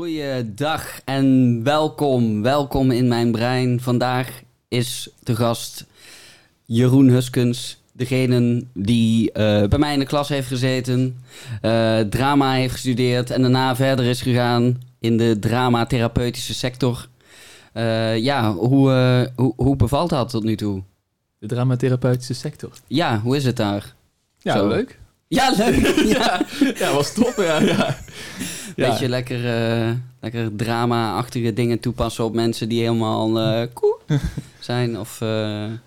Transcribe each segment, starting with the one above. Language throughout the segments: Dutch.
Goeiedag en welkom. Welkom in mijn brein. Vandaag is de gast Jeroen Huskens. Degene die eh, bij mij in de klas heeft gezeten, eh, drama heeft gestudeerd en daarna verder is gegaan in de dramatherapeutische sector. Eh, ja, hoe, hoe, hoe bevalt dat tot nu toe? De dramatherapeutische sector. Ja, hoe is het daar? Ja, Zo. leuk. Ja, leuk! ja. Ja, was top. Ja, ja. Beetje lekker, eh, lekker drama-achtige dingen toepassen op mensen die helemaal eh koe zijn. Of eh,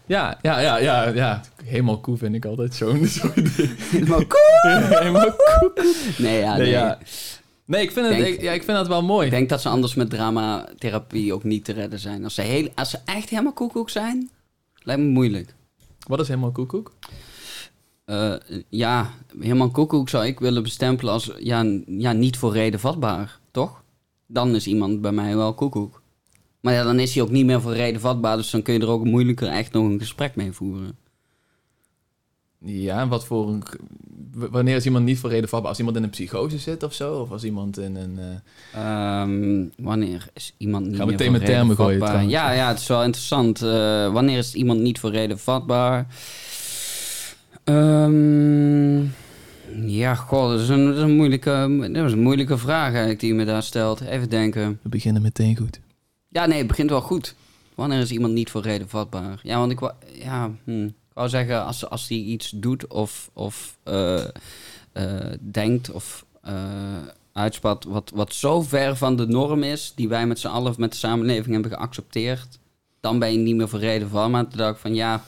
Ja, ja, ja, ja, ja. Helemaal cool vind ik altijd zo'n ding. helemaal koe. Helemaal. Nee, ja, Nee, nee. ja. Nee, ik vind, het, Denk- ik, ja, ik vind dat wel mooi. Ik denk dat ze anders met dramatherapie ook niet te redden zijn. Als ze, heel, als ze echt helemaal koekoek zijn, lijkt me moeilijk. Wat is helemaal koekoek? Eh, ja, helemaal koekoek zou ik willen bestempelen als ja, ja, niet voor reden vatbaar, toch? Dan is iemand bij mij wel koekoek. Maar ja, dan is hij ook niet meer voor reden vatbaar, dus dan kun je er ook moeilijker echt nog een gesprek mee voeren. Ja, en wat voor een... Wanneer is iemand niet voor reden vatbaar? Als iemand in een psychose zit of zo? Of als iemand in een... eh, Ehm, wanneer is iemand niet Gaan we meer meteen voor met termen gooien, trouwens. Ja, ja, het is wel interessant. Eh, wanneer is iemand niet voor reden vatbaar? Ehm, ja, god, dat is, een, dat, is een moeilijke, dat is een moeilijke vraag eigenlijk die je me daar stelt. Even denken. We beginnen meteen goed. Ja, nee, het begint wel goed. Wanneer is iemand niet voor reden vatbaar? Ja, want ik wou, ja, hm, ik wou zeggen, als, als hij iets doet of, of eh, eh, denkt of eh, uitspat wat, wat zo ver van de norm is, die wij met z'n allen met de samenleving hebben geaccepteerd, dan ben je niet meer voor reden vatbaar. Maar toen dacht ik van, ja,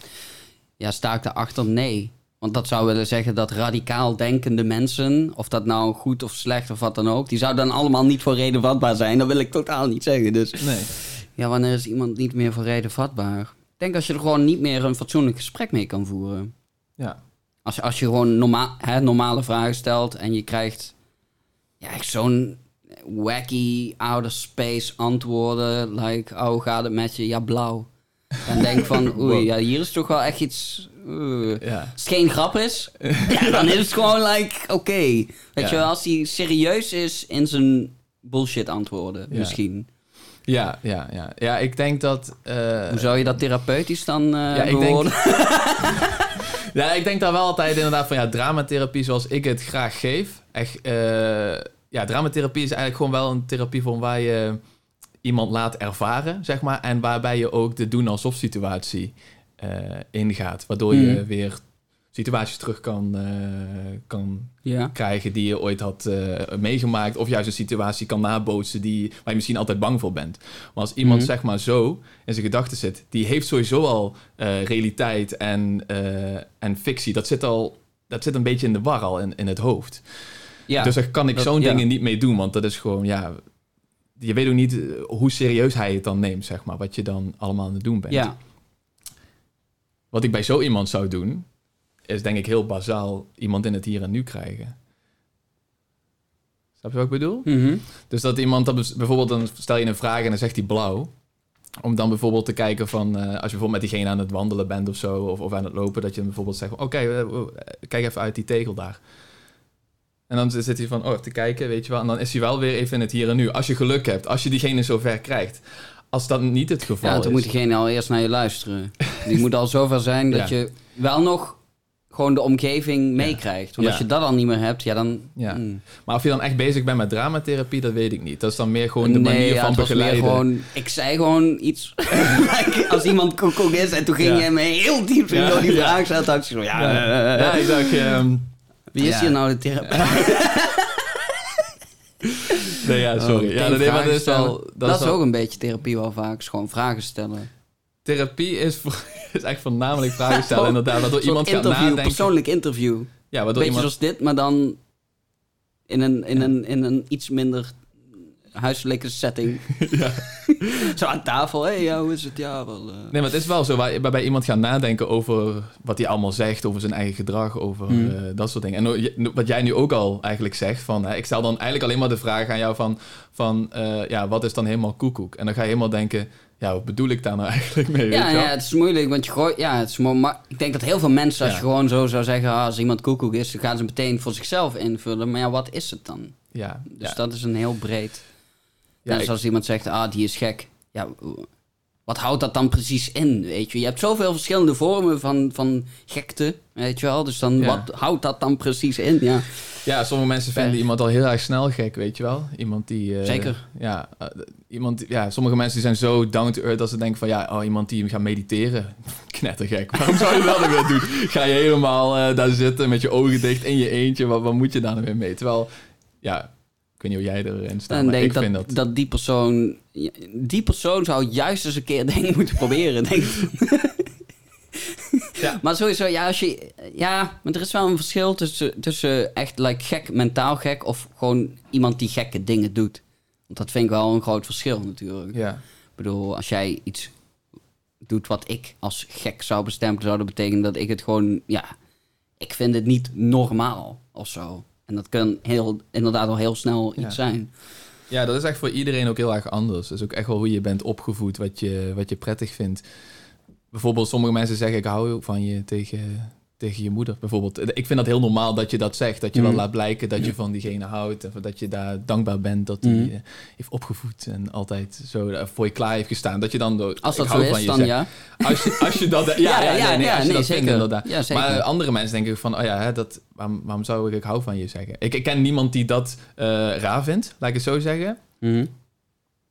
ja, sta ik daarachter? Nee. Want dat zou willen zeggen dat radicaal denkende mensen, of dat nou goed of slecht of wat dan ook, die zouden dan allemaal niet voor reden vatbaar zijn. Dat wil ik totaal niet zeggen. Dus Nee. ja, wanneer is iemand niet meer voor reden vatbaar? Ik denk als je er gewoon niet meer een fatsoenlijk gesprek mee kan voeren. Ja. Als, als je gewoon norma hè, normale vragen stelt en je krijgt ja, zo'n wacky outer space antwoorden. Like, oh, gaat het met je? Ja, blauw. Dan denk van, oei, ja, hier is toch wel echt iets... oeh. Ja. Als het geen grap is, ja, dan is het gewoon like, oké. Weet je wel, als hij serieus is in zijn bullshit antwoorden, misschien. Ja, ja, ja. Ja, ik denk dat... eh, Hoe zou je dat therapeutisch dan eh Ja, ik denk-? Ja, ik denk daar wel altijd inderdaad van ja, dramatherapie zoals ik het graag geef. Echt, ja, dramatherapie is eigenlijk gewoon wel een therapievorm waar je iemand laat ervaren, zeg maar. En waarbij je ook de doen alsof situatie ingaat. Waardoor je Mhm. weer situaties terug kan, eh, kan Ja. krijgen die je ooit had eh, meegemaakt. Of juist een situatie kan nabootsen die, waar je misschien altijd bang voor bent. Maar als iemand Mhm. zeg maar zo in zijn gedachten zit, die heeft sowieso al eh, realiteit en, eh, en fictie. Dat zit al, dat zit een beetje in de war al in, in het hoofd. ja. Dus daar kan ik zo'n ja. dingen niet mee doen, want dat is gewoon, ja... Je weet ook niet eh, hoe serieus hij het dan neemt, zeg maar. Wat je dan allemaal aan het doen bent. ja. Wat ik bij zo iemand zou doen, is denk ik heel bazaal iemand in het hier en nu krijgen. Snap je wat ik bedoel? Mhm. Dus dat iemand, dat bijvoorbeeld dan stel je een vraag en dan zegt hij blauw. Om dan bijvoorbeeld te kijken van, eh, als je bijvoorbeeld met diegene aan het wandelen bent of zo, of, of aan het lopen, dat je dan bijvoorbeeld zegt, oké, eh, eh, kijk even uit die tegel daar. En dan zit hij van, oh, te kijken, weet je wel. En dan is hij wel weer even in het hier en nu. Als je geluk hebt, als je diegene zover krijgt. Als dat niet het geval ja, is. dan moet diegene al eerst naar je luisteren. Die moet al zover zijn dat Ja. je wel nog gewoon de omgeving meekrijgt. Want Ja. als je dat al niet meer hebt, ja dan... Ja. mm. Maar of je dan echt bezig bent met dramatherapie, dat weet ik niet. Dat is dan meer gewoon de Nee, manier ja, van begeleiden. gewoon, ik zei gewoon iets. Als iemand koekoek is en toen ging Ja. je me heel diep in Ja, door die ja. vraag dacht ik zo, ja, Ja, eh, ja, ik dacht... ehm, wie is Ja. hier nou de therapeut? nee, ja, sorry. Oh, ja, meteen nee, maar dat is wel... stellen. Dat, Dat, is wel- ook een beetje therapie wel vaak, is gewoon vragen stellen. Therapie is, voor, is echt voornamelijk vragen stellen, inderdaad. Waardoor iemand gaat interview, nadenken. persoonlijk interview. Ja, waardoor Beetje iemand... zoals dit, maar dan in een, in een, in een iets minder huiselijke setting. Ja. Zo aan tafel, hé, hey, ja, hoe is het? Ja, wel... eh. Nee, maar het is wel zo, waar- waarbij iemand gaat nadenken over wat hij allemaal zegt, over zijn eigen gedrag, over Hmm. eh, dat soort dingen. En wat jij nu ook al eigenlijk zegt, van, hè, ik stel dan eigenlijk alleen maar de vraag aan jou van, van eh, ja, wat is dan helemaal koekoek? En dan ga je helemaal denken, ja, wat bedoel ik daar nou eigenlijk mee? Ja, ja, het is moeilijk, want je gooit... Ja, het is maar ik denk dat heel veel mensen, als Ja. je gewoon zo zou zeggen... ah, als iemand koekoek is, dan gaan ze meteen voor zichzelf invullen. Maar ja, wat is het dan? ja, Dus ja. dat is een heel breed... Ja, dus ik- als iemand zegt, ah, die is gek. Ja, wat houdt dat dan precies in, weet je? Je hebt zoveel verschillende vormen van, van gekte, weet je wel? Dus dan, Ja. wat houdt dat dan precies in? Ja, Ja, sommige mensen vinden iemand al heel erg snel gek, weet je wel. Iemand die... eh, Zeker. Ja, eh, iemand, ja, sommige mensen die zijn zo down to earth dat ze denken van... Ja, oh, iemand die gaat mediteren. Knettergek. Waarom zou je dat nog weer doen? Ga je helemaal eh, daar zitten met je ogen dicht in je eentje. Wat, wat moet je daar nou weer mee? Terwijl, ja, ik weet niet hoe jij erin staat, en maar denk ik dat, vind dat... dat die persoon... Die persoon zou juist eens een keer dingen moeten proberen, denk ik. Ja. Maar sowieso, ja, als je... Ja, maar er is wel een verschil tussen, tussen echt like, gek, mentaal gek... of gewoon iemand die gekke dingen doet. Want dat vind ik wel een groot verschil natuurlijk. Ja, Ik bedoel, als jij iets doet wat ik als gek zou bestempelen... zou dat betekenen dat ik het gewoon... Ja, ik vind het niet normaal of zo. En dat kan heel, inderdaad al heel snel iets Ja. zijn. Ja, dat is echt voor iedereen ook heel erg anders. Dat is ook echt wel hoe je bent opgevoed, wat je, wat je prettig vindt. Bijvoorbeeld, sommige mensen zeggen: Ik hou van je tegen, tegen je moeder. Bijvoorbeeld, ik vind dat heel normaal dat je dat zegt. Dat je wel laat blijken dat je van diegene houdt. En dat je daar dankbaar bent dat hij Mhm. eh, heeft opgevoed en altijd zo eh, voor je klaar heeft gestaan. Dat je dan. door- Als dat zo hou van is, je dan zegt. ja. Als je, als je dat. Ja, ja, Ja, ja, nee, nee, ja, je nee, dat zeker. vindt, inderdaad. Ja, zeker. Maar andere mensen denken van: Oh ja, hè, dat, waarom, waarom zou ik ik hou van je zeggen? Ik, ik ken niemand die dat eh, raar vindt, laat ik het zo zeggen. Mhm.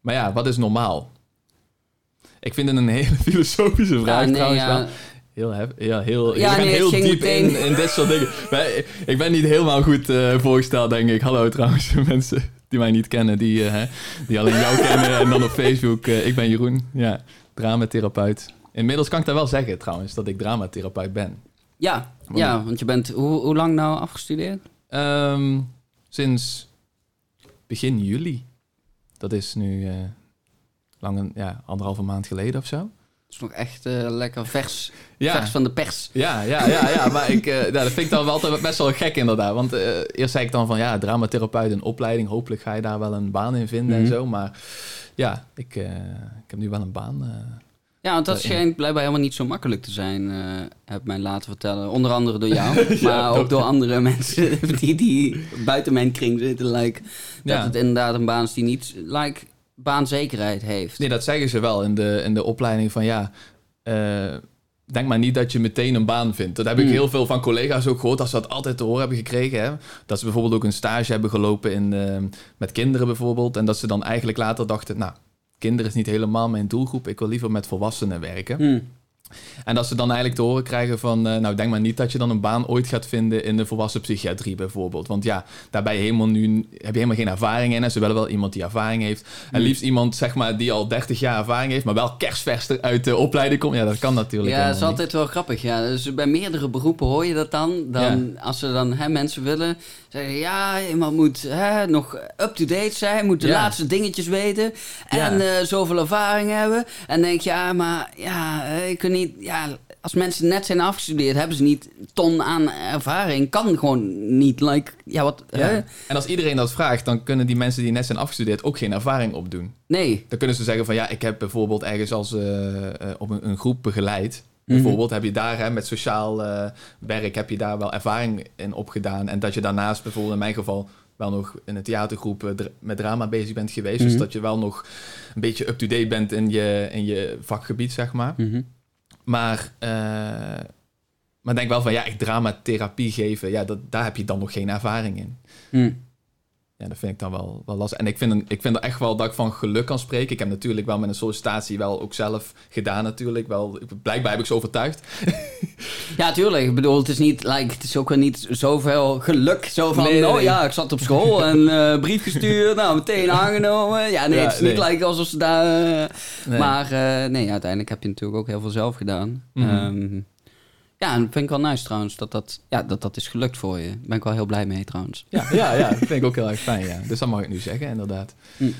Maar ja, wat is normaal? Ik vind het een hele filosofische vraag Ja, nee, trouwens ja. Heel, hef- ja, heel, Ja, nee, heel diep in, in dit soort dingen. Maar ik ben niet helemaal goed eh, voorgesteld, denk ik. Hallo trouwens, mensen die mij niet kennen, die, eh, hè, die alleen jou kennen. En dan op Facebook, eh, ik ben Jeroen, ja, dramatherapeut. Inmiddels kan ik dat wel zeggen trouwens, dat ik dramatherapeut ben. Ja, ja, want je bent hoe, hoe lang nou afgestudeerd? Ehm, sinds begin juli. Dat is nu lang een, ja, anderhalve maand geleden of zo. Is nog echt eh, lekker vers, Ja. vers van de pers. Ja, ja, ja, ja. Maar ik, eh, nou, dat vind ik dan wel altijd best wel gek inderdaad. Want eh, eerst zei ik dan van ja, dramatherapeut een opleiding. Hopelijk ga je daar wel een baan in vinden en Mhm. zo. Maar ja, ik, ik heb nu wel een baan. Ja, want dat schijnt blijkbaar helemaal niet zo makkelijk te zijn, heb mij laten vertellen. Onder andere door jou, maar ook door andere mensen die, die buiten mijn kring zitten. Like, dat Ja. het inderdaad een baan is die niet like, baanzekerheid heeft. Nee, dat zeggen ze wel in de, in de opleiding van ja... eh, Denk maar niet dat je meteen een baan vindt. Dat heb ik Mm. heel veel van collega's ook gehoord, als ze dat altijd te horen hebben gekregen. Hè? Dat ze bijvoorbeeld ook een stage hebben gelopen in, eh, met kinderen bijvoorbeeld. En dat ze dan eigenlijk later dachten, nou, kinderen is niet helemaal mijn doelgroep. Ik wil liever met volwassenen werken. Hm. En dat ze dan eigenlijk te horen krijgen van... eh, nou, denk maar niet dat je dan een baan ooit gaat vinden in de volwassen psychiatrie bijvoorbeeld. Want ja, daarbij helemaal nu, heb je helemaal geen ervaring in. En ze willen wel iemand die ervaring heeft. En Hmm. liefst iemand, zeg maar, die al 30 jaar ervaring heeft... maar wel kerstverster uit de opleiding komt. Ja, dat kan natuurlijk Ja, dat is niet. altijd wel grappig. Ja. Dus bij meerdere beroepen hoor je dat dan. dan Als ze dan hè, mensen willen zeggen, ja, iemand moet hè, nog up-to-date zijn, moet de Ja. laatste dingetjes weten Ja. en eh, zoveel ervaring hebben. En denk je, ja, maar ja, eh, je kunt niet, ja, als mensen net zijn afgestudeerd, hebben ze niet ton aan ervaring. Kan gewoon niet. Like, ja, wat, Ja. hè? En als iedereen dat vraagt, dan kunnen die mensen die net zijn afgestudeerd... ook geen ervaring opdoen. Nee. Dan kunnen ze zeggen van ja, ik heb bijvoorbeeld ergens als eh, eh, op een, een groep begeleid. Mhm. Bijvoorbeeld heb je daar hè, met sociaal eh, werk heb je daar wel ervaring in opgedaan. En dat je daarnaast bijvoorbeeld in mijn geval wel nog in een theatergroep met drama bezig bent geweest. Mhm. Dus dat je wel nog een beetje up-to-date bent in je, in je vakgebied, zeg maar. Mhm. Maar, eh, maar denk wel van ja, ik dramatherapie geven, ja, dat, daar heb je dan nog geen ervaring in. Hm. Ja, dat vind ik dan wel, wel lastig. En ik vind, een- ik vind echt wel dat ik van geluk kan spreken. Ik heb natuurlijk wel met een sollicitatie wel ook zelf gedaan natuurlijk. Wel, blijkbaar heb ik ze overtuigd. Ja, tuurlijk. Ik bedoel, het is niet, like, het is ook niet zoveel geluk. Zo van, Nee, nee, oh nee. ja, ik zat op school en eh, brief gestuurd, nou, meteen aangenomen. Ja, nee, Ja, het is niet like alsof ze daar... eh. Maar eh, nee, uiteindelijk heb je natuurlijk ook heel veel zelf gedaan. Mhm. Ehm, ja, en dat vind ik wel nice trouwens, dat dat, ja, dat dat is gelukt voor je. Daar ben ik wel heel blij mee trouwens. Ja, ja, ja, dat vind ik ook heel erg fijn, ja. Dus dat mag ik nu zeggen, inderdaad. Hm.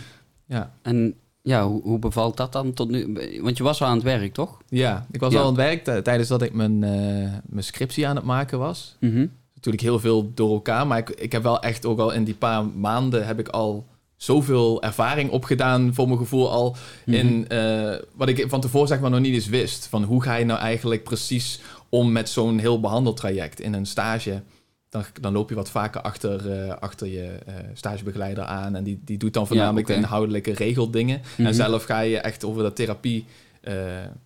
Ja. En ja, hoe, hoe bevalt dat dan tot nu? Want je was al aan het werk, toch? ja, ik was Ja. al aan het werk tijdens dat ik mijn, eh, mijn scriptie aan het maken was. Mhm. Natuurlijk heel veel door elkaar, maar ik, ik heb wel echt ook al in die paar maanden heb ik al zoveel ervaring opgedaan voor mijn gevoel al Mhm. in eh, wat ik van tevoren zeg maar nog niet eens wist. Van hoe ga je nou eigenlijk precies om met zo'n heel behandeltraject in een stage dan, dan loop je wat vaker achter, eh, achter je eh, stagebegeleider aan. En die, die doet dan voornamelijk de inhoudelijke regeldingen. Mhm. En zelf ga je echt over de therapie. eh,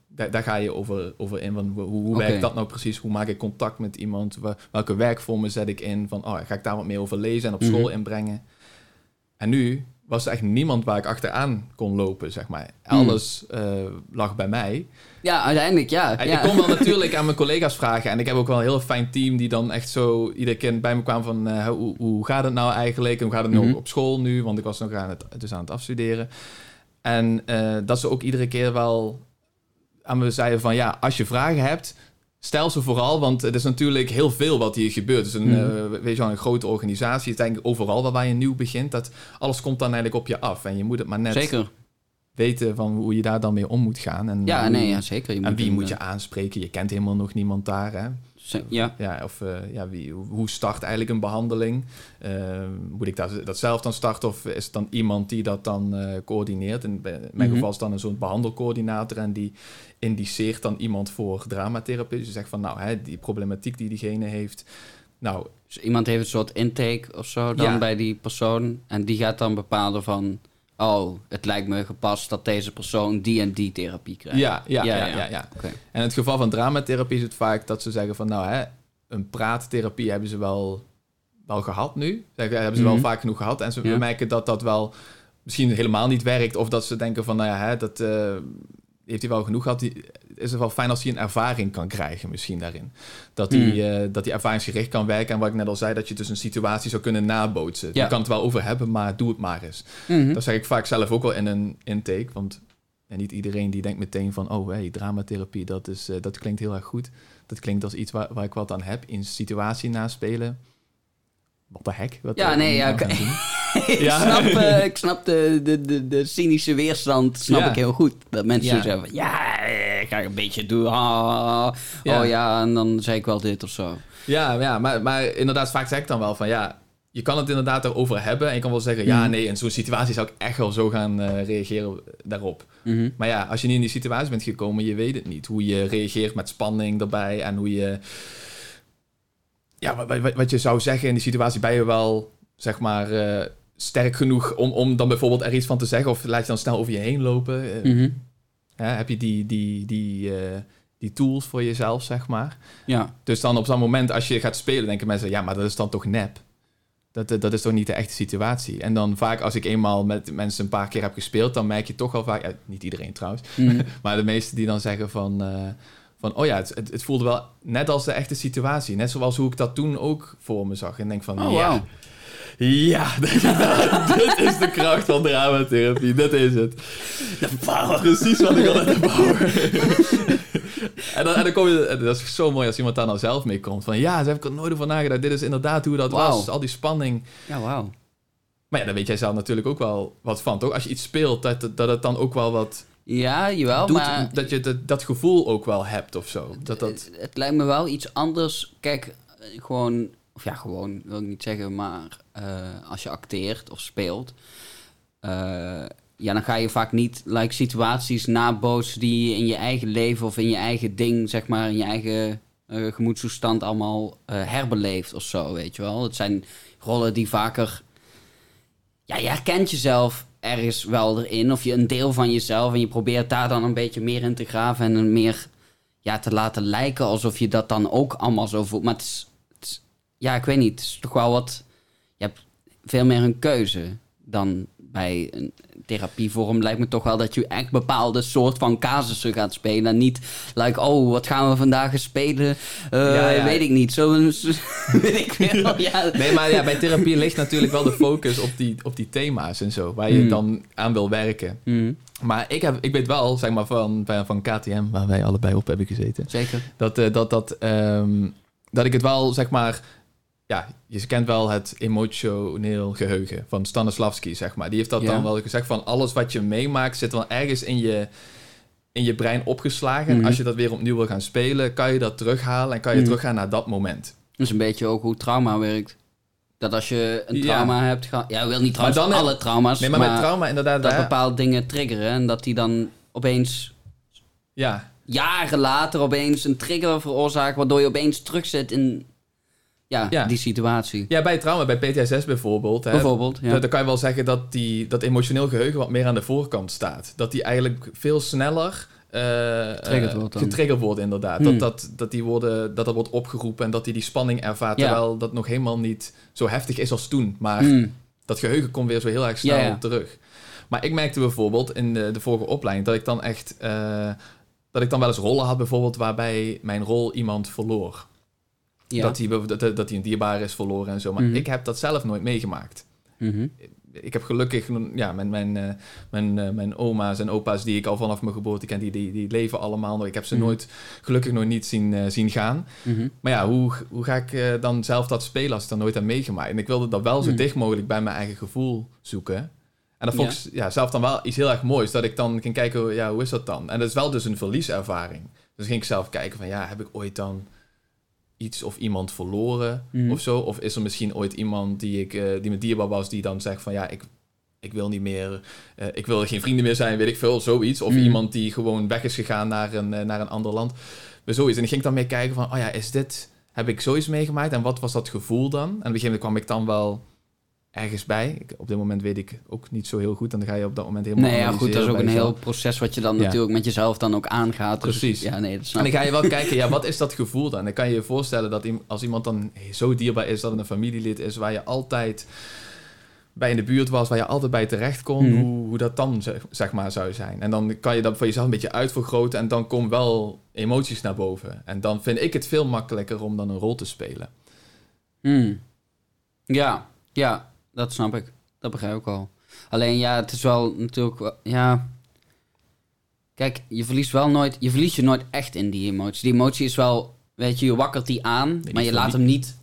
daar, daar ga je over, over in. Van hoe werkt dat nou precies? Hoe maak ik contact met iemand? Welke werkvormen zet ik in? Van, oh, ga ik daar wat meer over lezen en op Mhm. school inbrengen? En nu was er echt niemand waar ik achteraan kon lopen, zeg maar. Hmm. Alles eh, lag bij mij. Ja, uiteindelijk ja. En ja. Ik kon wel natuurlijk aan mijn collega's vragen. En ik heb ook wel een heel fijn team die dan echt zo iedere keer bij me kwam van... eh, hoe, hoe gaat het nou eigenlijk? En hoe gaat het Mhm. nog op school nu? Want ik was nog aan het, dus aan het afstuderen. En eh, dat ze ook iedere keer wel aan me zeiden van... Ja, als je vragen hebt, stel ze vooral. Want het is natuurlijk heel veel wat hier gebeurt. Is een, eh, weet je wel, een grote organisatie. Het is eigenlijk overal waar- waar je nieuw begint. Dat alles komt dan eigenlijk op je af. En je moet het maar net Zeker. weten van hoe je daar dan mee om moet gaan. En Ja, nee, ja, zeker. Je en wie moet eh, je aanspreken? Je kent helemaal nog niemand daar, hè? Ja. Ja, of eh, ja, wie, hoe- start eigenlijk een behandeling? Eh, moet ik dat, dat zelf dan starten of is het dan iemand die dat dan eh, coördineert? In mijn Mhm. geval is het dan een soort behandelcoördinator en die indiceert dan iemand voor dramatherapie. Dus je zegt van, nou, hè, die problematiek die diegene heeft, nou, Dus iemand heeft een soort intake of zo dan Ja. bij die persoon. En die gaat dan bepalen van... Oh, het lijkt me gepast dat deze persoon die en die therapie krijgt. ja, ja, ja, Ja. En in het geval van dramatherapie is het vaak dat ze zeggen van, nou, hè, een praattherapie hebben ze wel, wel gehad nu. Zeggen, hebben ze Mhm. wel vaak genoeg gehad. En ze Ja. merken dat dat wel misschien helemaal niet werkt. Of dat ze denken van, nou ja, hè, dat eh, heeft hij wel genoeg gehad. Die, is het wel fijn als hij een ervaring kan krijgen misschien daarin. Dat hij, Mhm. eh, dat hij ervaringsgericht kan werken. En wat ik net al zei, dat je dus een situatie zou kunnen nabootsen. Ja. Je kan het wel over hebben, maar doe het maar eens. Mhm. Dat zeg ik vaak zelf ook wel in een intake. Want ja, niet iedereen die denkt meteen van... oh, hey, dramatherapie, dat, is, eh, dat klinkt heel erg goed. Dat klinkt als iets waar, waar ik wat aan heb. In situatie naspelen. Wat de hek? Wat, Ja, eh, nee, ja, ik, snap, eh, ik snap de, de, de, de cynische weerstand snap ik heel goed. Dat mensen zo zeggen van... Ja, eh, ik ga een beetje doen. ah, Ja. Oh ja, en dan zei ik wel dit of zo. Ja, ja maar, maar inderdaad, vaak zeg ik dan wel van... ja, je kan het inderdaad erover hebben. En je kan wel zeggen... ja, Mhm. nee, in zo'n situatie zou ik echt wel zo gaan eh, reageren daarop. Mhm. Maar ja, als je niet in die situatie bent gekomen, je weet het niet. Hoe je reageert met spanning erbij en hoe je... Ja, wat, wat, wat je zou zeggen in die situatie, ben je wel, zeg maar, sterk genoeg om, om dan bijvoorbeeld er iets van te zeggen? Of laat je dan snel over je heen lopen? Eh, Mhm. heb je die, die, die, eh, die tools voor jezelf, zeg maar? Ja. Dus dan op zo'n moment, als je gaat spelen, denken mensen... ja, maar dat is dan toch nep? Dat, dat dat is toch niet de echte situatie? En dan vaak, als ik eenmaal met mensen een paar keer heb gespeeld... dan merk je toch wel vaak... Ja, niet iedereen trouwens... Mhm. maar de meesten die dan zeggen van... eh, van oh ja, het, het, het voelde wel net als de echte situatie. Net zoals hoe ik dat toen ook voor me zag. En denk van, Oh, ja, wauw. Ja, dit is de kracht van dramatherapie. Dat is het. Precies wat ik altijd heb houden. en, dan, en dan kom je, en dat is zo mooi als iemand daar nou zelf mee komt. Van ja, daar heb ik er nooit over nagedacht. Dit is inderdaad hoe dat was. Al die spanning. Ja, wauw. Maar ja, dan weet jij zelf natuurlijk ook wel wat van, toch? Als je iets speelt, dat, dat het dan ook wel wat Ja, jawel, doet. maar... Dat je dat, dat gevoel ook wel hebt of zo. Dat dat... Het, het lijkt me wel iets anders. Kijk, eh, gewoon, of ja, gewoon wil ik niet zeggen, maar eh, als je acteert of speelt, eh, ja, dan ga je vaak niet like, situaties nabootsen die je in je eigen leven of in je eigen ding, zeg maar, in je eigen eh gemoedstoestand allemaal herbeleeft of zo, weet je wel. Het zijn rollen die vaker, ja, je herkent jezelf ergens wel erin, of je een deel van jezelf en je probeert daar dan een beetje meer in te graven en een meer ja, te laten lijken alsof je dat dan ook allemaal zo voelt. Maar het is- ja, ik weet niet, het is toch wel wat, je hebt veel meer een keuze dan bij een therapievorm. Lijkt me toch wel dat je echt bepaalde soort van casussen gaat spelen. En niet, like, oh, wat gaan we vandaag eens spelen? Eh, Ja, ja. Weet ik niet. Zo, weet ik veel, ja. Nee, maar ja, bij therapie ligt natuurlijk wel de focus op die, op die thema's en zo. Waar je Hmm. dan aan wil werken. Mhm, Maar ik, heb, ik weet wel, zeg maar, van, van van KTM, waar wij allebei op hebben gezeten. zeker. Dat, eh, dat, dat, ehm, dat ik het wel, zeg maar... Ja, je kent wel het emotioneel geheugen van Stanislavski, zeg maar. Die heeft dat Ja. dan wel gezegd van alles wat je meemaakt zit wel ergens in je, in je brein opgeslagen. En Mhm. als je dat weer opnieuw wil gaan spelen, kan je dat terughalen en kan je Mhm. teruggaan naar dat moment. Dat is een beetje ook hoe trauma werkt. Dat als je een Ja. trauma hebt gehad... Ja, wil niet Maar trouwens dan- alle trauma's, Nee, maar, maar, met trauma inderdaad... dat bepaalde dingen triggeren. En dat die dan opeens ja, jaren later opeens een trigger veroorzaken... waardoor je opeens terug zit in Ja, Ja. die situatie. Ja, bij trauma, bij PTSS bijvoorbeeld. Hè, Bijvoorbeeld, ja. Dan, kan je wel zeggen dat die, dat emotioneel geheugen wat meer aan de voorkant staat. Dat die eigenlijk veel sneller eh, Getriggerd wordt dan. getriggerd wordt, inderdaad. Hmm. Dat, dat, dat, die worden, dat dat wordt opgeroepen en dat die die spanning ervaart. Ja. Terwijl dat nog helemaal niet zo heftig is als toen. Maar Mm. dat geheugen komt weer zo heel erg snel Ja, terug. Maar ik merkte bijvoorbeeld in de, de vorige opleiding dat ik dan echt... eh, dat ik dan wel eens rollen had bijvoorbeeld waarbij mijn rol iemand verloor. Ja. Dat, hij, dat, dat hij een dierbaar is verloren en zo. Maar Mhm. ik heb dat zelf nooit meegemaakt. Mhm. Ik heb gelukkig, ja, mijn, mijn, eh, mijn, eh, mijn oma's en opa's die ik al vanaf mijn geboorte ken, die, die, die leven allemaal nog. Ik heb ze Mhm. nooit, gelukkig nooit niet zien, eh, zien gaan. Maar ja, hoe, hoe ga ik dan zelf dat spelen als ik dat nooit heb meegemaakt? En ik wilde dat wel zo dicht mogelijk bij mijn eigen gevoel zoeken. En dat vond Ja. ik ja, zelf dan wel iets heel erg moois, dat ik dan ging kijken, ja, hoe is dat dan? En dat is wel dus een verlieservaring. Dus ging ik zelf kijken van, ja, heb ik ooit dan iets of iemand verloren Mhm. of zo? Of is er misschien ooit iemand die, ik, eh, die me dierbaar was, die dan zegt van, ja, ik, ik wil niet meer, eh, ik wil geen vrienden meer zijn, weet ik veel, zoiets. Of Mhm. iemand die gewoon weg is gegaan naar een, eh, naar een ander land. Maar zoiets. En ik ging dan mee kijken van, oh ja, is dit, heb ik zoiets meegemaakt? En wat was dat gevoel dan? En op een gegeven moment kwam ik dan wel ergens bij. Ik, op dit moment weet ik ook niet zo heel goed. En dan ga je op dat moment helemaal Nee, ja, goed, dat is ook een heel proces wat je dan Ja. natuurlijk met jezelf dan ook aangaat. Dus, Precies. Ja, nee, dat snap En dan ga je wel kijken, ja, wat is dat gevoel dan? Dan kan je je voorstellen dat als iemand dan zo dierbaar is dat het een familielid is waar je altijd bij in de buurt was, waar je altijd bij terecht kon, Mhm. hoe, hoe dat dan zeg, zeg maar zou zijn. En dan kan je dat voor jezelf een beetje uitvergroten en dan komen wel emoties naar boven. En dan vind ik het veel makkelijker om dan een rol te spelen. Hmm. Ja, ja, dat snap ik. Dat begrijp ik al. Alleen ja, het is wel natuurlijk... Ja... Kijk, je verliest wel nooit... Je verliest je nooit echt in die emotie. Die emotie is wel... Weet je, je wakkert die aan, maar je laat hem niet...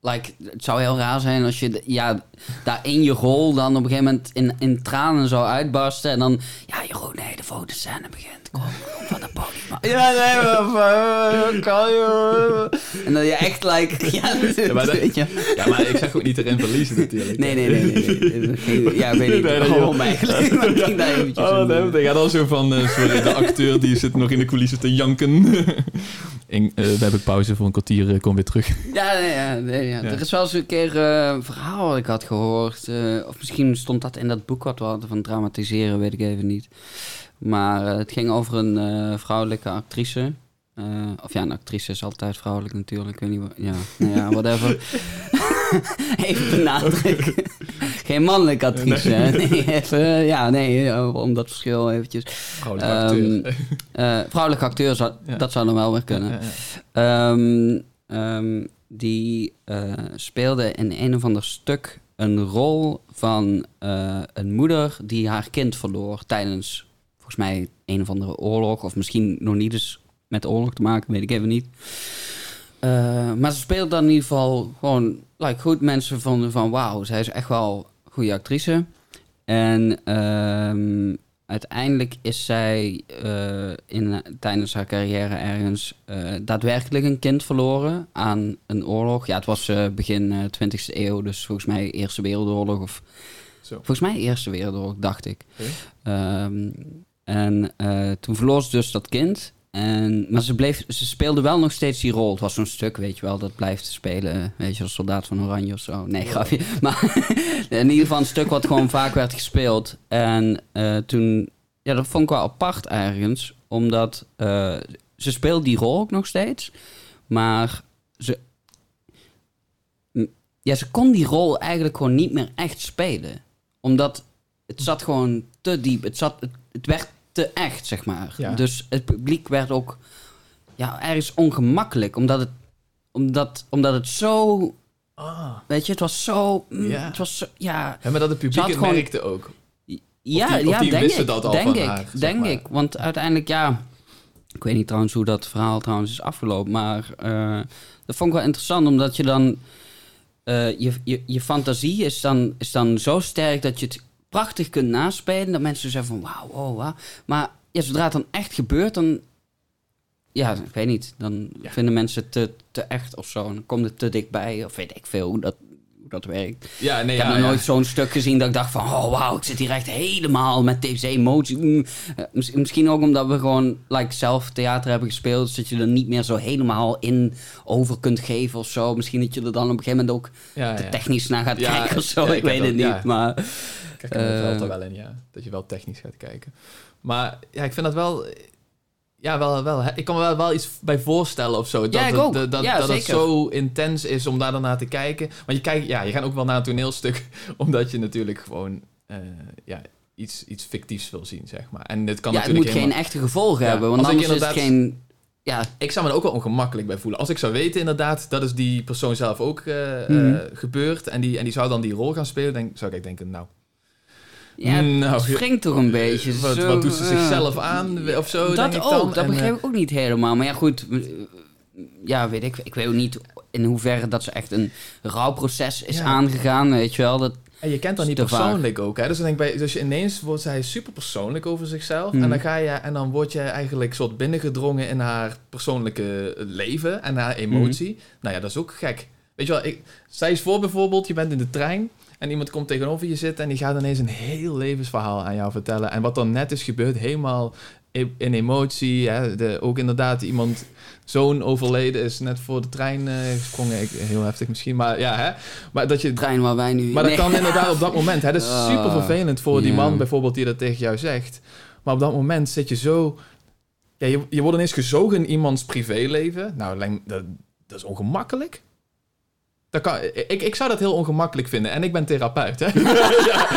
Like, het zou heel raar zijn als je ja, daar in je rol dan op een gegeven moment in, in tranen zou uitbarsten. En dan, ja Jeroen, nee, de fotoscène begint. Kom, kom van de podium. Ja, nee, maar kan je... En dan je echt like... Ja, Ja, maar dat-. Ja, maar ik zeg ook niet erin verliezen natuurlijk. Nee, nee, nee, nee. nee. Geen- Ja, ik weet niet. Nee, nee, Waarom joh. eigenlijk? Maar ik ging daar eventjes Oh, eh, heftig. Ja, dan zo van, eh, sorry, de acteur die zit nog in de coulissen te janken. In, eh, we hebben pauze voor een kwartier, eh, kom weer terug. Ja, nee, ja, nee, ja. Ja. er is wel eens een keer eh, een verhaal wat ik had gehoord. eh, of misschien stond dat in dat boek wat we hadden van dramatiseren, weet ik even niet. Maar eh, het ging over een eh, vrouwelijke actrice. Eh, of ja, een actrice is altijd vrouwelijk natuurlijk. Ik weet niet wat. Ja, nou ja, whatever. even benadrukken. Geen mannelijke actrice. Nee, even, ja, nee, om dat verschil eventjes. Vrouwelijke Ehm, acteur. Eh, vrouwelijke acteur, zou, Ja. dat zou dan wel weer kunnen. Ja, Ehm, ehm, die speelde in een of ander stuk een rol van een moeder die haar kind verloor tijdens volgens mij een of andere oorlog. Of misschien nog niet eens met oorlog te maken, weet ik even niet. Eh, maar ze speelde dan in ieder geval gewoon like, goed. Mensen vonden van wauw, zij is echt wel een goede actrice. En ehm, uiteindelijk is zij eh, in, tijdens haar carrière ergens eh, daadwerkelijk een kind verloren aan een oorlog. Ja, het was begin eh 20e eeuw, dus volgens mij Eerste Wereldoorlog. Of, Zo. Volgens mij Eerste Wereldoorlog, dacht ik. En eh, toen verloor ze dus dat kind. En, maar ze, bleef, ze speelde wel nog steeds die rol. Het was zo'n stuk, weet je wel, dat blijft spelen. Weet je, als soldaat van Oranje of zo. Nee, grapje. Maar in ieder geval een stuk wat gewoon vaak werd gespeeld. En eh, toen, ja, dat vond ik wel apart ergens. Omdat eh, ze speelde die rol ook nog steeds. Maar ze, ja, ze kon die rol eigenlijk gewoon niet meer echt spelen. Omdat het zat gewoon te diep. Het, zat, het, het werd te echt, zeg maar. Ja. Dus het publiek werd ook ja, ergens ongemakkelijk. Omdat het, omdat, omdat het zo... Ah. Weet je, het was zo... mm, Ja. Het was zo... Ja, Ja, maar dat het publiek had het gewoon- merkte ook. ja, die- ja denk ik. dat al denk ik, haar, denk maar. ik. Want uiteindelijk, ja... Ik weet niet trouwens hoe dat verhaal trouwens is afgelopen. Maar eh, dat vond ik wel interessant. Omdat je dan... eh, je, je, je fantasie is dan, is dan zo sterk dat je het prachtig kunt naspelen. Dat mensen zeggen van wauw, wow, wauw. Maar ja, zodra het dan echt gebeurt, dan... Ja, ik weet niet. Dan Ja. vinden mensen het te, te echt of zo. Dan komt het te dichtbij. Of weet ik veel hoe dat, hoe dat werkt. Ja, nee, ik ja, heb nog nooit zo'n stuk gezien dat ik dacht van... Oh, wauw, ik zit hier echt helemaal met deze emotie. Mm. Eh, mis- misschien ook omdat we gewoon like, zelf theater hebben gespeeld... dus dat je er niet meer zo helemaal in over kunt geven of zo. Misschien dat je er dan op een gegeven moment ook te technisch naar gaat kijken of zo. ik weet het niet, maar... Kijk, dat valt Eh, er wel in, ja. Dat je wel technisch gaat kijken. Maar ja, ik vind dat wel... Ja, wel, wel. Ik kan me wel, wel iets bij voorstellen of zo. Dat, Ja, ik het, ook. dat, dat, Ja, dat het zo intens is om daar dan naar te kijken. Want je, kijkt, ja, je gaat ook wel naar een toneelstuk, omdat je natuurlijk gewoon eh, ja, iets, iets fictiefs wil zien, zeg maar. En dit kan ja, het natuurlijk moet helemaal- geen echte gevolgen Ja, hebben, want anders is het geen... Ja, Ik zou me er ook wel ongemakkelijk bij voelen. Als ik zou weten inderdaad, dat is die persoon zelf ook eh, Mhm. gebeurd. En die, en die zou dan die rol gaan spelen. Denk, zou ik denken, nou... ja nou, het wringt toch een beetje. Wat, zo, wat doet ze zichzelf aan of zo, dat denk ik ook, dan. dat En, begrijp eh, ik ook niet helemaal. Maar ja, goed. Ja, weet ik. Ik weet ook niet in hoeverre dat ze echt een rouwproces is Ja. aangegaan. Weet je wel. Dat, En je kent dan niet persoonlijk ook, hè? Dus dan denk bij, dus ineens wordt zij super persoonlijk over zichzelf. En dan ga je en dan word je eigenlijk soort binnengedrongen in haar persoonlijke leven en haar emotie. Mhm. Nou ja, dat is ook gek. Weet je wel, ik, je eens voor bijvoorbeeld, je bent in de trein en iemand komt tegenover je zitten en die gaat ineens een heel levensverhaal aan jou vertellen. En wat dan net is gebeurd, helemaal e- in emotie. Hè? De, ook inderdaad iemand, zoon overleden is net voor de trein eh, gesprongen. Ik, heel heftig misschien, maar ja, hè. Maar dat je de trein waar wij nu... maar dat kan inderdaad op dat moment. Hè, dat is Ah, super vervelend voor die man bijvoorbeeld die dat tegen jou zegt. Maar op dat moment zit je zo... Ja, je, je wordt ineens gezogen in iemands privéleven. Nou, dat, dat is ongemakkelijk. Dat kan, ik, ik zou dat heel ongemakkelijk vinden. En ik ben therapeut, hè. ja.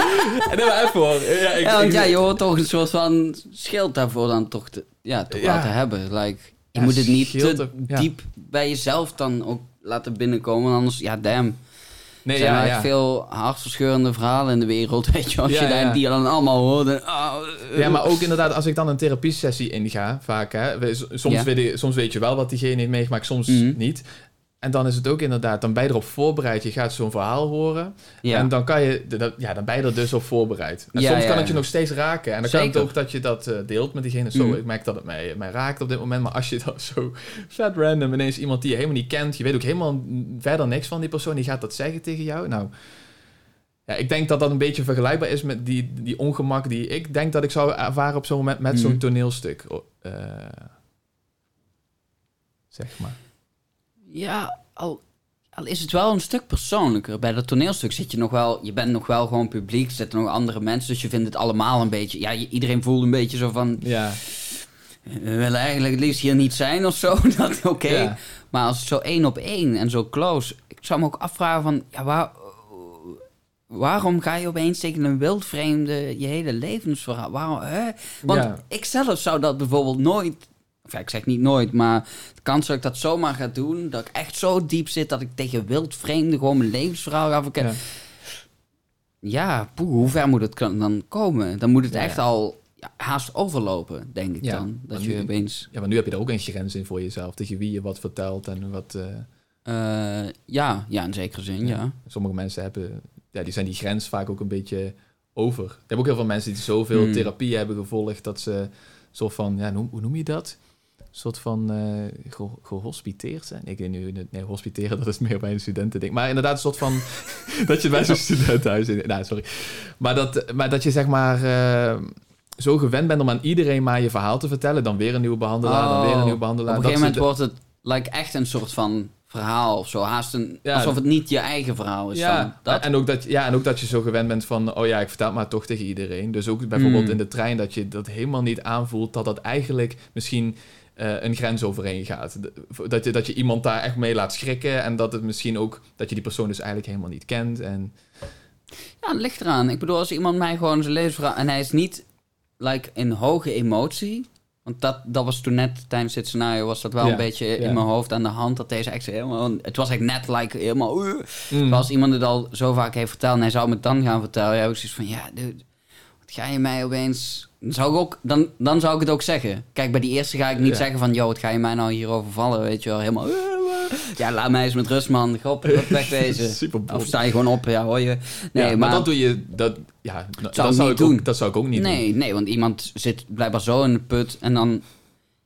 En dan maar even hoor. Ja, ik, Ja, want ik- ja, je hoort toch een soort van schild daarvoor dan toch, te, ja, toch Ja. te hebben. Like, je Ja, moet het niet schild te diep bij jezelf dan ook laten binnenkomen. Anders, ja, damn. Nee, er zijn ja, echt ja. veel hartverscheurende verhalen in de wereld, weet je. Als Ja, je daar ja. die dan allemaal hoort. en, ah, eh, Ja, maar ook inderdaad, als ik dan een therapiesessie inga, vaak hè, soms, Ja. weet je, soms weet je wel wat diegene heeft meegemaakt, soms Mhm. niet. En dan is het ook inderdaad, dan ben je erop voorbereid, je gaat zo'n verhaal horen. ja. En dan kan je, dat- ja, dan ben je er dus op voorbereid. En Ja, soms kan het je nog steeds raken. En dan kan het ook dat je dat eh, deelt met diegene. Zo, Mhm. ik merk dat het mij, mij raakt op dit moment. Maar als je dan zo vet random ineens iemand die je helemaal niet kent, je weet ook helemaal verder niks van die persoon, die gaat dat zeggen tegen jou. Nou, ja, ik denk dat dat een beetje vergelijkbaar is met die, die ongemak die ik denk dat ik zou ervaren op zo'n moment met zo'n Mhm. toneelstuk. Eh, zeg maar. Ja, al, al is het wel een stuk persoonlijker. Bij dat toneelstuk zit je nog wel... Je bent nog wel gewoon publiek. Er zitten nog andere mensen. Dus je vindt het allemaal een beetje... Ja, iedereen voelt een beetje zo van... Ja, We willen eigenlijk het liefst hier niet zijn of zo. Dat oké. Ja. Maar als het zo één op één en zo close... Ik zou me ook afvragen van... Ja, waar, waarom ga je opeens tegen een wildvreemde je hele levensverhaal? Waarom, hè? Want Ja. ik zelf zou dat bijvoorbeeld nooit... Ik zeg niet nooit, maar de kans dat ik dat zomaar ga doen... dat ik echt zo diep zit dat ik tegen wildvreemden gewoon mijn levensverhaal ga verkennen... Ja. Ja, poeh, hoe ver moet het dan komen? Dan moet het Ja, echt ja. al ja, haast overlopen, denk ik Ja, dan. Dat je nu- opeens... ja, maar nu heb je er ook een grens in voor jezelf. Tegen wie je wat vertelt en wat... eh, eh, ja, ja, in zekere zin, ja. Sommige mensen hebben, ja, die zijn die grens vaak ook een beetje over. Er hebben ook heel veel mensen die zoveel Hmm. therapie hebben gevolgd dat ze soort van, ja, hoe noem je dat? Een soort van eh ge- gehospiteerd zijn. Ik weet nu, nee, hospiteren, dat is meer bij een studentending. Maar inderdaad, een soort van, dat je bij zo'n studentenhuis in, nou, sorry. Maar dat, maar dat je zeg maar eh, zo gewend bent om aan iedereen maar je verhaal te vertellen, dan weer een nieuwe behandelaar, dan weer een nieuwe behandelaar. Oh. Op een gegeven moment wordt het like, echt een soort van verhaal of zo. Haast een, Ja. alsof het niet je eigen verhaal is. dan. Ja, Dat, En, ook dat, ja, en ook dat je zo gewend bent van, oh ja, ik vertel het maar toch tegen iedereen. Dus ook bijvoorbeeld Mm. in de trein, dat je dat helemaal niet aanvoelt, dat dat eigenlijk misschien eh, een grens overheen gaat. Dat je, dat je iemand daar echt mee laat schrikken en dat het misschien ook, dat je die persoon dus eigenlijk helemaal niet kent. En, ja, het ligt eraan. Ik bedoel, als iemand mij gewoon zijn levensverhaal... En hij is niet like, in hoge emotie... Want dat, dat was toen net tijdens dit scenario was dat wel Ja, een beetje ja. in mijn hoofd aan de hand. Dat deze echt helemaal. Het was echt net like helemaal. uh, Mm. Maar als iemand het al zo vaak heeft verteld en hij zou me het dan gaan vertellen, ja, ik zoiets van, ja, dude, wat ga je mij opeens... Dan zou, ik ook, dan, dan zou ik het ook zeggen. Kijk, bij die eerste ga ik niet Ja. zeggen van, joh, wat ga je mij nou hierover vallen, weet je wel, helemaal... uh, uh. Ja, laat mij eens met rust, man. Gop, gop, wegwezen. Super Of sta je gewoon op, ja, hoor je. Nee, ja, maar, maar... dat doe je, dat, ja, dat, Zou ik zou niet ik doen. ook, dat zou ik ook niet doen. nee, nee, want iemand zit blijkbaar zo in de put en dan...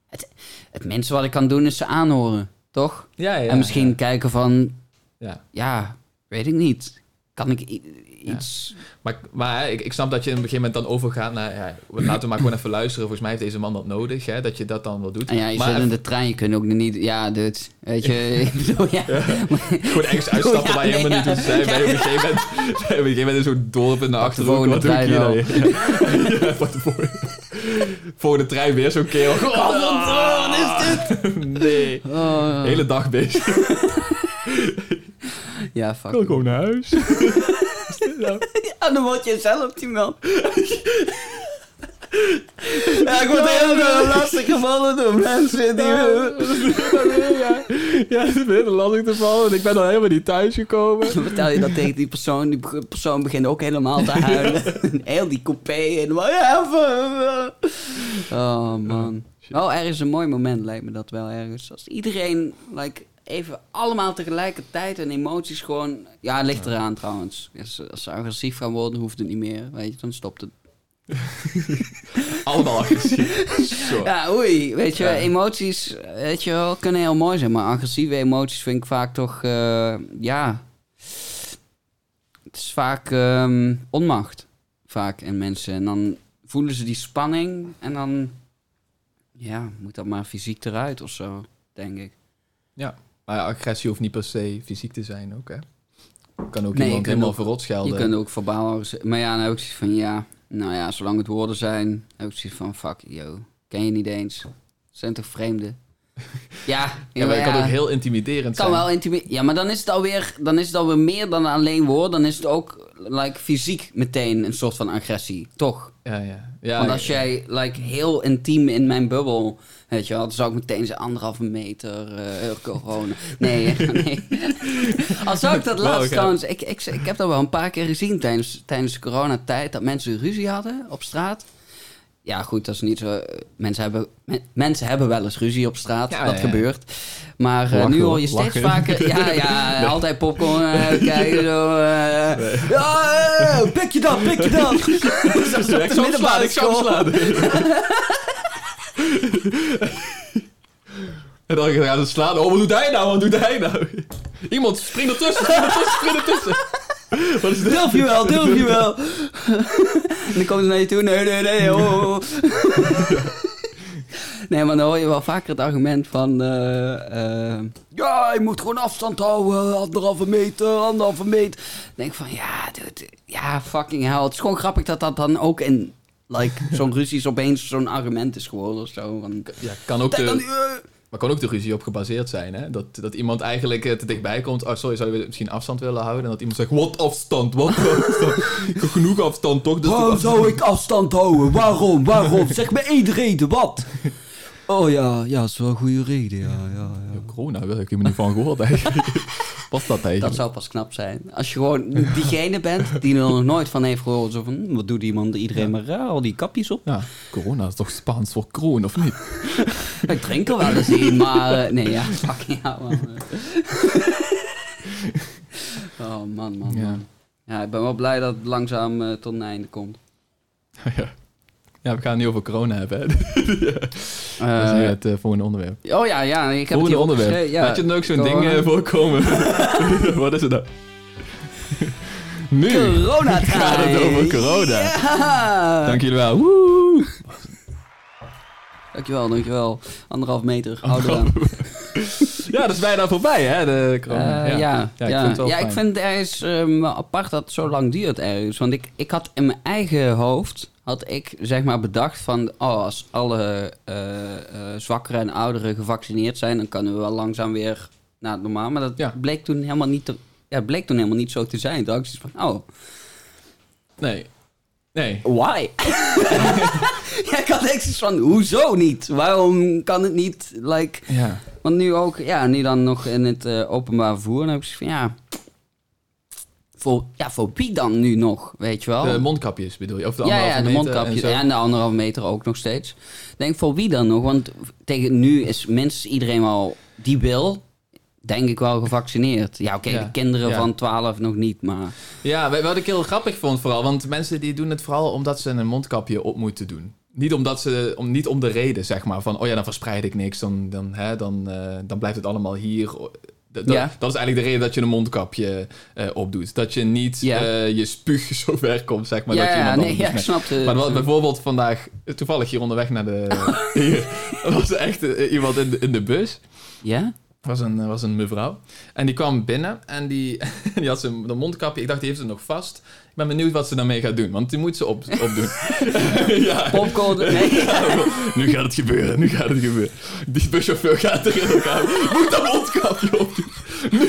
Het, het minste wat ik kan doen is ze aanhoren, toch? Ja, ja, en misschien kijken van, Ja. ja, weet ik niet. Kan ik iets... Maar, maar ik, ik snap dat je in een gegeven moment dan overgaat naar... Ja, laten we maar gewoon even luisteren. Volgens mij heeft deze man dat nodig, hè, dat je dat dan wel doet. En ja, je maar zit in de trein, je kunt ook niet... Ja, dit, weet je, bedoel, ja. Gewoon ergens uitstappen waar je helemaal niet te zijn. Je op een gegeven moment, op een gegeven moment in zo'n dorp in de achterhoek. Wat doe ik hier nou voor de volgende, trein weer zo'n kerel. Oh, wat is dit? Nee. Oh, hele dag bezig. ja, fuck. Ik gewoon naar huis? Ja, dan word je zelf die man. Ja, ik word heel lastig gevallen door mensen die... ja, ja, het is weer lastig te vallen. Ik ben nog helemaal niet thuis gekomen. Dan vertel je dat tegen die persoon, die persoon begint ook helemaal te huilen. Heel die coupé helemaal... Ja, Oh, man. Wel ergens een mooi moment lijkt me dat wel ergens. Als iedereen, like, even allemaal tegelijkertijd en emoties gewoon... Ja, het ligt eraan trouwens. Als, als ze agressief gaan worden, hoeft het niet meer. Weet je, dan stopt het. Allemaal agressief. Zo. Ja, oei, weet je, Ja. emoties, weet je wel, kunnen heel mooi zijn, maar agressieve emoties vind ik vaak toch, eh, ja, het is vaak ehm, onmacht, vaak in mensen. En dan voelen ze die spanning en dan, ja, moet dat maar fysiek eruit of zo, denk ik. Maar ja, agressie hoeft niet per se fysiek te zijn ook, hè? Kan ook Nee, je iemand helemaal ook- verrot Je schelden. kunt ook verbaal, maar ja, dan heb ik zoiets van, ja, nou ja, zolang het woorden zijn, heb ik zoiets van, fuck, yo, ken je niet eens. Zijn toch vreemden? Ja, Ja, maar het kan ja. ook heel intimiderend kan zijn. wel intimiderend. Ja, maar dan is het alweer, dan is het alweer meer dan alleen woord. Dan is het ook like, fysiek meteen een soort van agressie, toch? Ja, ja. ja Want als jij like, heel intiem in mijn bubbel, weet je wel, dan zou ik meteen zeggen anderhalve meter eh corona. Nee, nee. Als zou ik dat laatst trouwens, ik, ik, ik heb dat wel een paar keer gezien tijdens, tijdens de coronatijd, dat mensen ruzie hadden op straat. Ja, goed, dat is niet zo. Mensen hebben, men- mensen hebben wel eens ruzie op straat. Ja, dat ja. gebeurt. Maar eh, Lachen, nu hoor je steeds lachen. vaker. Ja, ja, altijd popcorn eh, kijken. Zo, eh, Ja, eh, pik je dat, pik je dat. Ik zou hem slaan, ik zou hem slaan. en dan gaat het slaan. Oh, wat doet hij nou? Wat doet hij nou? Iemand, spring ertussen, spring ertussen, spring ertussen. Wat is dit? Durf je wel, durf je wel. en dan komt hij naar je toe. Nee, nee, nee. Oh. nee, maar dan hoor je wel vaker het argument van... eh, eh, ja, je moet gewoon afstand houden. Anderhalve meter, anderhalve meter. Dan denk ik van, ja, dude, ja, fucking hell. Het is gewoon grappig dat dat dan ook in... Like, zo'n ruzie is opeens zo'n argument is geworden of zo. Van, Ja, kan ook, dan, eh, maar kan ook de ruzie op gebaseerd zijn, hè? Dat, dat iemand eigenlijk eh, te dichtbij komt. Oh, sorry, zou je misschien afstand willen houden? En dat iemand zegt, wat afstand, wat afstand? Genoeg afstand, toch? Dus Waarom zou ik afstand houden? Waarom? Waarom? Zeg me één reden, wat? Oh ja, ja, dat is wel een goede reden, ja, ja, ja. Ja, corona, daar heb ik helemaal niet van gehoord eigenlijk. Wat dat eigenlijk? Dat zou pas knap zijn. Als je gewoon diegene bent die er nog nooit van heeft gehoord. Zo van, wat doet iemand? Iedereen maar raar, al die kapjes op. Ja, corona is toch Spaans voor kroon, of niet? Ik drink er wel eens in, maar... eh, nee, ja, fucking ja, man. Oh, man, man, Ja. man. Ja, ik ben wel blij dat het langzaam eh, tot een einde komt. ja. ja, we gaan het niet over corona hebben, hè? Dat is Eh, het eh, volgende onderwerp. oh ja, ja, ik heb volgende het onderwerp. Ja, Had je dan ook zo'n ding eh, voorkomen? Wat is het dan? nu Corona gaat het over corona. Ja! Dank jullie wel. Woe! Dankjewel, dankjewel. Anderhalf meter, Oh, aan. Ja, dat is bijna voorbij, hè, de corona. Eh, ja, ja, ik vind het wel ja, ik vind het ergens ehm, apart dat het zo lang duurt ergens. Want ik, ik had in mijn eigen hoofd, had ik zeg maar bedacht van... Oh, als alle eh eh zwakkeren en ouderen gevaccineerd zijn... dan kunnen we wel langzaam weer naar het normaal. Maar dat Ja. bleek toen helemaal niet te, ja, bleek toen helemaal niet zo te zijn. Toen had ik van, oh, Nee. Nee. why? ja, ik had echt van, hoezo niet? Waarom kan het niet, like... Ja. Want nu ook, ja, nu dan nog in het eh, openbaar vervoer. Dan heb ik van, ja... Voor, ja, voor wie dan nu nog, weet je wel? De mondkapjes bedoel je? Of de ja, ja, de meter mondkapjes en de anderhalve meter ook nog steeds. Denk, voor wie dan nog? Want tegen nu is minstens iedereen wel die wil, denk ik wel gevaccineerd. Ja, oké, Ja, de kinderen ja. van 12 nog niet, maar... Ja, wat wat ik heel grappig vond vooral, want mensen die doen het vooral omdat ze een mondkapje op moeten doen. Niet omdat ze, om, niet om de reden, zeg maar, van, oh ja, dan verspreid ik niks, dan, dan, hè, dan, eh, dan blijft het allemaal hier. Dat, Ja. dat is eigenlijk de reden dat je een mondkapje eh, opdoet. Dat je niet Ja. eh, je spuug zo ver komt, zeg maar. ja, dat je iemand nee, ja, ik besmet. snapte. Maar wat bijvoorbeeld vandaag, toevallig hier onderweg naar de... Hier, er was echt eh, iemand in de, in de bus. Ja? Was een, was een mevrouw. En die kwam binnen en die, die had zijn een mondkapje. Ik dacht, die heeft het nog vast. Ik ben benieuwd wat ze daarmee gaat doen, want die moet ze op, opdoen. ja. Popcorn. Nee. nu gaat het gebeuren, nu gaat het gebeuren. Die buschauffeur gaat er in elkaar. Moet dat mondkapje opdoen.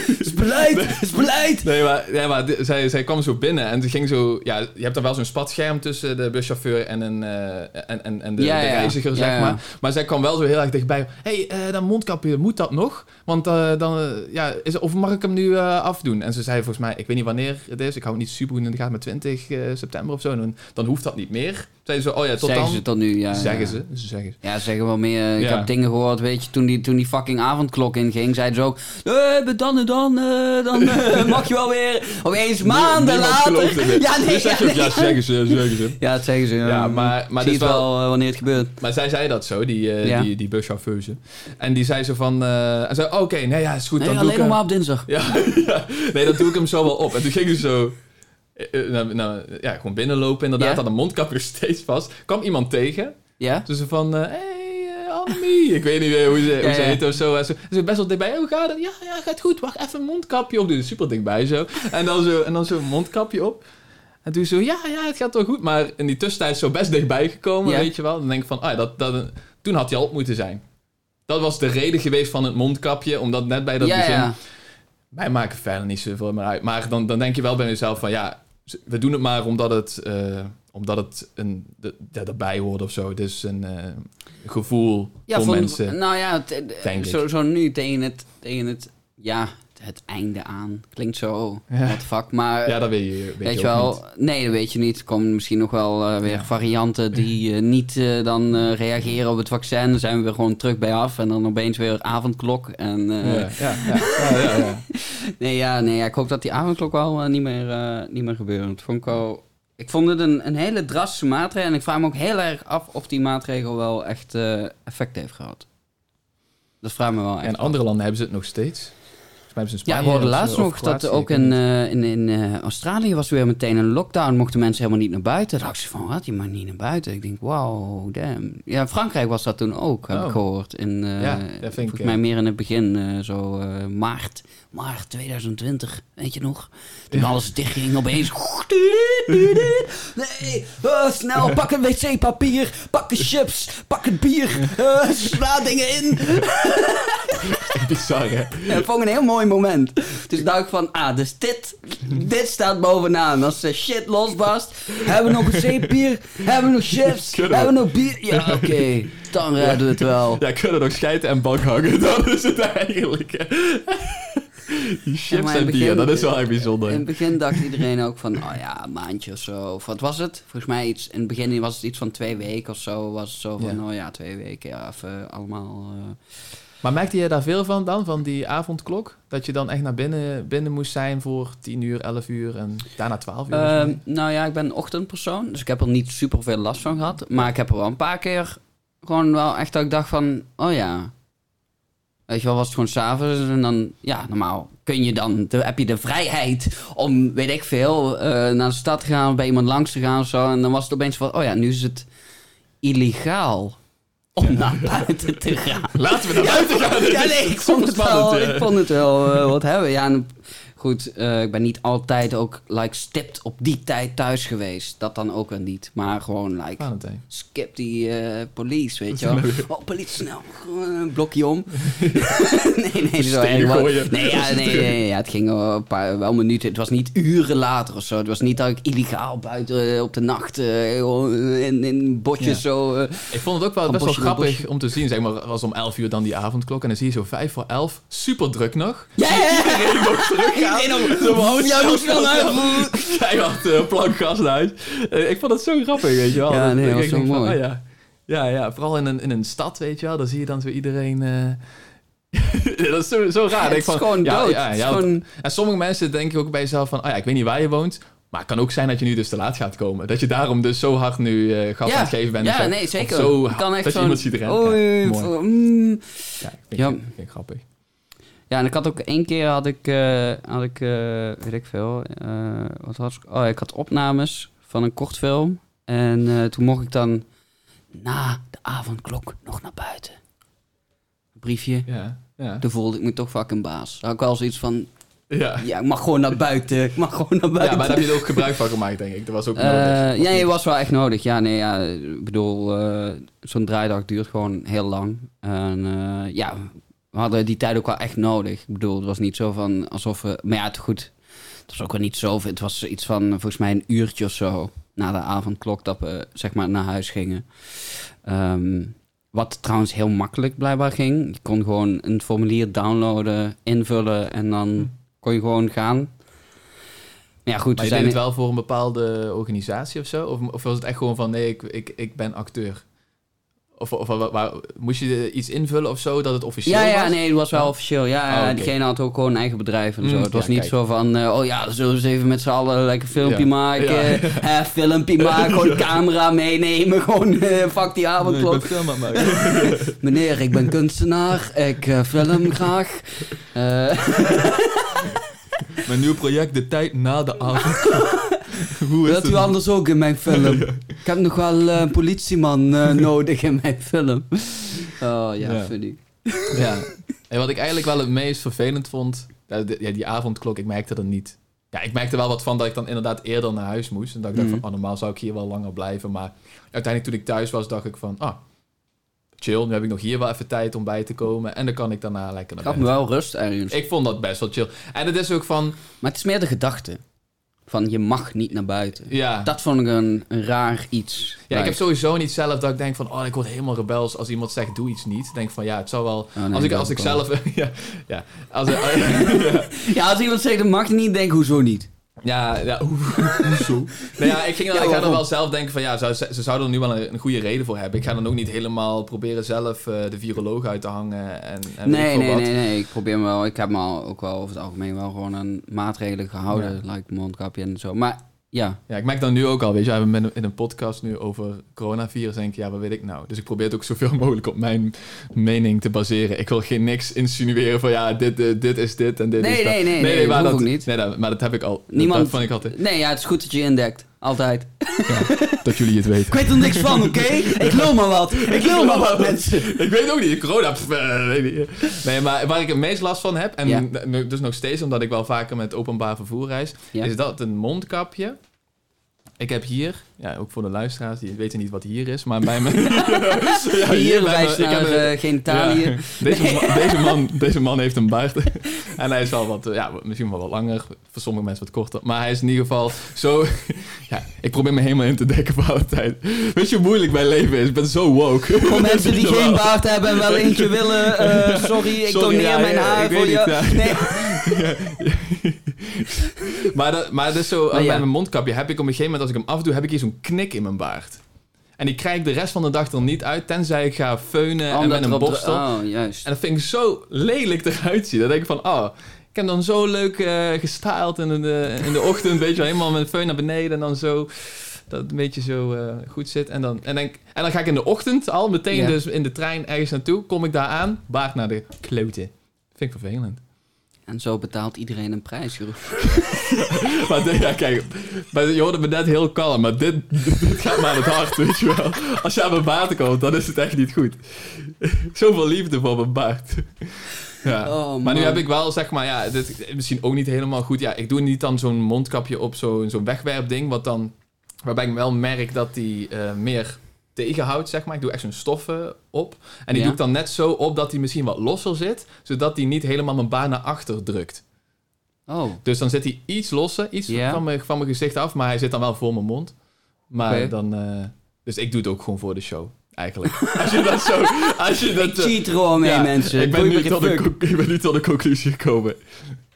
is beleid! is beleid! Nee, maar, nee, maar zij, zij kwam zo binnen en ze ging zo... Ja, je hebt dan wel zo'n spatscherm tussen de buschauffeur en, een, eh, en, en, en de, Ja, de reiziger, Ja, zeg maar. Maar zij kwam wel zo heel erg dichtbij. Hé, hey, eh, dat mondkapje, moet dat nog? Want eh, dan... ja, is, of mag ik hem nu afdoen? En ze zei volgens mij, ik weet niet wanneer het is. Ik hou het niet super goed in de gaten, maar 20 eh, september of zo. Dan, dan hoeft dat niet meer. Zei ze zo, oh ja, tot zeggen dan... ze tot nu, ja. zeggen ze, ze zeggen ze. Ja, ze zeggen wel meer. Ik heb dingen gehoord, weet je, toen die, toen die fucking avondklok inging, zeiden ze ook, eh, dan en dan, dan eh, mag je wel weer, opeens maanden later. Ja, nee, Dus zeg ja, nee. ja, zeggen ze, zeggen ze. Ja, dat zeggen ze. Ja, maar- maar dit wel eh, wanneer het gebeurt. Maar zij zei dat zo, die, eh die, die buschauffeuse. En die zei zo van... eh, en zei, oké, nee, ja, is goed. Nee, dan doe alleen ik, nog hem- maar op dinsdag. Ja, nee, dat doe ik hem zo wel op. En toen ging ze zo... eh, eh, nou, nou, ja, gewoon binnenlopen inderdaad. Had een mondkapje steeds vast. kwam iemand tegen. Ja? Dus ze van... Hé, hey, Ik weet niet meer hoe ze, hoe ze ja. heet of zo. En ze, ze best wel dichtbij. Hoe gaat het? Ja, ja, gaat goed. Wacht even een mondkapje op. Doe super dichtbij zo. En dan zo, en dan zo een mondkapje op. En toen zo, ja, ja, het gaat wel goed. Maar in die tussentijd zo best dichtbij gekomen, Ja. weet je wel. Dan denk ik van, ah, dat, dat, toen had hij al op moeten zijn. Dat was de reden geweest van het mondkapje. Omdat net bij dat ja, begin... Wij maken verder niet zoveel meer uit. Maar dan, dan denk je wel bij jezelf van ja, we doen het maar omdat het, eh, omdat het een, de, de, erbij hoort of zo. Dus een eh, gevoel Ja, voor van- mensen. Nou ja, het- het- zo nu tegen het, tegen het, ja, het einde aan. Klinkt zo, Ja. what the fuck. Maar Ja, dat weet je, weet Weet je wel, niet. nee, dat weet je niet. Er komen misschien nog wel eh, weer Ja. varianten die eh, niet eh, dan eh, reageren op het vaccin. Dan zijn we weer gewoon terug bij af en dan opeens weer avondklok. En, eh, Ja, ja, ja, ja, ja, ja. nee, ja, nee, ja, ik hoop dat die avondklok wel niet, meer, eh, niet meer gebeurt. Het vond ik, wel, ik vond het een, een hele drastische maatregel. En ik vraag me ook heel erg af of die maatregel wel echt eh, effect heeft gehad. Dat vraag me wel echt in andere landen hebben ze het nog steeds. Ja, hebben ze in hoorde laatst of- nog dat ook ik in, eh, in, in eh, Australië was weer meteen een lockdown. Mochten mensen helemaal niet naar buiten. Dacht ik van, wat, je mag niet naar buiten. Ik denk, wow, damn. Ja, Frankrijk was dat toen ook, heb Oh. ik gehoord. In, eh, Ja, dat vind ik, volgens eh, mij meer in het begin, eh, zo eh, maart. Maart 2020, weet je nog? Toen Ja. alles dichtging opeens. Nee, eh, snel, pak een wc-papier, pak de chips, pak het bier, eh, sla dingen in. Bizar, hè? Ja, vond een heel mooi moment. Dus dacht ik van, ah, dus dit, dit staat bovenaan. Als de shit losbarst, hebben we nog een zeepier, hebben we nog chips, Kunnen hebben we nog bier. Ja, oké, dan redden we het wel. Ja, kunnen nog scheiden en bak hangen. Dat is het eigenlijk. Die chips en bier, dat is wel echt bijzonder. In het begin dacht iedereen ook van, oh ja, een maandje of zo. Of wat was het? Volgens mij iets, in het begin was het iets van twee weken of zo. Was het zo van, Ja. oh ja, twee weken, ja, even allemaal... eh, Maar merkte je daar veel van dan, van die avondklok? Dat je dan echt naar binnen, binnen moest zijn voor 10 uur, 11 uur en daarna 12 uur? Ehm, nou ja, ik ben ochtendpersoon, dus ik heb er niet super veel last van gehad. Maar ik heb er wel een paar keer gewoon wel echt dat ik dacht van, oh ja. Weet je wel, was het gewoon s'avonds en dan, ja, normaal kun je dan, dan heb je de vrijheid om, weet ik veel, eh, naar de stad te gaan, bij iemand langs te gaan of zo. En dan was het opeens van, oh ja, nu is het illegaal om naar buiten te gaan. Laten we naar buiten gaan! Ja, nee, ik vond het wel, ik vond het wel wat hebben. Ja, en goed, eh, ik ben niet altijd ook like stipt op die tijd thuis geweest. Dat dan ook weer niet. Maar gewoon like Valentijn. skip die eh, police, weet je wel. Oh, politie, snel. Een blokje om. nee, nee, zo erg. Nee, ja, nee, nee, ja, het ging wel een paar wel minuten. Het was niet uren later of zo. Het was niet dat ik illegaal buiten eh, op de nacht in, in bosjes Ja. zo... Ik vond het ook wel best wel grappig om te zien. Zeg maar, het was om 11 uur dan die avondklok. En dan zie je zo 5 voor 11, super druk nog. Ja, ja, ja. Iedereen nog teruggaan. Iedereen oh, snel, moet snel snel, naar- uh, plankgas huis. Eh, ik vond het zo grappig, weet je wel. Ja, nee, dat was zo van, mooi. oh ja. Ja, ja, vooral in een, in een stad, weet je wel. Dan zie je dan zo iedereen... eh, dat is zo, zo raar. het Ik is van, gewoon ja, dood. Ja, Het is ja, gewoon- En sommige mensen denken ook bij jezelf van... Oh ja, ik weet niet waar je woont... Maar het kan ook zijn dat je nu dus te laat gaat komen. Dat je daarom dus zo hard nu eh gas aan het geven bent. Ja, zo. nee, zeker. Zo kan echt dat je iemand ziet rennen. Ja, mm. Ja, vind, Ja. Ik, vind ik grappig. Ja, en ik had ook één keer had ik, eh, had ik eh, weet ik veel, eh, wat was ik? Oh, ik had opnames van een kortfilm. En eh, toen mocht ik dan na de avondklok nog naar buiten. Een briefje. Ja, ja. Toen voelde ik me toch fucking baas. Had ik wel zoiets van, Ja. ja, ik mag gewoon naar buiten. Ik mag gewoon naar buiten. ja, maar daar heb je er ook gebruik van gemaakt, denk ik. Dat was ook nodig. ja, het was wel echt nodig. Ja, nee, ja, ik bedoel, zo'n draaidag duurt gewoon heel lang. En ja, we hadden die tijd ook wel echt nodig. Ik bedoel, het was niet zo van alsof we... Maar ja, het, goed, het was ook wel niet zoveel. Het was iets van, volgens mij, een uurtje of zo... na de avondklok dat we, zeg maar, naar huis gingen. Ehm, wat trouwens heel makkelijk blijkbaar ging. Je kon gewoon een formulier downloaden, invullen... en dan kon je gewoon gaan. Maar ja, goed, Maar we je deed zijn... het wel voor een bepaalde organisatie of zo? Of, of was het echt gewoon van, nee, ik, ik, ik ben acteur? Of, of waar- waar- moest je iets invullen of zo, dat het officieel Ja, ja, was? nee, het was wel Ja. officieel. Ja, Oh, diegene had ook gewoon een eigen bedrijf en zo. Mm, het was ja, niet kijk. zo van, eh, oh ja, dan zullen we eens even met z'n allen een lekker filmpje Ja. maken. Ja. eh, filmpje maken, gewoon camera meenemen, gewoon eh fuck die avondklok. maken. Meneer, ik ben kunstenaar, ik film graag. Mijn nieuw project, De Tijd na de Avond. Hoe wilt u anders ook in mijn film? Ik heb nog wel eh, een politieman eh, nodig in mijn film. Oh ja, Ja. funny. Ja. En wat ik eigenlijk wel het meest vervelend vond, ja, die avondklok, ik merkte er niet. Ja, ik merkte wel wat van dat ik dan inderdaad eerder naar huis moest. En dat ik dacht Mhm. van, oh, normaal zou ik hier wel langer blijven. Maar uiteindelijk toen ik thuis was, dacht ik van, ah, chill, nu heb ik nog hier wel even tijd om bij te komen. En dan kan ik daarna lekker naar Gaf me wel rust ergens. Ik vond dat best wel chill. En het is ook van, Maar het is meer de gedachte. Van je mag niet naar buiten. ja... Dat vond ik een, een raar iets. Ja, ik heb sowieso niet zelf dat ik denk van, oh, ik word helemaal rebels als iemand zegt, doe iets niet. Ik denk van, ja, het zou wel... Oh, nee, als ik, als ik zelf... ja, ja, als, ja, Ja, als iemand zegt dat mag niet, denk hoezo niet? Ja, ja, hoezo? nou ja, ik, ging dan, Ja, ik ga dan wel zelf denken van ja, ze, ze ze zouden er nu wel een, een goede reden voor hebben. Ik ga dan ook niet helemaal proberen zelf eh, de viroloog uit te hangen en, en Nee, nee, wat. nee, nee. Ik probeer me wel. Ik heb me al ook wel over het algemeen wel gewoon aan maatregelen gehouden. Like mondkapje en zo. Maar ja, Ja, ik merk dan nu ook al, weet je, we hebben in een podcast nu over coronavirus. denk ik, ja, wat weet ik nou? Dus ik probeer het ook zoveel mogelijk op mijn mening te baseren. Ik wil geen niks insinueren van ja, dit, dit, dit is dit en dit Nee, is dat. nee, nee, nee, maar hoeft dat ook niet. Nee, maar dat heb ik al. Niemand- Dat vond ik altijd. nee, ja, het is goed dat je indekt. Altijd. Dat jullie het weten. Ik weet er niks van, oké? Ik lul maar wat. Ik lul maar wat, mensen. Ik weet ook niet, corona. pff, eh, weet niet. Nee, maar waar ik het meest last van heb, en Ja. dus nog steeds omdat ik wel vaker met openbaar vervoer reis, Ja. is dat een mondkapje. Ik heb hier, ja, ook voor de luisteraars, die weten niet wat hier is, maar bij me. Ja, Hier bij wijst naar heb eh, genitalië. ja. deze, man, deze, man, deze man heeft een baard. en hij is wel wat, eh, ja, misschien wel wat langer. Voor sommige mensen wat korter. Maar hij is in ieder geval zo... ja, ik probeer me helemaal in te dekken voor altijd. Weet je hoe moeilijk mijn leven is? Ik ben zo woke. Voor mensen die geen baard hebben en wel eentje willen, eh, sorry, ik Sorry, doneer ja, mijn haar ik voor je. Nee. Maar, dat, maar dat is zo, ja. bij mijn mondkapje heb ik op een gegeven moment, als ik hem afdoe, heb ik hier zo'n knik in mijn baard. En die krijg ik de rest van de dag er niet uit, tenzij ik ga feunen en met een borstel. Oh, juist. En dat vind ik zo lelijk eruit zien. Dan denk ik van, oh, ik heb dan zo leuk eh gestyled in de, in de ochtend, weet je wel, helemaal met een föhn naar beneden en dan zo, dat het een beetje zo eh, goed zit. En dan, en, dan, en dan ga ik in de ochtend al, meteen dus in de trein ergens naartoe, kom ik daar aan, baard naar de kloten. Vind ik vervelend. En zo betaalt iedereen een prijs, Jeroen. Maar ja, kijk, maar je hoorde me net heel kalm, maar dit, dit gaat me aan het hart, weet je wel. Als je aan mijn baard komt, dan is het echt niet goed. Zoveel liefde voor mijn baard. Ja. Oh, maar nu heb ik wel, zeg maar, ja, dit is misschien ook niet helemaal goed. Ja, ik doe niet dan zo'n mondkapje op zo'n zo'n wegwerpding, wat dan, waarbij ik wel merk dat die eh, meer tegenhoudt, zeg maar. Ik doe echt zo'n stoffen op. En die Ja. doe ik dan net zo op dat die misschien wat losser zit, zodat die niet helemaal mijn baard naar achter drukt. Oh, Dus dan zit hij iets losser, iets van, mijn, van mijn gezicht af, maar hij zit dan wel voor mijn mond. Maar dan... eh, dus ik doe het ook gewoon voor de show, eigenlijk. als je dat zo... Als je dat, ik cheat er gewoon mee, ja, mensen. Ik ben, nu tot de, ik ben nu tot de conclusie gekomen.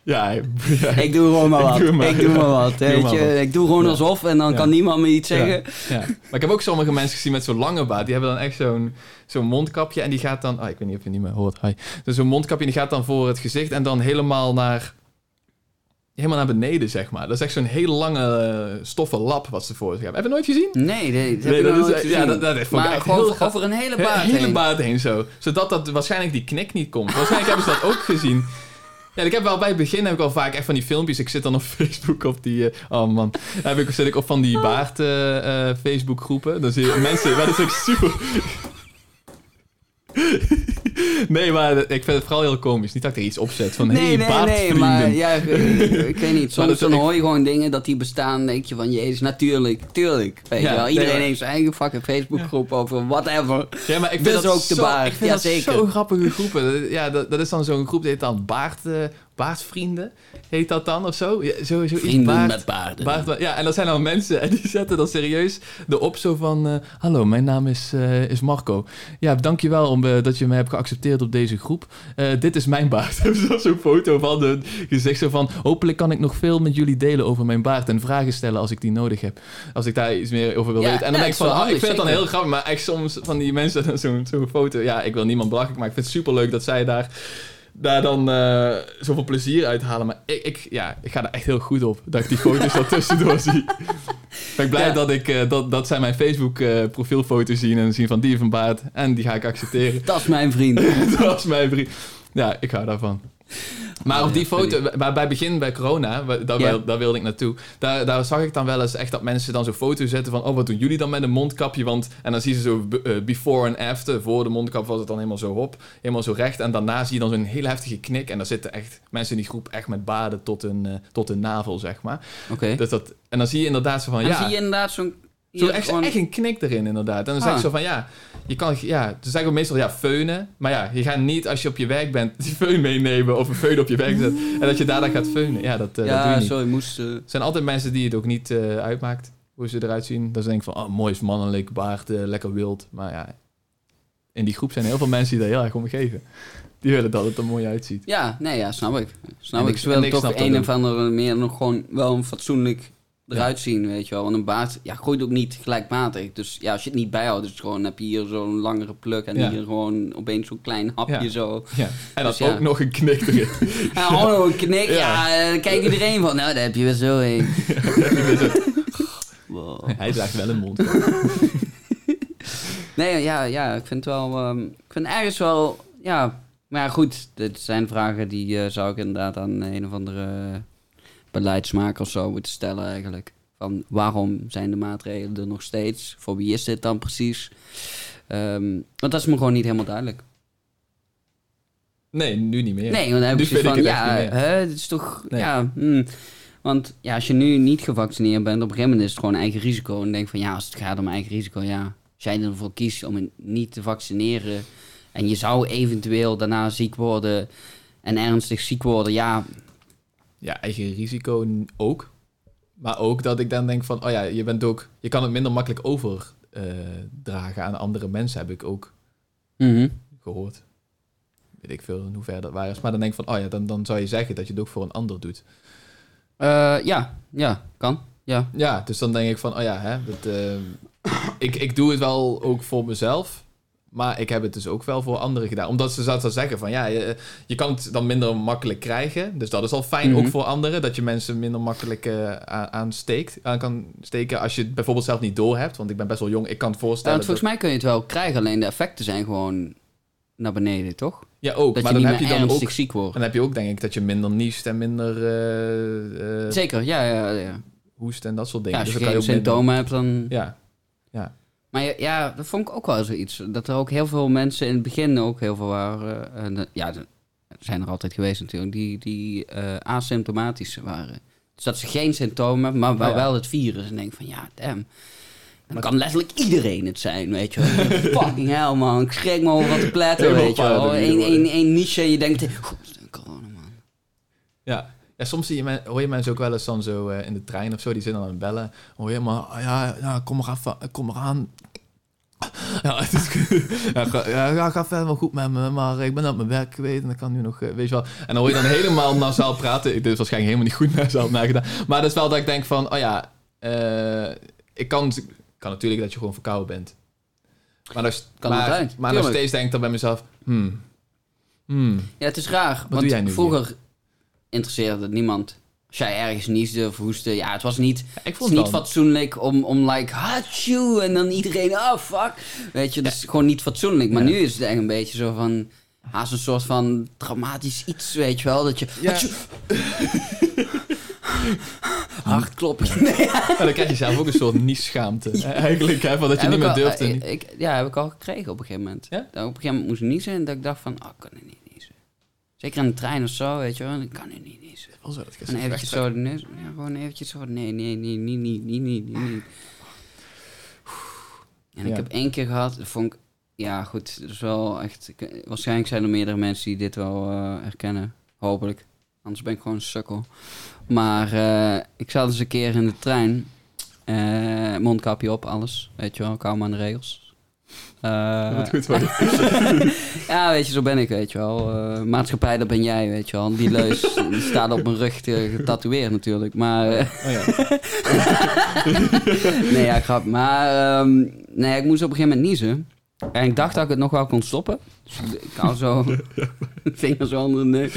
Ja, ja. Ik doe gewoon maar Ik wat. doe maar. ik doe maar wat. Doe Weet maar je. wat. Ik doe gewoon Ja. alsof en dan Ja. kan niemand me iets zeggen. Ja. Maar ik heb ook sommige mensen gezien met zo'n lange baard. Die hebben dan echt zo'n zo'n mondkapje. En die gaat dan... Oh, ik weet niet of je niet meer hoort. Hi. Dus zo'n mondkapje die gaat dan voor het gezicht. En dan helemaal naar... Helemaal naar beneden, zeg maar. Dat is echt zo'n hele lange eh, stoffen lap wat ze voor zich hebben. Heb je nooit gezien? Nee, nee, dat Nee, heb ik dat nog is- nooit ja, gezien. dat- dat maar echt gewoon heel over, een hele He- baard hele heen. baard heen zo. Zodat dat waarschijnlijk die knik niet komt. Waarschijnlijk hebben ze dat ook gezien. Ja, ik heb wel bij het begin heb ik al vaak echt van die filmpjes. Ik zit dan op Facebook op die. eh, oh man. Dan heb ik, zit ik op van die baard eh, eh, Facebook groepen. Dan zie je mensen. Dat is ook super. Nee, maar ik vind het vooral heel komisch. Niet dat ik er iets opzet van. Nee, hey, nee, baardvrienden. nee, maar ja, ik, ik weet niet. Maar Soms dan hoor je gewoon dingen dat die bestaan. denk je van, jezus, natuurlijk, tuurlijk. Weet Ja, je wel. Iedereen heeft zijn eigen fucking Facebookgroep over whatever. Ja, maar ik Dus vind dat ook de zo, baard. Ik vind Ja, dat zeker. zo grappige groepen. Ja, dat, dat is dan zo'n groep die heet dan baard, eh, baardvrienden. Heet dat dan of zo? Ja, zo, Vrienden met paarden. ja, en dat zijn dan mensen en die zetten dan serieus erop zo van... eh, Hallo, mijn naam is, eh, is Marco. Ja, dankjewel om, eh, dat je me hebt geaccepteerd op deze groep. Dit is mijn baard. Zo'n foto van hun gezicht zo van... Hopelijk kan ik nog veel met jullie delen over mijn baard en vragen stellen als ik die nodig heb. Als ik daar iets meer over wil Ja, weten. En dan ja, denk ik van, oh, ik vind het dan heel grappig, maar echt soms van die mensen zo'n zo'n foto. Ja, ik wil niemand belachelijk maken. Ik vind het superleuk dat zij daar, daar dan eh, zoveel plezier uit halen. Maar ik, ik, ja, ik ga er echt heel goed op dat ik die foto's er tussendoor zie. Ik ben blij Ja. dat, ik, eh, dat, dat zij mijn Facebook eh, profielfoto zien en zien van die van baard. En die ga ik accepteren. Dat is mijn vriend. dat was mijn vriend. Ja, ik hou daarvan. Maar op die foto, bij, bij begin bij corona, daar, daar wilde ik naartoe. Daar, daar zag ik dan wel eens echt dat mensen dan zo'n foto zetten van, oh, wat doen jullie dan met een mondkapje? Want, en dan zie je zo eh, before en after. Voor de mondkap was het dan helemaal zo op, helemaal zo recht. En daarna zie je dan zo'n hele heftige knik. En daar zitten echt mensen in die groep echt met baden tot hun, eh, tot hun navel, zeg maar. Oké. Dus dat, en dan zie je inderdaad zo van, En dan ja... zie je inderdaad zo'n... Zo echt, gewoon- echt een knik erin, inderdaad. En dan zeg ik Ah. zo van, ja, je kan, ja, dan zeggen we meestal, ja, feunen. Maar ja, je gaat niet als je op je werk bent, die feun meenemen of een feun op je werk zetten. en dat je daar dan gaat feunen. Ja, dat, eh, dat doe je ja, niet. sorry, moest... eh, Er zijn altijd mensen die het ook niet eh, uitmaakt, hoe ze eruit zien. Dat ze denken van, oh, mooi is mannelijk, baard, lekker wild. Maar ja, in die groep zijn heel veel mensen die daar heel erg om geven. Die willen dat het er mooi uitziet. Ja, nee, ja, snap ik. Snap En ik. ik- Ze willen en ik toch een of andere meer nog gewoon wel een fatsoenlijk eruit zien, weet je wel. Want een baard ja, groeit ook niet gelijkmatig. Dus ja, als je het niet bijhoudt, is het gewoon, heb je hier zo'n langere pluk en Ja. hier gewoon opeens zo'n klein hapje Ja. zo. Ja. En Dus ja. ook nog een knik erin. En gewoon nog een knik, Ja. ja, eh, dan kijkt iedereen van, nou, daar heb je weer zo heen. Wow. Hij draagt wel een mond. Nee, ja, ja, ik vind het wel, ehm, ik vind ergens wel, ja, maar ja, goed, dit zijn vragen die eh, zou ik inderdaad aan een of andere of zo moeten stellen eigenlijk. Van waarom zijn de maatregelen er nog steeds? Voor wie is dit dan precies? Ehm, want dat is me gewoon niet helemaal duidelijk. Nee, nu niet meer. Nee, want dan heb Nu ik van, ja, hè, het is toch, Nee. ja, hmm. Want ja, als je nu niet gevaccineerd bent, op een gegeven moment is het gewoon eigen risico. En denk van, ja, als het gaat om eigen risico, ja, als jij ervoor kiest om je niet te vaccineren en je zou eventueel daarna ziek worden en ernstig ziek worden, ja, Ja, eigen risico ook. Maar ook dat ik dan denk van, oh ja, je bent ook, je kan het minder makkelijk overdragen aan andere mensen, heb ik ook mhm. gehoord. Weet ik veel in hoeverre dat waar is. Maar dan denk ik van, oh ja, dan, dan zou je zeggen dat je het ook voor een ander doet. Eh, ja, ja, kan, ja. Ja, dus dan denk ik van, oh ja, hè, dat, eh, ik, ik doe het wel ook voor mezelf. Maar ik heb het dus ook wel voor anderen gedaan. Omdat ze zouden zeggen van, ja, je, je kan het dan minder makkelijk krijgen. Dus dat is al fijn Mhm. ook voor anderen. Dat je mensen minder makkelijk eh, aan, aansteekt, aan kan steken. Als je het bijvoorbeeld zelf niet door hebt. Want ik ben best wel jong. Ik kan het Ja, voorstellen. want volgens mij kun je het wel krijgen, alleen de effecten zijn gewoon naar beneden, toch? ja, ook. Dat maar je dan heb je dan ook... ziek wordt. Dan heb je ook, denk ik, dat je minder niest en minder eh, eh, Zeker, ja, ja, ja. hoest en dat soort ja dingen. als je Dus geen je minder- symptomen hebt, dan... Ja, Maar ja, dat vond ik ook wel zoiets. Dat er ook heel veel mensen in het begin ook heel veel waren. eh, en, ja, er zijn er altijd geweest natuurlijk. Die, die eh, asymptomatisch waren. Dus dat ze geen symptomen hebben, maar wel, Oh ja. wel het virus. En denk van ja, damn. Dan kan letterlijk iedereen het zijn, weet je wel. Fucking hell, man. Ik schrik me over wat te pletten, Helemaal weet je wel. Eén worden. één- één niche en je denkt... Goed, corona, man. Ja. Ja, soms zie je men, hoor je mensen ook wel eens dan zo eh, in de trein of zo, die zitten dan aan het bellen. Hoor je maar, ah, ja, ja, kom maar kom maar aan. Ja, het is, ja, ga, ja, gaat verder wel goed met me, maar ik ben op mijn werk geweest en ik kan nu nog, eh, weet je wel. En dan hoor je dan helemaal nasaal praten. Ik- is waarschijnlijk helemaal niet goed nasaal nagedaan. Maar dat is wel dat ik denk van, oh ja, eh, ik kan, kan natuurlijk dat je gewoon verkouden bent. Maar, nog, Kan maar, maar nog steeds denk ik dan bij mezelf, hmm, hmm, Ja, het is raar. want jij nu vroeger interesseerde het niemand. Als jij ergens niesde of hoestte, ja, het was niet... ik vond het niet fatsoenlijk om, om like, hatsjoe, en dan iedereen, oh fuck. Weet je, dat is gewoon niet fatsoenlijk. Maar nu is het echt een beetje zo van, haast een soort van dramatisch iets, weet je wel. Dat je... Ja. Atjoe. Hard kloppen. Nee, Ja, dan krijg je zelf ook een soort nieschaamte. Eigenlijk, hè, van dat je niet ik meer durft. eh, ik, ja, heb ik al gekregen op een gegeven moment. Dat ik op een gegeven moment moest niezen en dat ik dacht van, oh, ik kan er niet niezen. Zeker in de trein of zo, weet je wel. Ik kan er niet niezen. Wel zo dat zegt, eventjes zo ja, gewoon eventjes zo, nee, nee, nee, niet, niet, niet, niet, niet. En ik heb één keer gehad, dat vond ik, ja goed, is wel echt, ik- waarschijnlijk zijn er meerdere mensen die dit wel eh, herkennen, hopelijk. Anders ben ik gewoon een sukkel. Maar eh, ik zat eens een keer in de trein, eh, mondkapje op, alles, weet je wel, ik me aan de regels. Eh, Dat moet goed ja, weet je, zo ben ik, weet je wel. Eh, maatschappij, dat ben jij, weet je wel. Die leus die staat op mijn rug eh, getatoeëerd natuurlijk. Maar, eh, Oh ja. nee, ja, grap. Maar, ehm, nee, ik moest op een gegeven moment niezen. En ik dacht dat ik het nog wel kon stoppen. Dus ik- hou zo vinger zo onder de neus.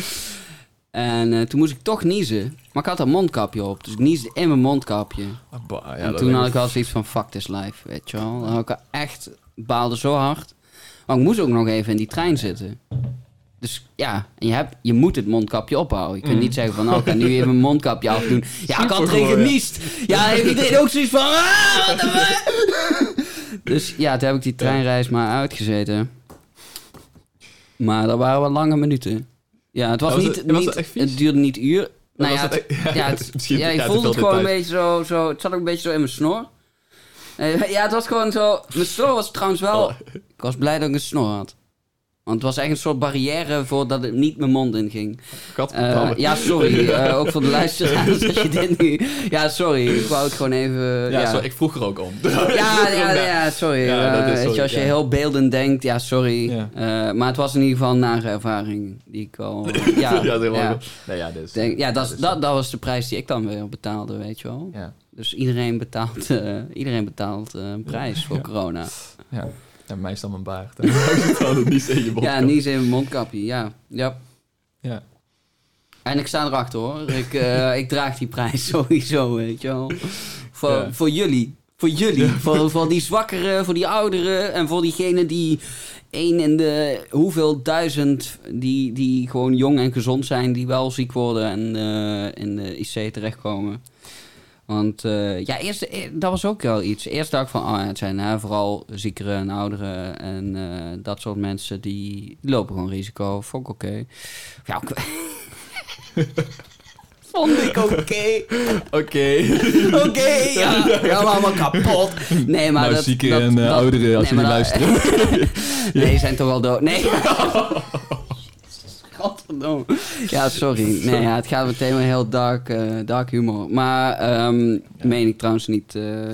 En eh, toen moest ik toch niezen. Maar ik had een mondkapje op. Dus ik niesde in mijn mondkapje. Ah, bah, ja, en toen had ik wel zoiets van, fuck this life, weet je wel. Dan had ik echt, baalde zo hard. Maar ik moest ook nog even in die trein zitten. Dus ja, en je, hebt, je moet het mondkapje ophouden. Je kunt Mm. niet zeggen van, nou, ik ga nu even mijn mondkapje afdoen. Ja, ik had erin geniest. Ja, heeft iedereen ook zoiets van, ah, wat Dus ja, toen heb ik die treinreis maar uitgezeten. Maar dat waren wel lange minuten. Ja, het was, Was niet, het- was niet het echt vies? het duurde niet uur. Nou ja, het- ja, het- ja, ik voelde het gewoon een beetje zo, zo... Het zat ook een beetje zo in mijn snor. Eh, Ja, het was gewoon zo... Mijn snor was trouwens wel... Oh. Ik was blij dat ik een snor had. Want het was echt een soort barrière voordat het niet mijn mond inging. Eh, Gadverdamme. ja, sorry. eh, ook voor de luisteraars als je dit nu... Ja, sorry. Ik wou het gewoon even... ja, Ja, ik vroeg er ook om. ja, ja, ja, sorry. Ja, dat Eh, is weet zo, je, als je heel beeldend denkt, ja, sorry. Eh, maar het was in ieder geval een nare ervaring die ik eh, ja, ja, dat is dus. Denk, ja, dat, dat, dat was de prijs die ik dan weer betaalde, weet je wel. Ja. Dus iedereen betaalt, eh, iedereen betaalt eh, een prijs voor Ja. corona. Ja. ja, mij is dan mijn baard. Niet in je mond. Ja, niet in mijn mondkapje, ja. ja. Ja. En ik sta erachter hoor. Ik, eh, ik draag die prijs sowieso, weet je wel. Voor, voor jullie. Voor jullie. Voor, voor die zwakkeren, voor die ouderen en voor diegenen die één in de hoeveel duizend die, die gewoon jong en gezond zijn, die wel ziek worden en in de IC terechtkomen. Want eh, ja, eerst, eh, dat was ook wel iets. Eerst dacht ik van, oh, het zijn hè, vooral ziekeren en ouderen en eh, dat soort mensen die, lopen gewoon risico. Vond ik oké. Ja, ook- Vond ik oké. Oké. Oké, ja. Gaan we allemaal kapot. Nee, maar nou, dat... zieken dat- en dat- ouderen, als nee, jullie luisteren. nee, zijn toch al dood. Nee. Godverdomme. Ja, sorry. Nee, ja, het gaat meteen wel heel dark, eh, dark humor. Maar ehm meen ik trouwens niet... eh,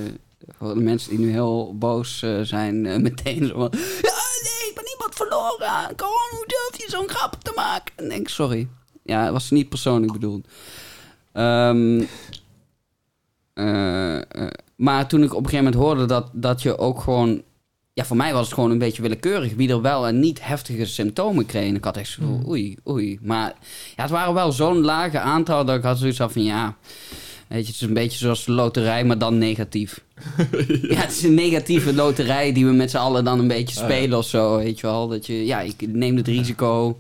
voor de mensen die nu heel boos eh, zijn, eh, meteen zo van... Ja, nee, ik ben niemand verloren. Gewoon, hoe durf je zo'n grap te maken? En denk, sorry. Ja, het was niet persoonlijk bedoeld. Ehm, eh, eh, maar toen ik op een gegeven moment hoorde dat, dat je ook gewoon... Ja, voor mij was het gewoon een beetje willekeurig wie er wel en niet heftige symptomen kreeg. En ik had echt zo, Mm. oei, oei. Maar ja, het waren wel zo'n lage aantal dat ik had zoiets van, van ja... Weet je, het is een beetje zoals de loterij, maar dan negatief. ja. het is een negatieve loterij die we met z'n allen dan een beetje Ah, ja. spelen of zo, weet je wel. Dat je, ja, ik neem het risico.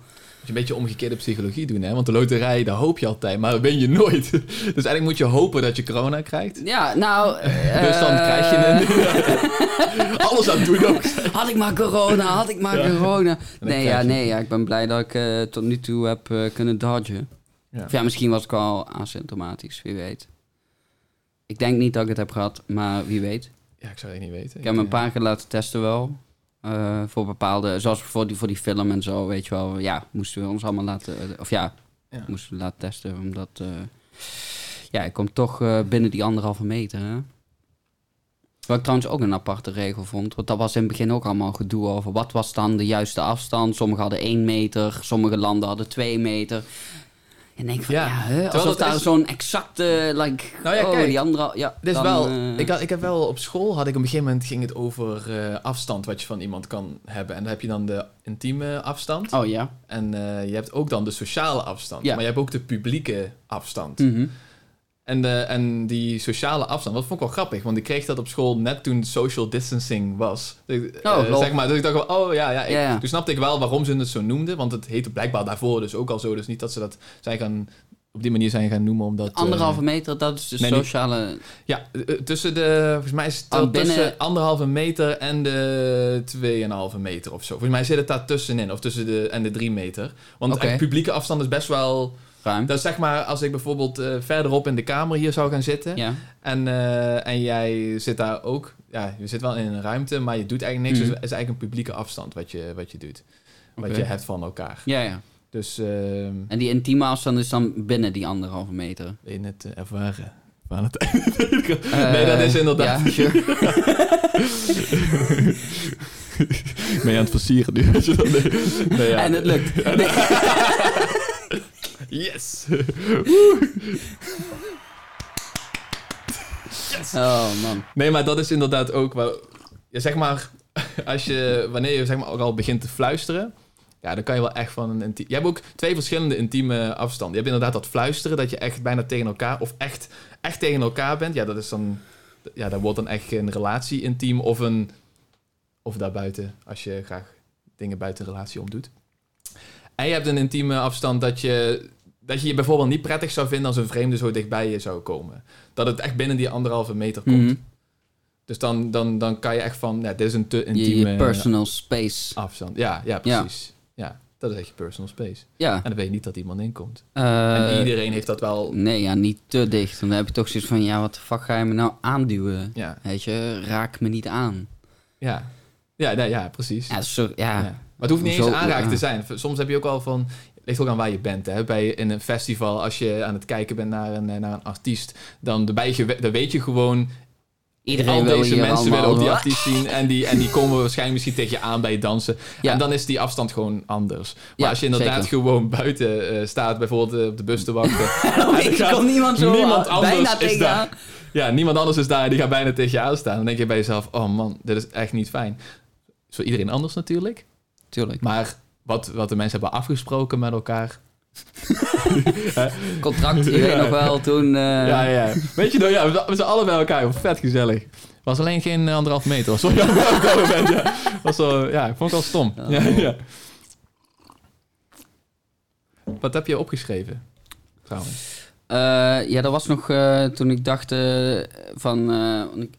Een beetje omgekeerde psychologie doen, hè? Want de loterij, daar hoop je altijd, maar dat ben je nooit. Dus eigenlijk moet je hopen dat je corona krijgt. Ja, nou... Dus dan eh, krijg je een... Alles aan het doen ook. Had ik maar corona, had ik maar Ja. corona. Nee, ja, nee ja, ik ben blij dat ik eh, tot nu toe heb eh, kunnen dodgen. Ja. Of ja, misschien was ik al asymptomatisch, wie weet. Ik denk niet dat ik het heb gehad, maar wie weet. Ja, ik zou het niet weten. Ik heb me een eh, paar keer laten testen wel. Eh, voor bepaalde, zoals voor die, voor die film en zo, weet je wel. Ja, moesten we ons allemaal laten, eh, of ja, Ja. moesten we laten testen. Omdat, eh, ja, ik kom toch binnen die anderhalve meter, hè. Wat ik trouwens ook een aparte regel vond. Want dat was in het begin ook allemaal gedoe over. Wat was dan de juiste afstand? Sommigen hadden één meter. Sommige landen hadden twee meter. En denk van, ja, Ja, hè, alsof daar is- zo'n exacte, like, Nou ja, oh, kijk, die andere, ja. Dit is dan, wel, eh, ik, had, ik heb wel op school, had ik op een gegeven moment ging het over eh, afstand wat je van iemand kan hebben. En dan heb je dan de intieme afstand. Oh ja. En eh, je hebt ook dan de sociale afstand. Ja. Maar je hebt ook de publieke afstand. Mhm. En, de, en die sociale afstand, dat vond ik wel grappig. Want ik kreeg dat op school net toen social distancing was. Dus, Oh, eh, zeg maar, dus ik dacht oh ja, ja, ik, Ja, ja. Toen snapte ik wel waarom ze het zo noemden. Want het heette blijkbaar daarvoor dus ook al zo. Dus niet dat ze dat zijn gaan, op die manier zijn gaan noemen. Omdat, eh, Anderhalve meter, dat is de nee, niet- sociale... ja, eh, tussen de, volgens mij is het wel binnen- tussen anderhalve meter en de 2,5 meter of zo. Volgens mij zit het daar tussenin, of tussen de en de 3 meter. Want echt publieke afstand is best wel... Ruim. Dat is zeg maar, als ik bijvoorbeeld eh, verderop in de kamer hier zou gaan zitten... Ja. En, eh, en jij zit daar ook... Ja, je zit wel in een ruimte, maar je doet eigenlijk niks. Mhm. Dus het is eigenlijk een publieke afstand wat je, wat je doet. Wat je hebt van elkaar. ja, ja. Dus ehm En die intieme afstand is dan binnen die anderhalve meter. je het eh, ervaren? Aan het nee, dat is inderdaad... Ja, sure. Ben je aan het versieren nu? Nee, ja. En het lukt. Nee. Yes! Oh man. Nee, maar dat is inderdaad ook wel... Ja, zeg maar, als je, wanneer je zeg maar ook al begint te fluisteren... Ja, dan kan je wel echt van een intiem... Je hebt ook twee verschillende intieme afstanden. Je hebt inderdaad dat fluisteren, dat je echt bijna tegen elkaar... Of echt, echt tegen elkaar bent. Ja, dat is dan... Ja, dat wordt dan echt een relatie intiem of een... Of daarbuiten, als je graag dingen buiten een relatie om doet. En je hebt een intieme afstand dat je... Dat je je bijvoorbeeld niet prettig zou vinden als een vreemde zo dichtbij je zou komen. Dat het echt binnen die anderhalve meter komt. Mhm. Dus dan, dan, dan kan je echt van, ja, dit is een te intieme je personal space. afstand. Ja, ja, precies. Ja. dat is echt je personal space. Ja. En dan weet je niet dat iemand inkomt. Eh, en iedereen heeft dat wel, Nee, ja, niet te dicht. Dan heb je toch zoiets van, ja, wat de fuck ga je me nou aanduwen? ja, Weet je, raak me niet aan. ja. Ja, nee, ja, precies. Ja, zo, ja. Ja. Maar het hoeft niet eens Hoezo? Ja. te zijn. Soms heb je ook al van... Ligt ook aan waar je bent. Hè? Bij in een festival, als je aan het kijken bent naar een, eh, naar een artiest... Dan, dan, je dan weet je gewoon... Iedereen al deze mensen willen ook die artiest zien. En die, en die komen waarschijnlijk misschien tegen je aan bij het dansen. Ja. En dan is die afstand gewoon anders. Maar Ja, als je inderdaad zeker. gewoon buiten eh, staat... Bijvoorbeeld eh, op de bus te wachten... en Ik gaat niemand zo niemand aan- anders bijna is tegen daar. aan. Ja, niemand anders is daar. Die gaat bijna tegen je aanstaan. Dan denk je bij jezelf... Oh man, dit is echt niet fijn. Is voor iedereen anders natuurlijk. Tuurlijk. Maar wat, wat de mensen hebben afgesproken met elkaar. Contract, weet Ja. nog wel, toen... eh, ja, ja. Weet je nog, ja, we zijn alle bij elkaar. Vet gezellig. Was alleen geen eh, anderhalf meter. Was wel jammer op dat ja. Was wel, ja, ik vond het wel stom. Oh. Ja, ja. Wat heb je opgeschreven? Trouwens. Eh, ja, dat was nog toen ik dacht van... ik,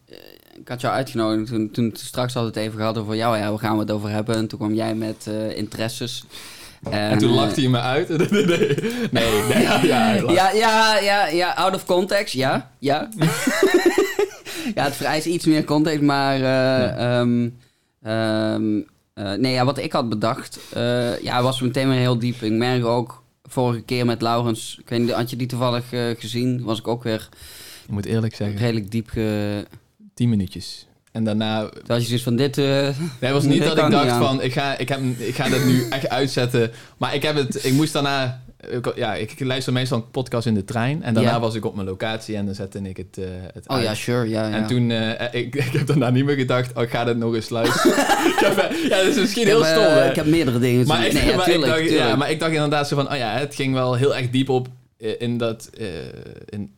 ik had jou uitgenodigd toen, toen straks hadden we het even gehad over jou. Ja, waar gaan we het over hebben? En toen kwam jij met eh, interesses. En toen eh, lachte hij me uit. nee, nee, ja, ja. Ja, ja, out of context, ja, ja. ja, het vereist iets meer context, maar... eh, ehm, ehm, eh, nee, ja, wat ik had bedacht, ja, was meteen weer heel diep. Ik merk ook, vorige keer met Laurens, ik weet niet, had je die toevallig gezien? Was ik ook weer Ik moet eerlijk zeggen, redelijk diep ge... tien minuutjes. En daarna Toen had je zoiets van, dit... eh, Nee, was niet dat ik dacht van, ik ga, ik, heb, ik ga dit nu echt uitzetten. Maar ik heb het, ik moest daarna, ik- ja, ik luister meestal een podcast in de trein. En daarna was ik op mijn locatie en dan zette ik het, eh het oh uit. ja, sure, ja, ja. En toen, eh, ik, ik heb daarna niet meer gedacht, oh, ik ga dit nog eens luisteren. Heb, ja, dat is misschien heel stom, ik heb meerdere dingen maar, ik, nee, ja, maar, tuurlijk, dacht, tuurlijk. ja, maar ik dacht inderdaad zo van, oh ja, het ging wel heel erg diep op in dat, in,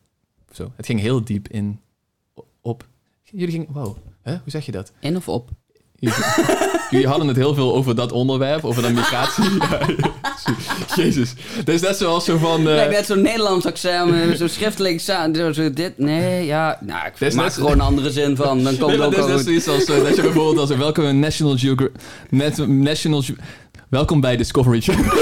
zo, het ging heel diep in, jullie gingen, wow, hè? hoe zeg je dat? In of op? Jullie, hadden het heel veel over dat onderwerp, over de migratie. Jezus. Is net zoals zo van... eh, Kijk, net zo'n Nederlands examen, zo schriftelijk, zo, zo dit, nee, ja. Nou, ik is maak net- gewoon een andere zin van, dan komt nee, het ook dit is wel net goed. zoiets als eh, dat je bijvoorbeeld als welke National Geographic... National Welkom bij Discovery Channel.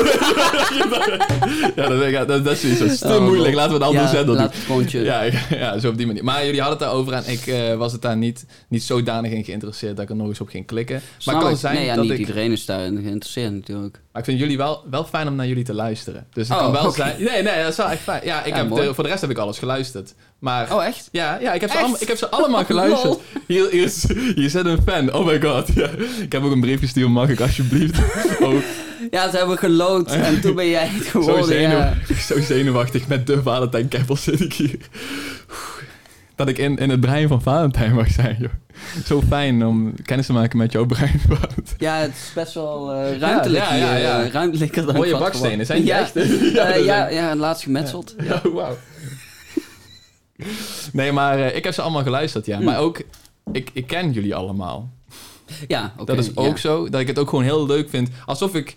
ja, dat, ja, dat, dat is is te Oh, moeilijk. Laten we ja, doen. het gewoon chill. Ja, ja, zo op die manier. Maar jullie hadden het daarover en ik eh, was het daar niet, niet zodanig in geïnteresseerd dat ik er nog eens op ging klikken. Snap maar het kan ik. zijn nee, ja, dat niet ik... iedereen is daarin geïnteresseerd natuurlijk. Maar ik vind jullie wel, wel fijn om naar jullie te luisteren. Dus het Oh, kan wel zijn... Nee, nee, dat is wel echt fijn. Ja, ik Ja, heb de- voor de rest heb ik alles geluisterd. Maar... Oh, echt? Ja, ja ik, heb ze allemaal, ik heb ze allemaal geluisterd. Hier, hier, is, hier zit een fan. Oh my god. Ja. Ik heb ook een brief gestuurd. Mag ik alsjeblieft? Oh, Ja, ze hebben gelood en toen ben jij het zo, geworden. zenuw, ja. zo zenuwachtig met de Valentijn Keppel zit ik hier. Dat ik in, in het brein van Valentijn mag zijn, joh. Zo fijn om kennis te maken met jouw brein. Ja, het is best wel eh, ruimtelijk ja, ja, hier. ja. eh, ruimtelijker dan Mooie bakstenen, zijn die ja. echt? Eh, dat ja, ja, laatst gemetseld. Ja, wauw. Nee, maar eh, ik heb ze allemaal geluisterd, ja. Hm. Maar ook, ik, ik ken jullie allemaal. Ja, oké. dat is ook ja. zo, dat ik het ook gewoon heel leuk vind. Alsof ik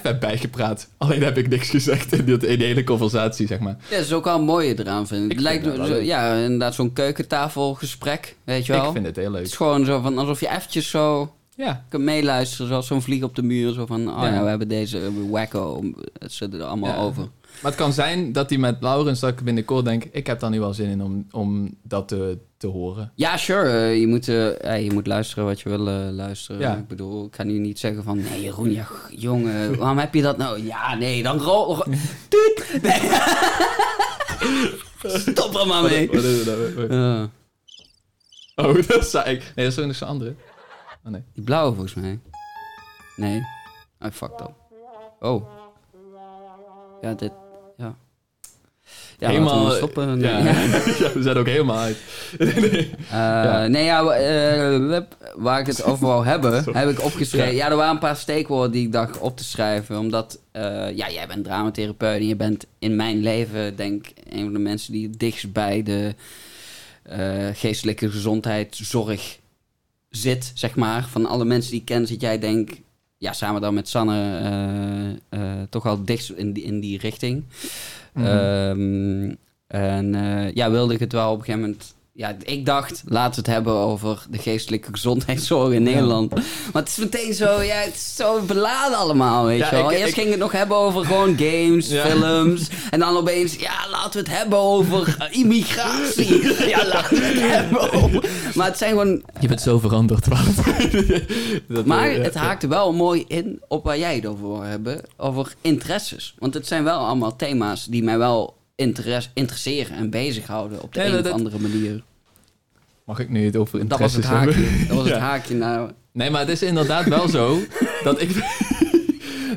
even bijgepraat. Alleen heb ik niks gezegd in, die, in die hele conversatie, zeg maar. Ja, dat is ook wel een mooie eraan, vind ik. Ik Het lijkt me zo, ja, inderdaad zo'n keukentafelgesprek, weet je wel. Ik vind het heel Het leuk. is gewoon zo van, alsof je eventjes zo Ja, kunt meeluisteren, zoals zo'n vlieg op de muur. Zo van, oh ja, Ja. we hebben deze wacko, het zit er allemaal Ja. over. Maar het kan zijn dat hij met Laurens, dat ik binnenkort denk... Ik heb daar nu wel zin in om, om dat te, te horen. Ja, sure. eh, je, moet, eh, ja, je moet luisteren wat je wil eh, luisteren. Ja. Ik bedoel, ik ga nu niet zeggen van... Nee, Jeroen, ja, jongen, waarom heb je dat nou? Ja, nee, dan rol... ro- Tuut! Nee. Stop er maar mee. Wat is Oh, dat zei ik. Nee, dat is nog zo'n andere. Oh nee. die blauwe volgens mij. Nee. I fucked up. Oh. Ja, dit... Ja. Helemaal... we stoppen. Nee. Ja, ja, we zijn ook helemaal uit. nee. Eh, Nee, ja, eh, waar ik het over wou hebben, heb ik opgeschreven. Ja. Er waren een paar steekwoorden die ik dacht op te schrijven. Omdat, eh, ja, jij bent dramatherapeut en je bent in mijn leven, denk ik, een van de mensen die het dichtst bij de geestelijke gezondheidszorg zit, zeg maar. Van alle mensen die ik ken, zit jij, denk ja, samen dan met Sanne, toch al dichtst in die, in die richting. Ehm, en eh, ja, wilde ik het wel op een gegeven moment. Ja, ik dacht, laten we het hebben over de geestelijke gezondheidszorg in Ja. Nederland. Maar het is meteen zo, ja, het is zo beladen allemaal, weet Ja, je wel. ik- Eerst ik- ging het nog hebben over gewoon games, Ja. films. En dan opeens, ja, laten we het hebben over eh, immigratie. ja, laten we het hebben over... Maar het zijn gewoon... Je bent zo veranderd, Wout. Maar eh, het ja. haakt wel mooi in op waar jij het over wil hebben. Over interesses. Want het zijn wel allemaal thema's die mij wel interesse, interesseren en bezighouden op de Nee, een dat- of andere manier. Mag ik nu het over Dat was het hebben? haakje. Dat was het haakje nou. Nee, maar het is inderdaad wel zo dat ik...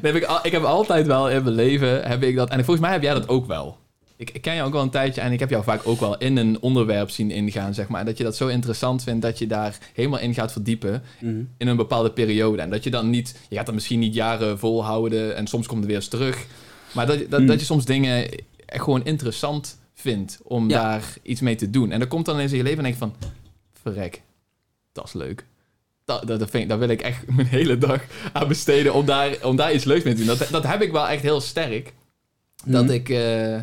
Nee, heb ik, al- ik heb altijd wel in mijn leven, heb ik dat... En volgens mij heb jij dat ook wel. Ik, ik ken je ook wel een tijdje en ik heb jou vaak ook wel in een onderwerp zien ingaan, zeg maar. En dat je dat zo interessant vindt dat je daar helemaal in gaat verdiepen Mhm. in een bepaalde periode. En dat je dan niet... Je gaat dat misschien niet jaren volhouden en soms komt het weer eens terug. Maar dat, dat, dat je soms dingen gewoon interessant vindt om Ja. daar iets mee te doen. En dan komt dan in je leven en denk van... Verrek, dat is leuk. Dat, dat, dat, vind ik, daar wil ik echt mijn hele dag aan besteden om daar, om daar iets leuks mee te doen. Dat, dat heb ik wel echt heel sterk. Dat Mhm. ik... eh,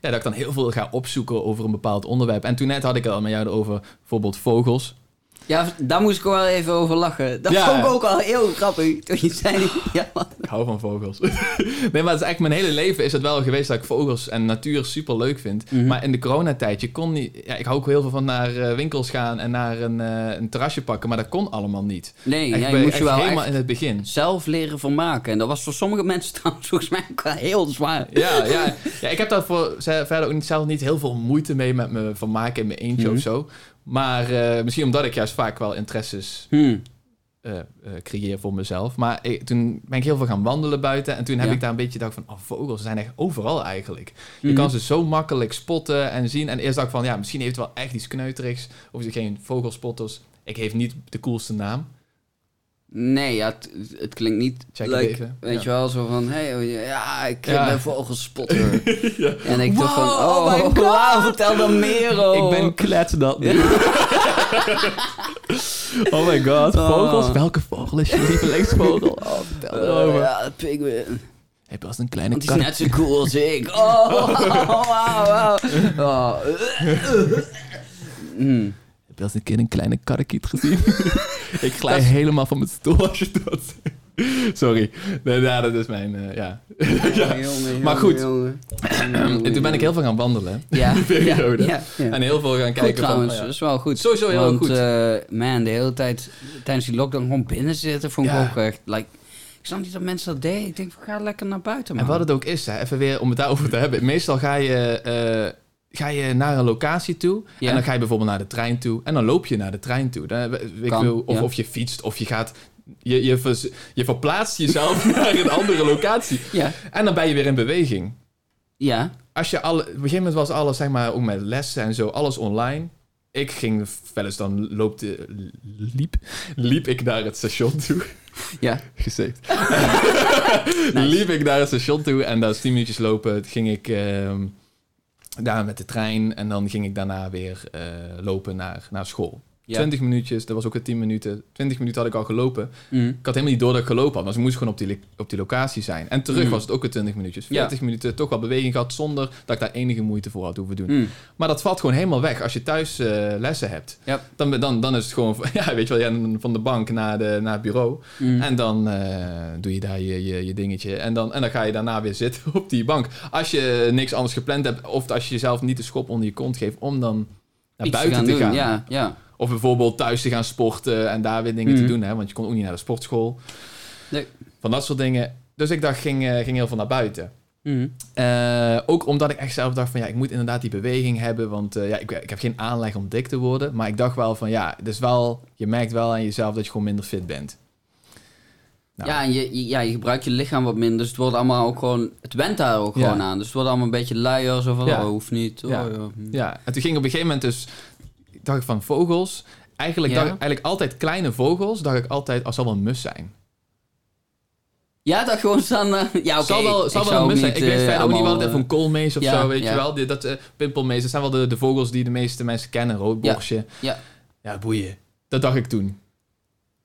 ja, dat ik dan heel veel ga opzoeken over een bepaald onderwerp. En toen net had ik het al met jou over bijvoorbeeld vogels. Ja, daar moest ik wel even over lachen. Dat Ja. vond ik ook al heel grappig toen je zei... Ja, Ik hou van vogels. nee, maar het is eigenlijk mijn hele leven is het wel geweest dat ik vogels en natuur super leuk vind. Mhm. Maar in de coronatijd, je kon niet... Ja, ik hou ook heel veel van naar eh, winkels gaan en naar een, eh, een terrasje pakken, maar dat kon allemaal niet. nee, ja, je moest je wel helemaal in het begin. zelf leren vermaken. En dat was voor sommige mensen trouwens volgens mij ook wel heel zwaar. Ja, ja, ja, ik heb daar voor verder ook niet, zelf niet heel veel moeite mee met me vermaken in mijn eentje Mhm. of zo. Maar eh, misschien omdat ik juist vaak wel interesses Hmm. eh, eh, creëer voor mezelf. Maar ik- toen ben ik heel veel gaan wandelen buiten. En toen heb Ja. ik daar een beetje gedacht van... Oh, vogels zijn echt overal eigenlijk. Je Mhm. kan ze zo makkelijk spotten en zien. En eerst dacht ik van... Ja, misschien heeft het wel echt iets kneuterigs. Of is het geen vogelspotters. Ik heeft niet de coolste naam. Nee, ja, het, het klinkt niet Check even. Weet Ja. je wel, zo van, hé, hey, ja, ik Ja. ben vogelspotter. Ja. En ik dacht van, Wow, oh, oh my God. wauw, vertel dan meer over. Ik ben kletsnat nu. oh my god, Oh. vogels? Welke vogel is je lievelingsvogel? Oh, vertel erover. ja, de penguin. Heb je als een kleine Want die is kat? net zo cool als ik. Oh, wauw, wauw. Oh. Mm. Heb je als een keer een kleine karrekiet gezien? ik glij helemaal van mijn stoel als je dat zegt. Sorry. Ja, dat is mijn... eh, ja. ja. Jongen, Maar goed. jongen. En toen ben ik heel veel gaan wandelen. Ja, die periode. Ja, ja, ja. En heel veel gaan Goed kijken trouwens, van... dat is wel goed. Sowieso heel Want, goed. eh, man, de hele tijd tijdens die lockdown gewoon binnen zitten, vond ik Ja. ook echt... Like, ik snap niet dat mensen dat deden. Ik denk, van, ga lekker naar buiten, man. En wat het ook is, hè, even weer om het daarover te hebben. Meestal ga je, eh, ga je naar een locatie toe. Ja. En dan ga je bijvoorbeeld naar de trein toe. En dan loop je naar de trein toe. Dan, weet ik Kan, veel, of, ja. of je fietst, of je gaat... Je, je, verplaatst jezelf naar een andere locatie. Ja, En dan ben je weer in beweging. ja. Als je alle, op een gegeven moment was alles, zeg maar, ook met lessen en zo, alles online. Ik ging wel eens dan loopte, liep, liep ik naar het station toe. ja. Gezegd. Liep ik naar het station toe en is 10 minuutjes lopen. Ging ik, ehm, Daar met de trein. En dan ging ik daarna weer eh, lopen naar, naar school. Ja. 20 minuutjes, dat was ook een 10 minuten. 20 minuten had ik al gelopen. Mm. Ik had helemaal niet door dat ik gelopen had. Maar ze moest gewoon op die, op die locatie zijn. En terug Mhm. was het ook een 20 minuutjes. Ja. 40 minuten toch wel beweging gehad zonder dat ik daar enige moeite voor had hoeven doen. Mm. Maar dat valt gewoon helemaal weg als je thuis eh, lessen hebt. Ja. Dan, dan, dan is het gewoon, ja, weet je wel, ja, van de bank naar, de, naar het bureau. Mm. En dan eh, doe je daar je, je, je dingetje. En dan, en dan ga je daarna weer zitten op die bank. Als je niks anders gepland hebt, of als je jezelf niet de schop onder je kont geeft om dan naar Iets buiten te gaan. doen. Ja, ja. Of bijvoorbeeld thuis te gaan sporten en daar weer dingen Mhm. te doen. Hè? Want je kon ook niet naar de sportschool. Nee. Van dat soort dingen. Dus ik dacht, ging, eh, ging heel veel naar buiten. Mm. Eh, ook omdat ik echt zelf dacht van ja, ik moet inderdaad die beweging hebben. Want eh, ja, ik, ik heb geen aanleg om dik te worden. Maar ik dacht wel van ja, dus wel, je merkt wel aan jezelf dat je gewoon minder fit bent. Nou. Ja, en je, ja, je gebruikt je lichaam wat minder. Dus het wordt allemaal ook gewoon... Het went daar ook Ja. gewoon aan. Dus het wordt allemaal een beetje luier. Zo van, Ja. oh, hoeft niet. Oh, Ja. ja. Ja, en toen ging op een gegeven moment dus, dacht ik van vogels. Eigenlijk, Ja. dacht eigenlijk altijd kleine vogels, dacht ik altijd, als zal wel een mus zijn. Ja, dat gewoon staan... eh, ja, oké. zal wel, ik wel een mus zijn. niet, Ik weet eh, verder ook niet dat van koolmees of ja, zo, weet ja. je wel. Die, dat, eh, pimpelmees, dat zijn wel de, de vogels die de meeste mensen kennen. Roodborstje. Ja. Ja, boeien. Dat dacht ik toen.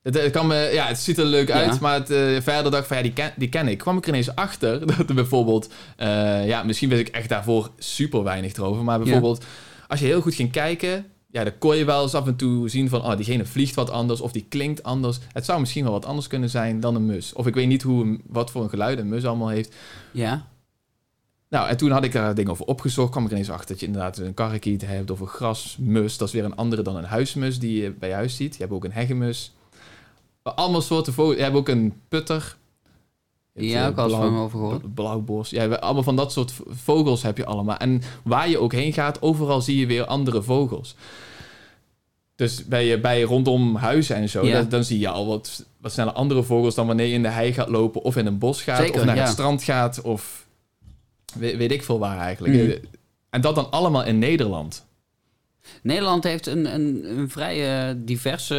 Het, het kan me, ja, het ziet er leuk uit, maar het, eh, verder dacht ik van ja, die ken, die ken ik. Kwam ik er ineens achter dat er bijvoorbeeld, eh, ja, misschien wist ik echt daarvoor super weinig erover, maar bijvoorbeeld als je heel goed ging kijken, ja, dan kon je wel eens af en toe zien van, oh, diegene vliegt wat anders of die klinkt anders. Het zou misschien wel wat anders kunnen zijn dan een mus. Of ik weet niet hoe, wat voor een geluid een mus allemaal heeft. Ja. Nou, en toen had ik daar dingen over opgezocht. kwam ik ineens achter dat je inderdaad een karrekiet hebt of een grasmus. Dat is weer een andere dan een huismus die je bij je huis ziet. Je hebt ook een hegemus. Maar allemaal soorten vogels. Je hebt ook een putter. Ja, eh, ook al eens blauw- van over gehoord. Blauwbos. Ja, allemaal van dat soort vogels heb je allemaal. En waar je ook heen gaat, overal zie je weer andere vogels. Dus bij, bij rondom huizen en zo, Ja. dan, dan zie je al wat, wat snelle andere vogels dan wanneer je in de hei gaat lopen of in een bos gaat Zeker, of naar ja. het strand gaat of weet, weet ik veel waar eigenlijk. Eh, En dat dan allemaal in Nederland. Nederland heeft een, een, een vrij eh, diverse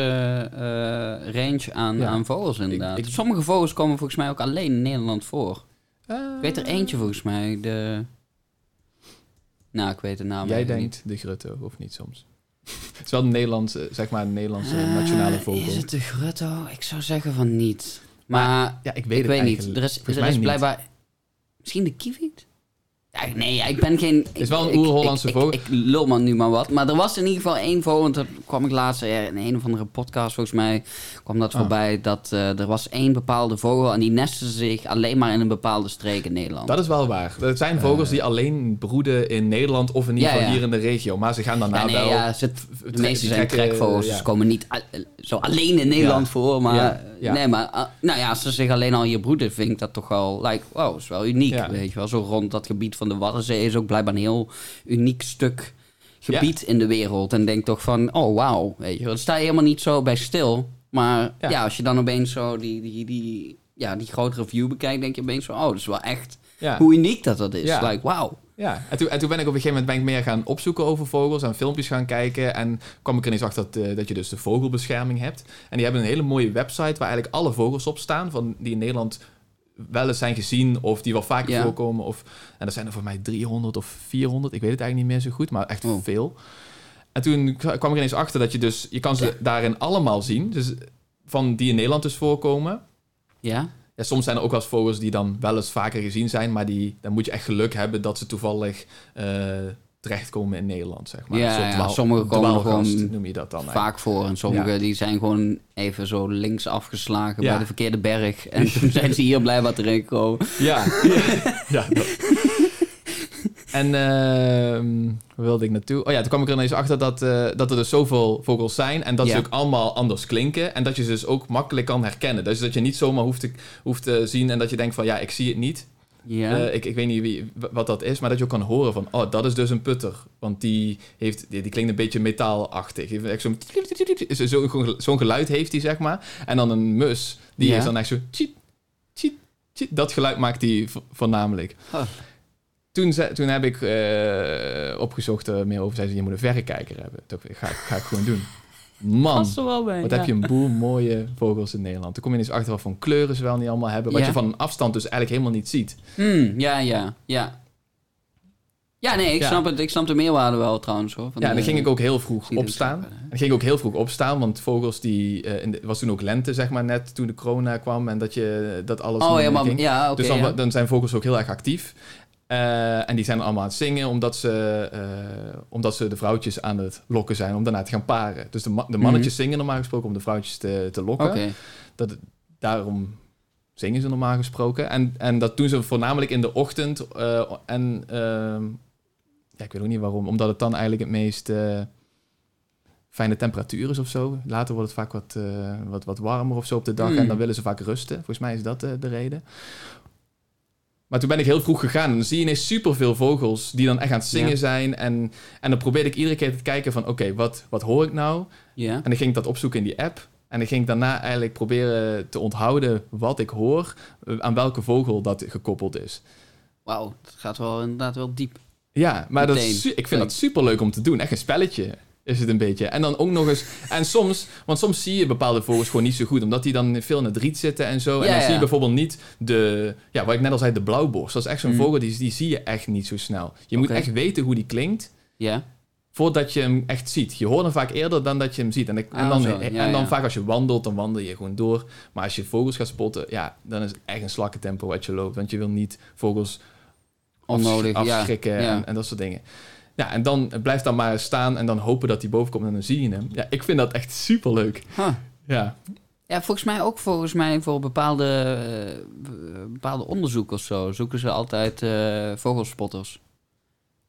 eh, range aan, Ja. aan vogels inderdaad. Ik- ik- Sommige vogels komen volgens mij ook alleen in Nederland voor. Eh, Ik weet er eentje volgens mij. De... Nou, ik weet de naam Jij denkt de grutto, of niet soms? het is wel de Nederlandse, zeg maar, de Nederlandse nationale Eh, vogel. Is het de grutto? Ik zou zeggen van niet. Maar, Ja, ik weet ik het weet niet. Er is, er is niet. blijkbaar... Misschien de kieviet? Ja, nee, ja, ik ben geen... Het is wel een oer-Hollandse vogel. Ik, ik, lul maar nu maar wat. Maar er was in ieder geval één vogel. Want dat kwam ik laatst eh, in een of andere podcast volgens mij. kwam dat Ah. voorbij. Dat eh, er was één bepaalde vogel. En die nestte zich alleen maar in een bepaalde streek in Nederland. Dat is wel waar. Er zijn vogels die alleen broeden in Nederland of in ieder geval ja. hier in de regio. Maar ze gaan daarna ja, nee, wel... ja, ze, de meeste zijn trekvogels. ja. Dus ze komen niet zo alleen in Nederland Ja. voor. Maar, Ja, ja. Nee, maar ah, nou ja, als ze zich alleen al hier broeden, vind ik dat toch wel... Like, wow, is wel uniek, Ja. weet je wel. Zo rond dat gebied van de Waddenzee is ook blijkbaar een heel uniek stuk gebied in de wereld. En denk toch van, oh wauw, weet je. Dan sta je helemaal niet zo bij stil. Maar ja, Ja. als je dan opeens zo die, die, die, ja, die grotere view bekijkt, denk je opeens zo, oh, dat is wel echt... Ja. Hoe uniek dat dat is. Ja. Like, wauw. Ja, en toen, en toen ben ik op een gegeven moment ben ik meer gaan opzoeken over vogels en filmpjes gaan kijken. En kwam ik er ineens achter dat, eh, dat je dus de vogelbescherming hebt. En die hebben een hele mooie website waar eigenlijk alle vogels op staan. Van, die in Nederland wel eens zijn gezien of die wel vaker voorkomen. Of, en dat zijn er voor mij 300 of 400. Ik weet het eigenlijk niet meer zo goed, maar echt Oh. veel. En toen kwam ik ineens achter dat je dus... Je kan ze daarin allemaal zien. Dus van die in Nederland dus voorkomen. Ja? Ja, soms zijn er ook wel eens vogels die dan wel eens vaker gezien zijn, maar die, dan moet je echt geluk hebben dat ze toevallig eh, terechtkomen in Nederland, zeg maar. Ja, ja, sommige komen gewoon noem je dat dan. vaak voor. En sommige Ja. die zijn gewoon even zo links afgeslagen Ja. bij de verkeerde berg. En toen zijn ze hier blijkbaar terechtgekomen. Ja, ja, ja dat. En waar wilde ik naartoe? Oh ja, toen kwam ik er ineens achter dat, eh, dat er dus zoveel vogels zijn en dat Ja. ze ook allemaal anders klinken en dat je ze dus ook makkelijk kan herkennen. Dus dat je niet zomaar hoeft te, hoeft te zien en dat je denkt van ja, ik zie het niet. Eh, ik, ik weet niet wie, wat dat is, maar dat je ook kan horen van, oh, dat is dus een putter. Want die, heeft, die, klinkt een beetje metaalachtig. Zo'n zo, zo, zo'n geluid heeft hij, zeg maar. En dan een mus, die is dan echt zo... Dat geluid maakt hij vo- voornamelijk. Toen, toen heb ik opgezocht meer over, ze, je moet een verrekijker hebben. Ik, ga, ga ik gewoon doen. Man, er wel bij. wat ja. heb je een boel mooie vogels in Nederland. Toen kom je eens achter wat voor kleuren ze wel niet allemaal hebben. Wat Ja. je van een afstand dus eigenlijk helemaal niet ziet. Hmm, ja, ja, ja. Ja, nee, ik, Ja. Snap het, ik snap de meerwaarde wel trouwens hoor. van Ja, dan ging ik ook heel vroeg opstaan. hè? En ging ik ook heel vroeg opstaan, want vogels die... eh, in de- was toen ook lente, zeg maar, net toen de corona kwam en dat, je, dat alles... Oh ja, dus dan, dan zijn vogels ook heel erg actief. Eh, en die zijn allemaal aan het zingen omdat ze, eh, omdat ze de vrouwtjes aan het lokken zijn om daarna te gaan paren. Dus de, ma- de mannetjes zingen normaal gesproken om de vrouwtjes te, te lokken. Dat, daarom zingen ze normaal gesproken. En, en dat doen ze voornamelijk in de ochtend. eh, en ehm, ja, ik weet ook niet waarom. Omdat het dan eigenlijk het meest fijne temperatuur is of zo. Later wordt het vaak wat, wat, wat warmer of zo op de dag. Hmm. En dan willen ze vaak rusten. Volgens mij is dat de reden. Maar toen ben ik heel vroeg gegaan. En dan zie je ineens superveel vogels die dan echt aan het zingen Ja. zijn. En, en dan probeerde ik iedere keer te kijken van... Oké, wat, wat hoor ik nou? Ja. En dan ging ik dat opzoeken in die app. En dan ging ik daarna eigenlijk proberen te onthouden wat ik hoor, eh, aan welke vogel dat gekoppeld is. Wauw, het gaat wel inderdaad wel diep. Ja, maar dat is ik vind dat super leuk om te doen. Echt een spelletje is het een beetje. En dan ook nog eens. En soms, want soms zie je bepaalde vogels gewoon niet zo goed, omdat die dan veel in het riet zitten en zo. en Ja, dan zie je bijvoorbeeld niet de. Ja, wat ik net al zei, de blauwborst. Dat is echt zo'n Mm. vogel, die, die zie je echt niet zo snel. Je moet echt weten hoe die klinkt. Ja. Voordat je hem echt ziet. Je hoort hem vaak eerder dan dat je hem ziet. En, ik- en Ah, dan, zo. Ja, en dan vaak als je wandelt, dan wandel je gewoon door. Maar als je vogels gaat spotten, ja, dan is het echt een slakkentempo wat je loopt. Want je wil niet vogels Onnodig, afschrikken. En, en dat soort dingen. Ja, en dan blijf dan maar staan en dan hopen dat hij boven komt en dan zie je hem. Ja, ik vind dat echt super leuk. Huh. Ja, Ja, volgens mij ook volgens mij voor bepaalde, eh, bepaalde onderzoeken of zo zoeken ze altijd eh, vogelspotters.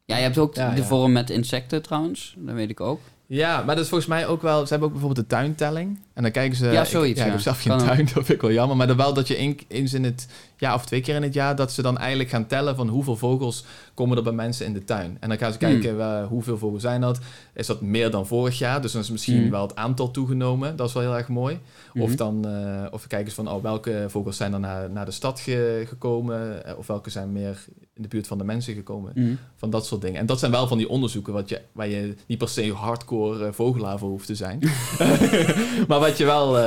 Ja, je hebt ook Ja, de ja. vorm met insecten trouwens, dat weet ik ook. Ja, maar dat is volgens mij ook wel... Ze hebben ook bijvoorbeeld de tuintelling. En dan kijken ze... Ja, ik- zoiets, ja. Ik heb zelf geen tuin, dat vind ik wel jammer. Maar dan wel dat je één- eens in het jaar of twee keer in het jaar... dat ze dan eigenlijk gaan tellen van hoeveel vogels komen er bij mensen in de tuin. En dan gaan ze Hmm. kijken hoeveel vogels zijn dat. Is dat meer dan vorig jaar? Dus dan is misschien Hmm. wel het aantal toegenomen. Dat is wel heel erg mooi. Of Mhm. dan eh, of we kijken eens van oh, welke vogels zijn er naar, naar de stad ge- gekomen. eh, Of welke zijn meer in de buurt van de mensen gekomen van dat soort dingen. En dat zijn wel van die onderzoeken wat je, waar je niet per se hardcore eh, vogelaar voor hoeft te zijn. maar wat je wel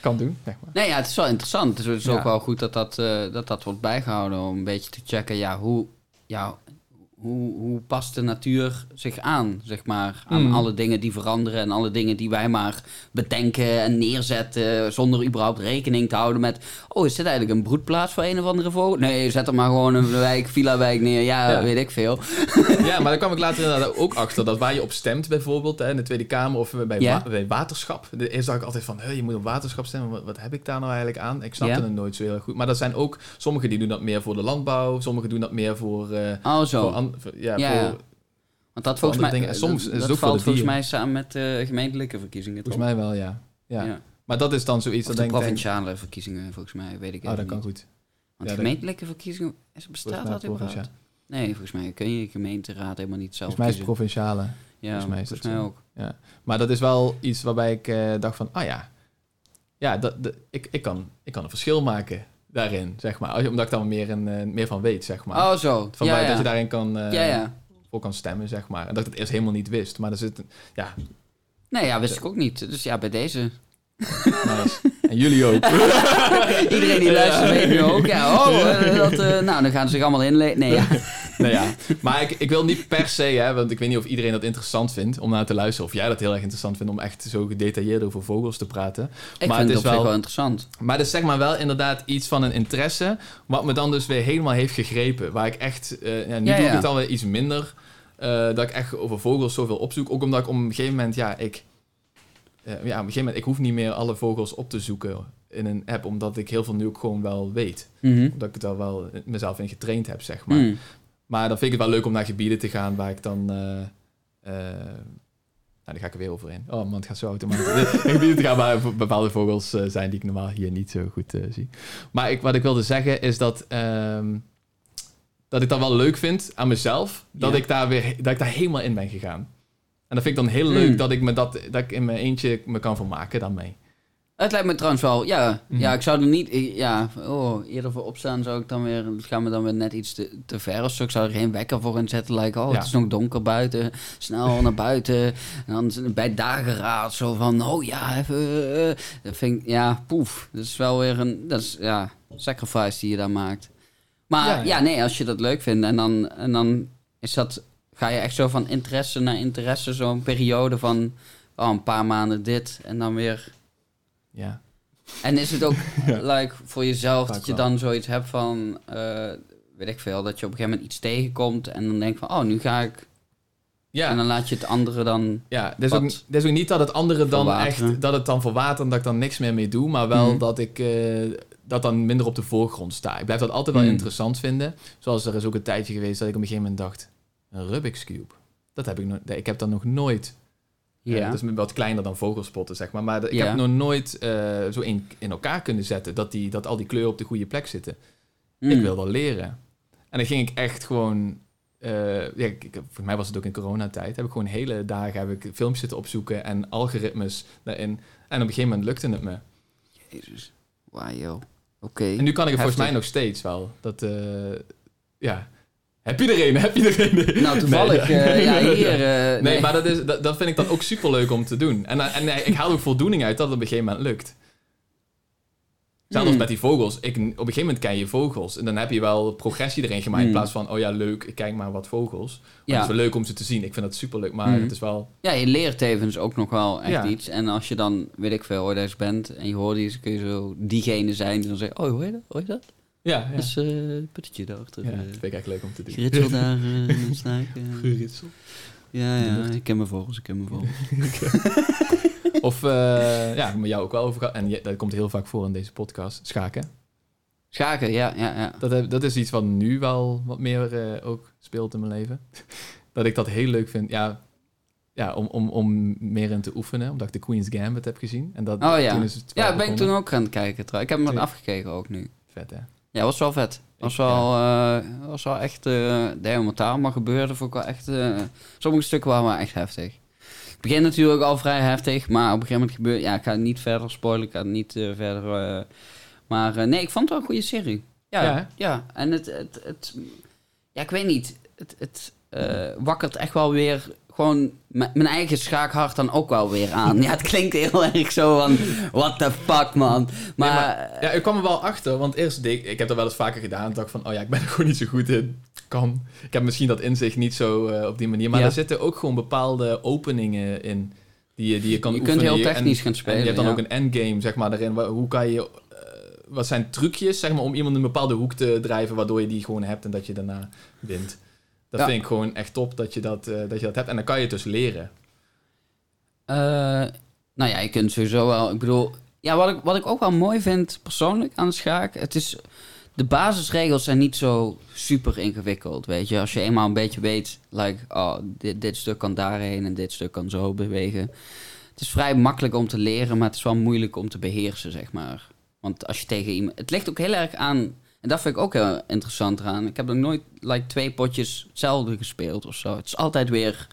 kan doen, zeg maar. Nee, ja, het is wel interessant. Dus het is ook wel goed dat dat, eh, dat dat wordt bijgehouden om een beetje te checken, ja, hoe, ja, hoe, hoe past de natuur zich aan, zeg maar, aan Mm. alle dingen die veranderen en alle dingen die wij maar bedenken en neerzetten zonder überhaupt rekening te houden met, oh, is dit eigenlijk een broedplaats voor een of andere vogel? Nee, zet er maar gewoon een wijk, villa-wijk neer. Ja, Ja. weet ik veel. Ja, maar daar kwam ik later inderdaad ook achter dat waar je op stemt bijvoorbeeld hè, in de Tweede Kamer of bij, wa- bij waterschap. Eerst dacht ik altijd van, "Huh, je moet op waterschap stemmen, wat, wat heb ik daar nou eigenlijk aan? Ik snapte Ja. het nooit zo heel goed. Maar er zijn ook, sommigen die doen dat meer voor de landbouw, sommigen doen dat meer voor... eh, Oh, zo. voor, ja, Ja, voor, ja. Want dat volgens mij, andere dingen. En soms dat, is het dat ook valt de volgens mij samen met de gemeentelijke verkiezingen. volgens toch? mij wel, ja. ja. Ja. Maar dat is dan zoiets Of dat de denk provinciale verkiezingen, volgens mij, weet ik Oh, even dat kan niet. goed. Want Ja, gemeentelijke verkiezingen, is, bestaat dat überhaupt? Nee, volgens mij kun je je gemeenteraad helemaal niet zelf Volgens mij is het provinciale. ja, volgens mij is volgens dat mij ook. Maar dat is wel iets waarbij ik eh, dacht van, ah ja, ja dat, dat- ik, ik, kan, ik kan een verschil maken daarin, zeg maar. Omdat ik daar meer, een, eh, meer van weet, zeg maar. Oh, zo. van ja, waar- ja. Dat je daarin kan, ja, ja. voor kan stemmen, zeg maar. En dat ik het eerst helemaal niet wist. Maar er zit, een- ja, Nee, ja, wist ik ook niet. Dus ja, bij deze. nice. en jullie ook. Iedereen die luistert weet nu ook. Ja, oh, eh, dat, nou, dan gaan ze zich allemaal inlezen. Nee, ja. Nou ja, maar ik, ik wil niet per se, hè, want ik weet niet of iedereen dat interessant vindt om naar te luisteren. Of jij dat heel erg interessant vindt om echt zo gedetailleerd over vogels te praten. Ik Maar vind het het is wel- wel interessant. Maar dat is zeg maar wel inderdaad iets van een interesse, wat me dan dus weer helemaal heeft gegrepen. Waar ik echt, eh, ja, nu Ja, doe ik het alweer iets minder, eh, dat ik echt over vogels zoveel opzoek. Ook omdat ik op een gegeven moment, ja, ik, eh, ja, op een gegeven moment, ik hoef niet meer alle vogels op te zoeken in een app, omdat ik heel veel nu ook gewoon wel weet. Mhm. Omdat ik het daar wel mezelf in getraind heb, zeg maar. Mm. Maar dan vind ik het wel leuk om naar gebieden te gaan waar ik dan... eh, eh, nou, daar ga ik er weer overheen. Oh man, het gaat zo automatisch. Gebieden te gaan waar bepaalde vogels eh, zijn die ik normaal hier niet zo goed zie. Maar ik, wat ik wilde zeggen is dat... ehm, dat ik dat wel leuk vind aan mezelf. Dat, Ja. ik daar weer, dat ik daar helemaal in ben gegaan. En dat vind ik dan heel Mm. leuk dat ik, me dat, dat ik in mijn eentje me kan vermaken daarmee. Het lijkt me trouwens wel, ja, Mhm. ja, ik zou er niet, ja, oh, eerder voor opstaan zou ik dan weer, het gaat me dan weer net iets te, te ver of zo. Ik zou er geen wekker voor inzetten, like, oh, Ja. het is nog donker buiten, snel naar buiten. En dan bij dageraad zo van, oh ja, even, eh, dat vind ik, ja, poef. Dat is wel weer een, dat is, ja, sacrifice die je daar maakt. Maar Ja, ja, ja. nee, als je dat leuk vindt en dan, en dan is dat, ga je echt zo van interesse naar interesse, zo'n periode van oh, een paar maanden dit en dan weer. Ja. En is het ook like, voor jezelf Vaak dat je wel. dan zoiets hebt van, eh, weet ik veel, dat je op een gegeven moment iets tegenkomt en dan denk van, oh, nu ga ik. Ja. En dan laat je het andere dan. Ja, Wat ook, is ook niet dat het andere dan verwateren. echt, dat het dan verwatert en dat ik dan niks meer mee doe, maar wel Mhm. dat ik eh, dat dan minder op de voorgrond sta. Ik blijf dat altijd wel Mhm. interessant vinden. Zoals er is ook een tijdje geweest dat ik op een gegeven moment dacht, een Rubik's Cube. Dat heb ik nog, ik heb dat nog nooit. Ja. dat is wat kleiner dan vogelspotten, zeg maar. Maar ik Ja. heb nog nooit eh, zo in, in elkaar kunnen zetten dat, die, dat al die kleuren op de goede plek zitten. Mm. Ik wil dat leren. En dan ging ik echt gewoon... eh, ja, ik, voor mij was het ook in coronatijd. Heb ik gewoon hele dagen heb ik filmpjes zitten opzoeken en algoritmes daarin. En op een gegeven moment lukte het me. Jezus. Wauw, joh. Oké. En nu kan ik het volgens mij nog steeds wel. Dat, eh, ja. Heb je er een? Heb je er een? Nou, toevallig, Nee, eh, ja, hier. eh, Nee, nee. maar dat, is, dat, dat vind ik dan ook super leuk om te doen. En, en eh, ik haal ook voldoening uit dat het op een gegeven moment lukt. Zelfs Hmm. met die vogels. Ik, op een gegeven moment ken je vogels. En dan heb je wel progressie erin gemaakt. In Hmm. plaats van, oh ja, leuk, ik kijk maar wat vogels. Maar Ja. Het is wel leuk om ze te zien. Ik vind dat super leuk. Maar Hmm. het is wel... Ja, je leert tevens ook nog wel echt Ja. iets. En als je dan, weet ik veel, ooit eens bent en je hoort iets, kun je zo diegene zijn die dan zeggen, oh, hoor je dat? Hoor je dat? Ja, ja. Dat is eh, puttetje daarachter. ja, eh, dat vind ik echt leuk om te doen. Geritsel daar, eh, ik. eh. Geritsel. ja, ja, ik ken mijn vogels, ik ken mijn vogels. Of, eh, ja, met jou ook wel over gehad. En dat komt heel vaak voor in deze podcast. Schaken. Schaken, ja, ja, ja. Dat, dat is iets wat nu wel wat meer eh, ook speelt in mijn leven. dat ik dat heel leuk vind. Ja, ja om, om, om meer in te oefenen. Omdat ik de Queen's Gambit heb gezien. En dat, Oh ja. toen is het Ja, ben ik toen ook aan het kijken trouwens. Ik heb hem wat Ja. afgekeken ook nu. Vet, hè? Ja, was wel vet. Was wel, eh, was wel echt, eh nee, wat daar allemaal gebeurde, vond ik wel echt, eh, sommige stukken waren wel echt heftig. Het begint natuurlijk al vrij heftig, maar op een gegeven moment gebeurt, ja, ik ga het niet verder spoilen, ik ga het niet verder, maar nee, ik vond het wel een goede serie. Ja, Ja, en het, het, het, ja, ik weet niet, het, het wakkert echt wel weer gewoon mijn eigen schaakhart dan ook wel weer aan. Ja, het klinkt heel erg zo van, what the fuck, man. Maar, maar- Ja, ik kwam er wel achter. Want eerst deed ik... Ik heb dat wel eens vaker gedaan. Ik dacht van, oh ja, ik ben er gewoon niet zo goed in. Kan. Ik heb misschien dat inzicht niet zo eh, op die manier. Maar Ja. er zitten ook gewoon bepaalde openingen in. Die je, die je kan Je kunt heel technisch en- gaan En spelen, je hebt dan ja. ook een endgame, zeg maar, daarin. Hoe kan je... eh, wat zijn trucjes, zeg maar, om iemand in een bepaalde hoek te drijven... waardoor je die gewoon hebt en dat je daarna wint. Dat Ja. vind ik gewoon echt top dat je dat, eh, dat je dat hebt. En dan kan je het dus leren. Eh, nou ja, je kunt sowieso wel. Ik bedoel, ja, wat ik, wat ik ook wel mooi vind persoonlijk aan schaak, het is. De basisregels zijn niet zo super ingewikkeld, weet je. Als je eenmaal een beetje weet, like, oh, dit, dit stuk kan daarheen en dit stuk kan zo bewegen. Het is vrij makkelijk om te leren, maar het is wel moeilijk om te beheersen, zeg maar. Want als je tegen iemand... Het ligt ook heel erg aan... En dat vind ik ook heel interessant eraan. Ik heb nog nooit like, twee potjes hetzelfde gespeeld of zo. Het is altijd weer...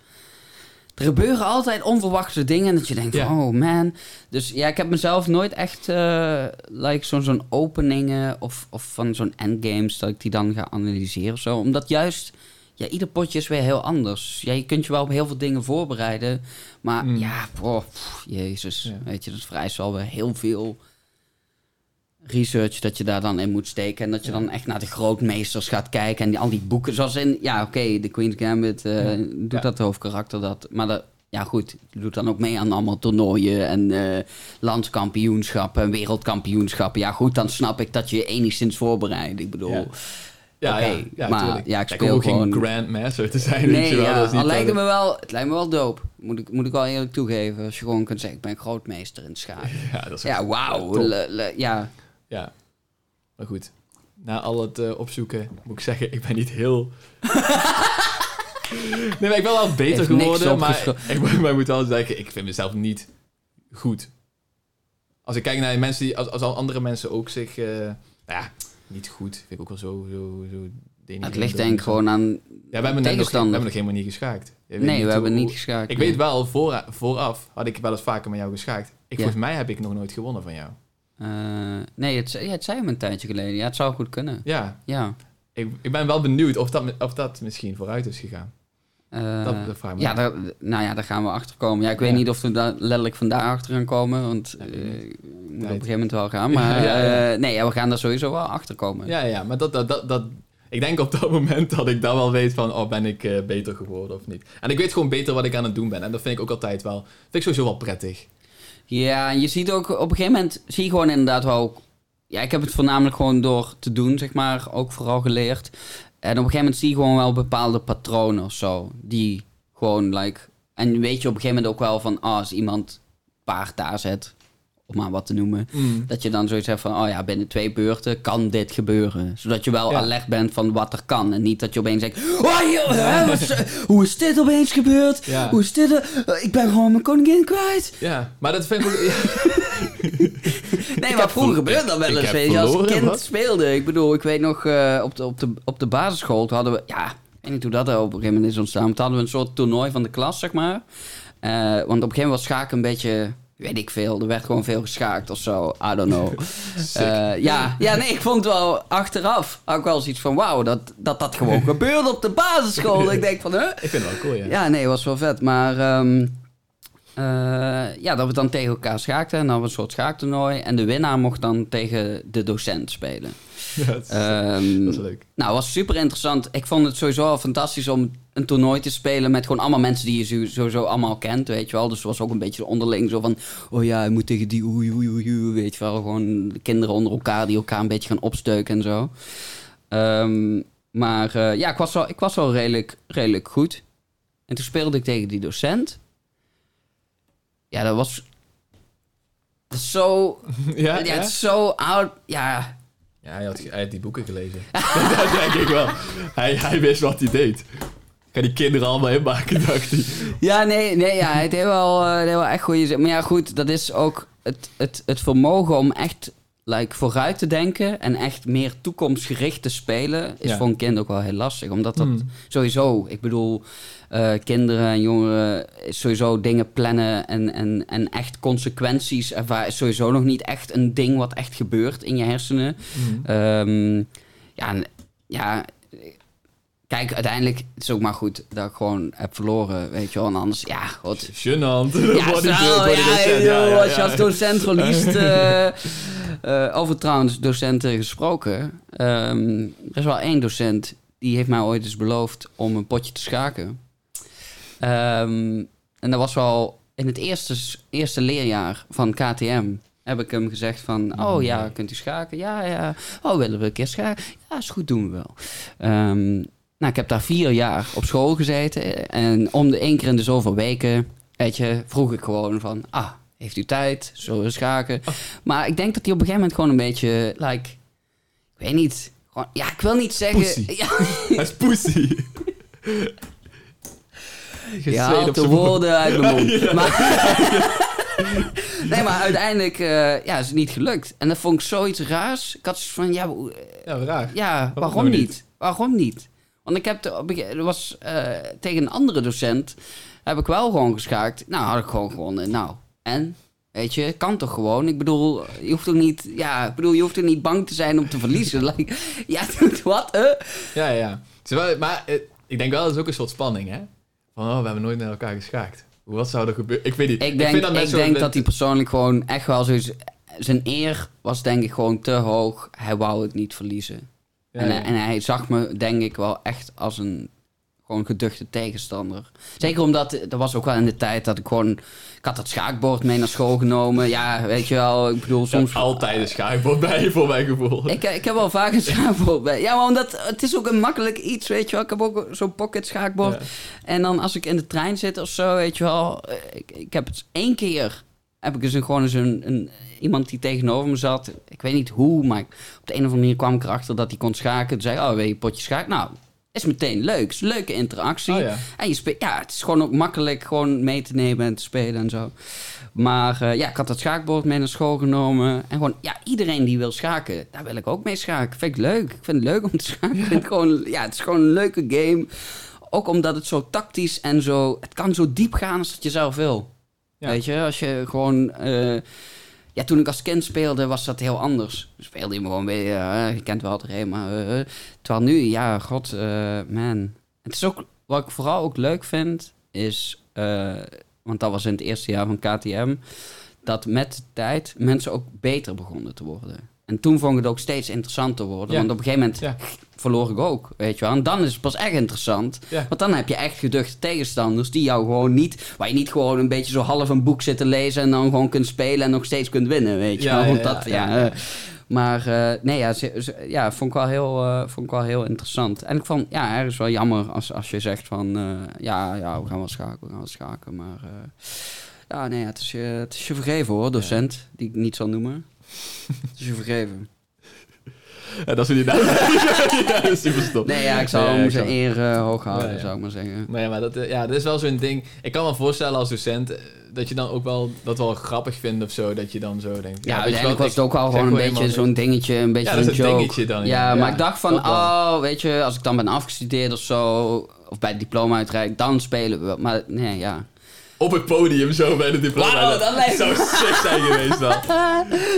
Er gebeuren altijd onverwachte dingen dat je denkt, Ja. oh man. Dus ja, ik heb mezelf nooit echt eh, like zo'n zo'n openingen of, of van zo'n endgames dat ik die dan ga analyseren of zo. Omdat juist, ja, ieder potje is weer heel anders. Ja, je kunt je wel op heel veel dingen voorbereiden, maar Mm. ja, pff, jezus, Ja. weet je, dat vereist wel weer heel veel research dat je daar dan in moet steken. En dat je Ja. dan echt naar de grootmeesters gaat kijken. En die, al die boeken, zoals in... Ja, oké, de Queen's Gambit eh, Ja. doet Ja. dat hoofdkarakter. Dat, maar dat, ja, goed, doet dan ook mee aan allemaal toernooien... en eh, landskampioenschappen en wereldkampioenschappen. Ja, goed, dan snap ik dat je je enigszins voorbereidt. Ik bedoel... Ja. Ja, Oké, ja, ja, maar tuurlijk. ja, ik speel hoef geen gewoon- grandmaster te zijn, weet Nee, je wel. ja, dat is niet al lijkt het me wel, het lijkt me wel dope. Moet ik, moet ik wel eerlijk toegeven. Als je gewoon kunt zeggen, ik ben grootmeester in het schaken. Ja, dat is Ja, wauw. Ja, Ja, maar goed. Na al het eh, opzoeken moet ik zeggen, ik ben niet heel... nee, maar ik ben wel beter geworden, maar ik, moet- maar ik moet wel zeggen, ik vind mezelf niet goed. Als ik kijk naar mensen die, als, als al andere mensen ook zich, eh, nou ja, niet goed, vind ik ook wel zo, zo, zo het ligt denk ik gewoon aan Ja, we hebben, net nog, we tegenstander. hebben nog helemaal niet geschaakt. Nee, we hoe- hebben niet geschaakt. Ik nee. weet wel, voor, vooraf had ik wel eens vaker met jou geschaakt. Ik, Ja. Volgens mij heb ik nog nooit gewonnen van jou. Eh, nee, het, ja, het zei me een tijdje geleden. Ja, het zou goed kunnen. Ja, Ja. ik, ik ben wel benieuwd of dat, of dat misschien vooruit is gegaan. Eh, Dat- dat vraag ik me ja, daar, nou ja, daar gaan we achter komen. Ja, ik weet niet of we daar letterlijk vandaag achter gaan komen, want Ja, eh, ik moet op een gegeven moment wel gaan. Maar Ja, nee, we gaan daar sowieso wel achter komen. Ja, ja, maar dat, dat, dat, dat, Ik denk op dat moment dat ik dan wel weet van, oh, ben ik beter geworden of niet. En ik weet gewoon beter wat ik aan het doen ben. En dat vind ik ook altijd wel, vind ik sowieso wel prettig. Ja, je ziet ook op een gegeven moment, zie je gewoon inderdaad wel. Ja, ik heb het voornamelijk gewoon door te doen, zeg maar, ook vooral geleerd. En op een gegeven moment zie je gewoon wel bepaalde patronen of zo. Die gewoon, like. En weet je op een gegeven moment ook wel van, ah, als iemand paard daar zet, om maar wat te noemen. Mm. Dat je dan zoiets hebt van, oh ja, binnen twee beurten kan dit gebeuren. Zodat je wel Ja. alert bent van wat er kan. En niet dat je opeens zegt, oh, joh, hè, hoe is dit opeens gebeurd? Ja. Hoe is dit? eh, ik ben gewoon mijn koningin kwijt. Ja, maar dat vind ik ook... Nee, maar vroeger gebeurde dat wel eens. heb Weet je, als verloren, kind wat? speelde. Ik bedoel, ik weet nog, eh, op, de, op, de, op de basisschool toen hadden we... Ja, ik weet niet hoe dat er op een gegeven moment is ontstaan. Toen hadden we een soort toernooi van de klas, zeg maar. Eh, want op een gegeven moment was schaken een beetje... Weet ik veel, er werd gewoon veel geschaakt of zo. I don't know. Eh, ja, ja, nee, ik vond het wel achteraf. Ik wel zoiets van, wauw, dat, dat dat gewoon gebeurde op de basisschool. ik denk van, huh? Ik vind het wel cool, ja. Ja, nee, was wel vet. Maar ehm, eh, ja, dat we dan tegen elkaar schaakten. En dan een soort schaaktoernooi. En de winnaar mocht dan tegen de docent spelen. Ja, dat, is, Ehm, dat is leuk. nou, was super interessant. Ik vond het sowieso al fantastisch om een toernooi te spelen met gewoon allemaal mensen die je zo- sowieso allemaal kent, weet je wel. Dus het was ook een beetje onderling zo van, oh ja, je moet tegen die oei oei oei, oei, weet je wel. Gewoon de kinderen onder elkaar die elkaar een beetje gaan opsteuken en zo. Ehm, maar eh, ja, ik was wel, ik was wel redelijk, redelijk goed. En toen speelde ik tegen die docent. Ja, dat was... Dat is zo... Ja, Ja, ja? het is zo oud. Ja, Ja, hij had, hij had die boeken gelezen. dat denk ik wel. Hij, hij wist wat hij deed. Ik ga die kinderen allemaal inmaken, dacht hij. Ja, nee, nee ja, het heeft wel, eh, het heeft wel echt goede zin. Maar ja, goed, dat is ook het, het, het vermogen om echt like, vooruit te denken en echt meer toekomstgericht te spelen, is Ja. voor een kind ook wel heel lastig. Omdat dat Hmm. sowieso, ik bedoel, eh, kinderen en jongeren sowieso dingen plannen en, en, en echt consequenties ervaren, is sowieso nog niet echt een ding wat echt gebeurt in je hersenen. Mm. Ehm, ja, ja, kijk, uiteindelijk het is het ook maar goed dat ik gewoon heb verloren, weet je wel. En anders, ja, god. Gênant. Ja, ja, joh, als je als docent verliest... eh, eh, over trouwens docenten gesproken. ehm, er is wel één docent, die heeft mij ooit eens beloofd om een potje te schaken. Ehm, en dat was wel in het eerste, eerste leerjaar van KTM. Heb ik hem gezegd van, oh ja, kunt u schaken? Ja, ja. Oh, willen we een keer schaken? Ja, is goed, doen we wel. Ehm, nou, ik heb daar vier jaar op school gezeten. En om de één keer in de zoveel weken, weet je, vroeg ik gewoon van, ah, heeft u tijd? Zullen we schaken? Maar ik denk dat hij op een gegeven moment gewoon een beetje, like, ik weet niet, gewoon, ja, ik wil niet zeggen... Pussy. Ja, Hij is pussy. je Gezweet haalt op de woorden uit mijn mond. Maar, nee, maar uiteindelijk eh, ja, is het niet gelukt. En dat vond ik zoiets raars. Ik had zoiets van, ja, Ja, raar. ja waarom, nou niet? niet? Waarom niet? Want ik heb, er was eh, tegen een andere docent, heb ik wel gewoon geschaakt. Nou, had ik gewoon gewonnen. Nou, en? Weet je, kan toch gewoon? Ik bedoel, je hoeft ook niet, ja, ik bedoel, je hoeft er niet bang te zijn om te verliezen. Like, ja, wat? hè? Ja, ja. Maar eh, ik denk wel, dat is ook een soort spanning, hè? Van, oh, we hebben nooit naar elkaar geschaakt. Wat zou er gebeuren? Ik weet niet. Ik denk, vind ik denk dat hij persoonlijk gewoon echt wel zoiets... Zijn eer was denk ik gewoon te hoog. Hij wou het niet verliezen. Ja, en, ja. hij- en hij zag me denk ik wel echt als een gewoon geduchte tegenstander. Zeker omdat, dat was ook wel in de tijd dat ik gewoon... Ik had dat schaakbord mee naar school genomen. Ja, weet je wel, ik bedoel soms... altijd een schaakbord bij je, voor mijn gevoel. Ik, ik heb wel vaak een schaakbord bij. Ja, maar omdat het is ook een makkelijk iets, weet je wel. Ik heb ook zo'n pocket schaakbord. Ja. En dan als ik in de trein zit of zo, weet je wel. eh, Ik, ik heb het één keer, heb ik dus een, gewoon eens een, een, iemand die tegenover me zat. Ik weet niet hoe, maar op de een of andere manier kwam ik erachter dat hij kon schaken. Toen zei ik, oh, weet je, potje schaak? Nou, is meteen leuk. is een leuke interactie. Oh ja. En je speelt, ja, het is gewoon ook makkelijk gewoon mee te nemen en te spelen en zo. Maar eh, ja, ik had dat schaakbord mee naar school genomen. En gewoon, ja, iedereen die wil schaken, daar wil ik ook mee schaken. Vind ik leuk. Ik vind het leuk om te schaken. Ik vind het gewoon, ja, het is gewoon een leuke game. Ook omdat het zo tactisch en zo... Het kan zo diep gaan als dat je zelf wil. Weet je, als je gewoon... eh, ja, toen ik als kind speelde, was dat heel anders. Speelde je me gewoon weer... eh, je kent wel het maar... eh, terwijl nu, ja, god, man. Het is ook... Wat ik vooral ook leuk vind, is... want dat was in het eerste jaar van KTM... dat met de tijd mensen ook beter begonnen te worden. En toen vond ik het ook steeds interessanter worden. Ja. Want op een gegeven moment Ja. verloor ik ook, weet je wel. En dan is het pas echt interessant. Ja. Want dan heb je echt geduchte tegenstanders die jou gewoon niet... Waar je niet gewoon een beetje zo half een boek zit te lezen... en dan gewoon kunt spelen en nog steeds kunt winnen, weet je Ja, wel. ja, Want dat, eh, maar eh, nee, ja, ze- ze- ja vond, ik wel heel, eh, vond ik wel heel interessant. En ik vond, ja, ergens wel jammer als, als je zegt van... ja, ja, we gaan wel schaken, we gaan wel schaken. Maar ja, nee, het is, je, het is je vergeven hoor, docent. Die ik niet zal noemen. Is je vergeven. Dat is niet naam. ja, super stom. Nee, ja, ik Nee, hem zijn eer eh, hoog houden, ja. zou ik maar zeggen. Nee, maar dat, eh, ja, dat is wel zo'n ding. Ik kan me voorstellen als docent eh, dat je dan ook wel dat wel grappig vindt of zo. Dat je dan zo denkt. Ja, uiteindelijk was het ook wel ik gewoon een helemaal beetje zo'n dingetje, een beetje Ja, dat een joke. dingetje dan, Ja, maar ik dacht van, oh, weet je, als ik dan ben afgestudeerd of zo, of bij het diploma uitreik, dan spelen we. Maar nee, ja. Op het podium zo bij de diploma. Wauw, dat lijkt zou sick zijn geweest dan.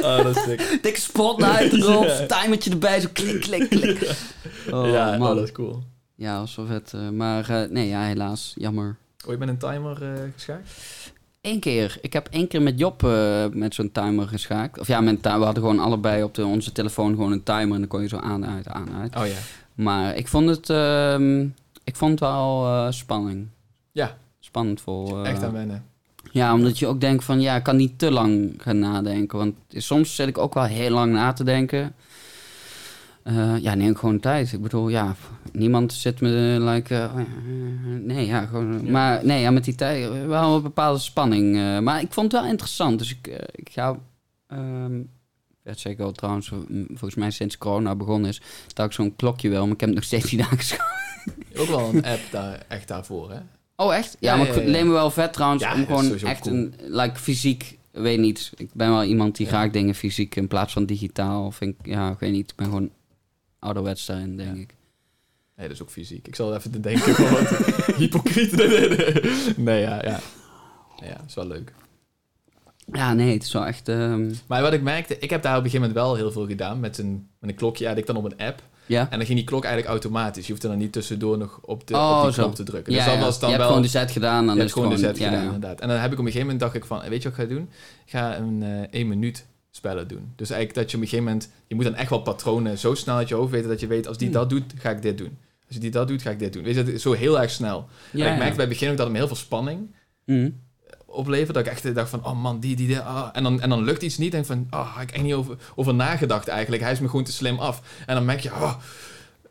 Oh, dat is sick. Dikke spotlight erop, Ja. timertje erbij, zo klik, klik, klik. Oh, ja, man. oh, dat is cool. Ja, dat was wel vet. eh, maar eh, nee, ja, helaas, jammer. Ooit met een timer eh geschaakt? Eén keer. Ik heb één keer met Job eh, met zo'n timer geschaakt. Of ja, met we hadden gewoon allebei op de, onze telefoon gewoon een timer en dan kon je zo aan, uit, aan, uit. Oh ja. Maar ik vond het, ehm, ik vond het wel eh, spanning. Ja. Spannend voor. eh, Echt aan wennen. Ja, omdat je ook denkt van ja, ik kan niet te lang gaan nadenken. Want soms zit ik ook wel heel lang na te denken. Eh, ja, neem gewoon tijd. Ik bedoel, ja, niemand zit me like, eh, nee, ja, gewoon. Ja. Maar nee, ja, met die tijd wel een bepaalde spanning. maar ik vond het wel interessant. Dus ik, ik ga. ehm weet zeker wel trouwens, volgens mij sinds corona begonnen is, dat ik zo'n klokje wil, maar ik heb nog steeds niet aangeschaft. Ook wel een app daar, echt daarvoor, hè? Oh, echt? Ja, Ja, maar ik leem me wel vet trouwens Ja, om gewoon echt cool. een, like fysiek, weet niet. Ik ben wel iemand die Ja. graag dingen fysiek in plaats van digitaal. Vind ik, ja, ik weet niet. Ik ben gewoon ouderwets daarin, denk Ja. ik. Nee, dat is ook fysiek. Ik zal even te denken van wat hypocriet. Nee, nee, nee. Nee, ja, ja. Ja, is wel leuk. Ja, nee, het is wel echt... ehm, Maar wat ik merkte, ik heb daar op een gegeven moment wel heel veel gedaan met een, met een klokje. Had ik dan op een app. Ja. En dan ging die klok eigenlijk automatisch. Je hoeft er dan niet tussendoor nog op, de, Oh, op die zo. knop te drukken. ja, dus dat ja. was dan je hebt wel... gewoon de set gedaan. je Dan hebt is gewoon de set gedaan, inderdaad. En dan heb ik op een gegeven moment dacht ik van, weet je wat ik ga doen? Ik ga een eh één minuut spellen doen. Dus eigenlijk dat je op een gegeven moment... Je moet dan echt wel patronen zo snel uit je hoofd weten... dat je weet, als die Hmm. dat doet, ga ik dit doen. Als die dat doet, ga ik dit doen. Weet je, zo heel erg snel. En ik merkte bij het begin ook dat het me heel veel spanning Mhm. Opleverde. Dat ik echt dacht van, oh man, die, die, die. ah. En, dan, en dan lukt iets niet. En ik van, oh, ik heb echt niet over, over nagedacht eigenlijk. Hij is me gewoon te slim af. En dan merk je, oh,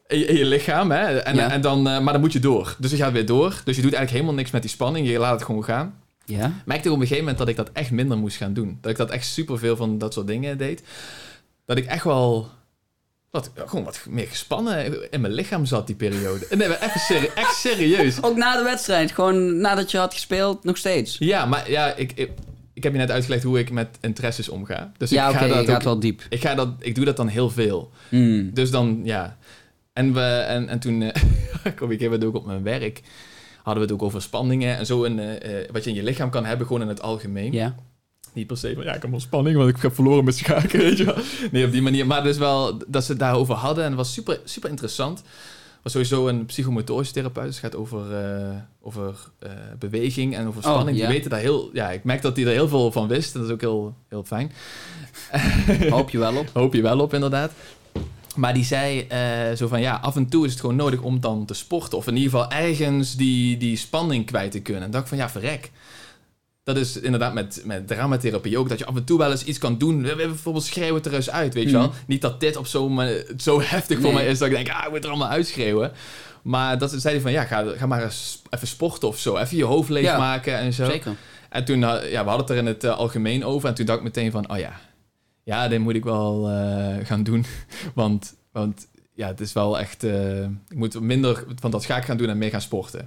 in je, in je lichaam. Hè? En, Ja. en dan, eh, maar dan moet je door. Dus je gaat weer door. Dus je doet eigenlijk helemaal niks met die spanning. Je laat het gewoon gaan. Ja? Merkte op een gegeven moment dat ik dat echt minder moest gaan doen. Dat ik dat echt superveel van dat soort dingen deed. Dat ik echt wel... Wat, gewoon wat meer gespannen in mijn lichaam zat die periode. Nee, maar even serie, echt serieus. Ook na de wedstrijd, gewoon nadat je had gespeeld, nog steeds. Ja, maar ja, ik, ik, ik heb je net uitgelegd hoe ik met interesses omga. Dus ja, ik oké, ga dat gaat wel diep. ik, ga dat, ik doe dat dan heel veel. Hmm. Dus dan, ja. En, we, en, en toen eh, kom ik even ook op mijn werk. Hadden we het ook over spanningen en zo. En, eh, eh, wat je in je lichaam kan hebben, gewoon in het algemeen. Ja. Niet per se van, ja, ik heb wel spanning, want ik heb verloren met schaken, weet je wel. Nee, op die manier. Maar dus wel dat ze het daarover hadden. En het was super, super interessant. was sowieso een psychomotorische therapeut. Dus het gaat over, eh, over eh, beweging en over Oh, spanning. ja. Die weten daar heel... Ja, ik merk dat hij er heel veel van wist. En dat is ook heel, heel fijn. Hoop je wel op. Hoop je wel op, inderdaad. Maar die zei eh, zo van, ja, af en toe is het gewoon nodig om dan te sporten. Of in ieder geval ergens die, die spanning kwijt te kunnen. En dacht ik van, ja, verrek. Dat is inderdaad met, met dramatherapie ook. Dat je af en toe wel eens iets kan doen. We hebben Bijvoorbeeld schreeuw het er eens uit, weet je wel. Mhm. Niet dat dit op zo, ma- zo heftig voor mij is dat ik denk, ah, ik moet er allemaal uitschreeuwen. Maar dat zei hij van, ja, ga, ga maar eens even sporten of zo. Even je hoofd leegmaken en zo. Zeker. En toen, uh, ja, we hadden het er in het uh, algemeen over. En toen dacht ik meteen van, oh ja, ja, dit moet ik wel uh, gaan doen. want, want ja, het is wel echt, uh, ik moet minder van dat schaak gaan doen en meer gaan sporten.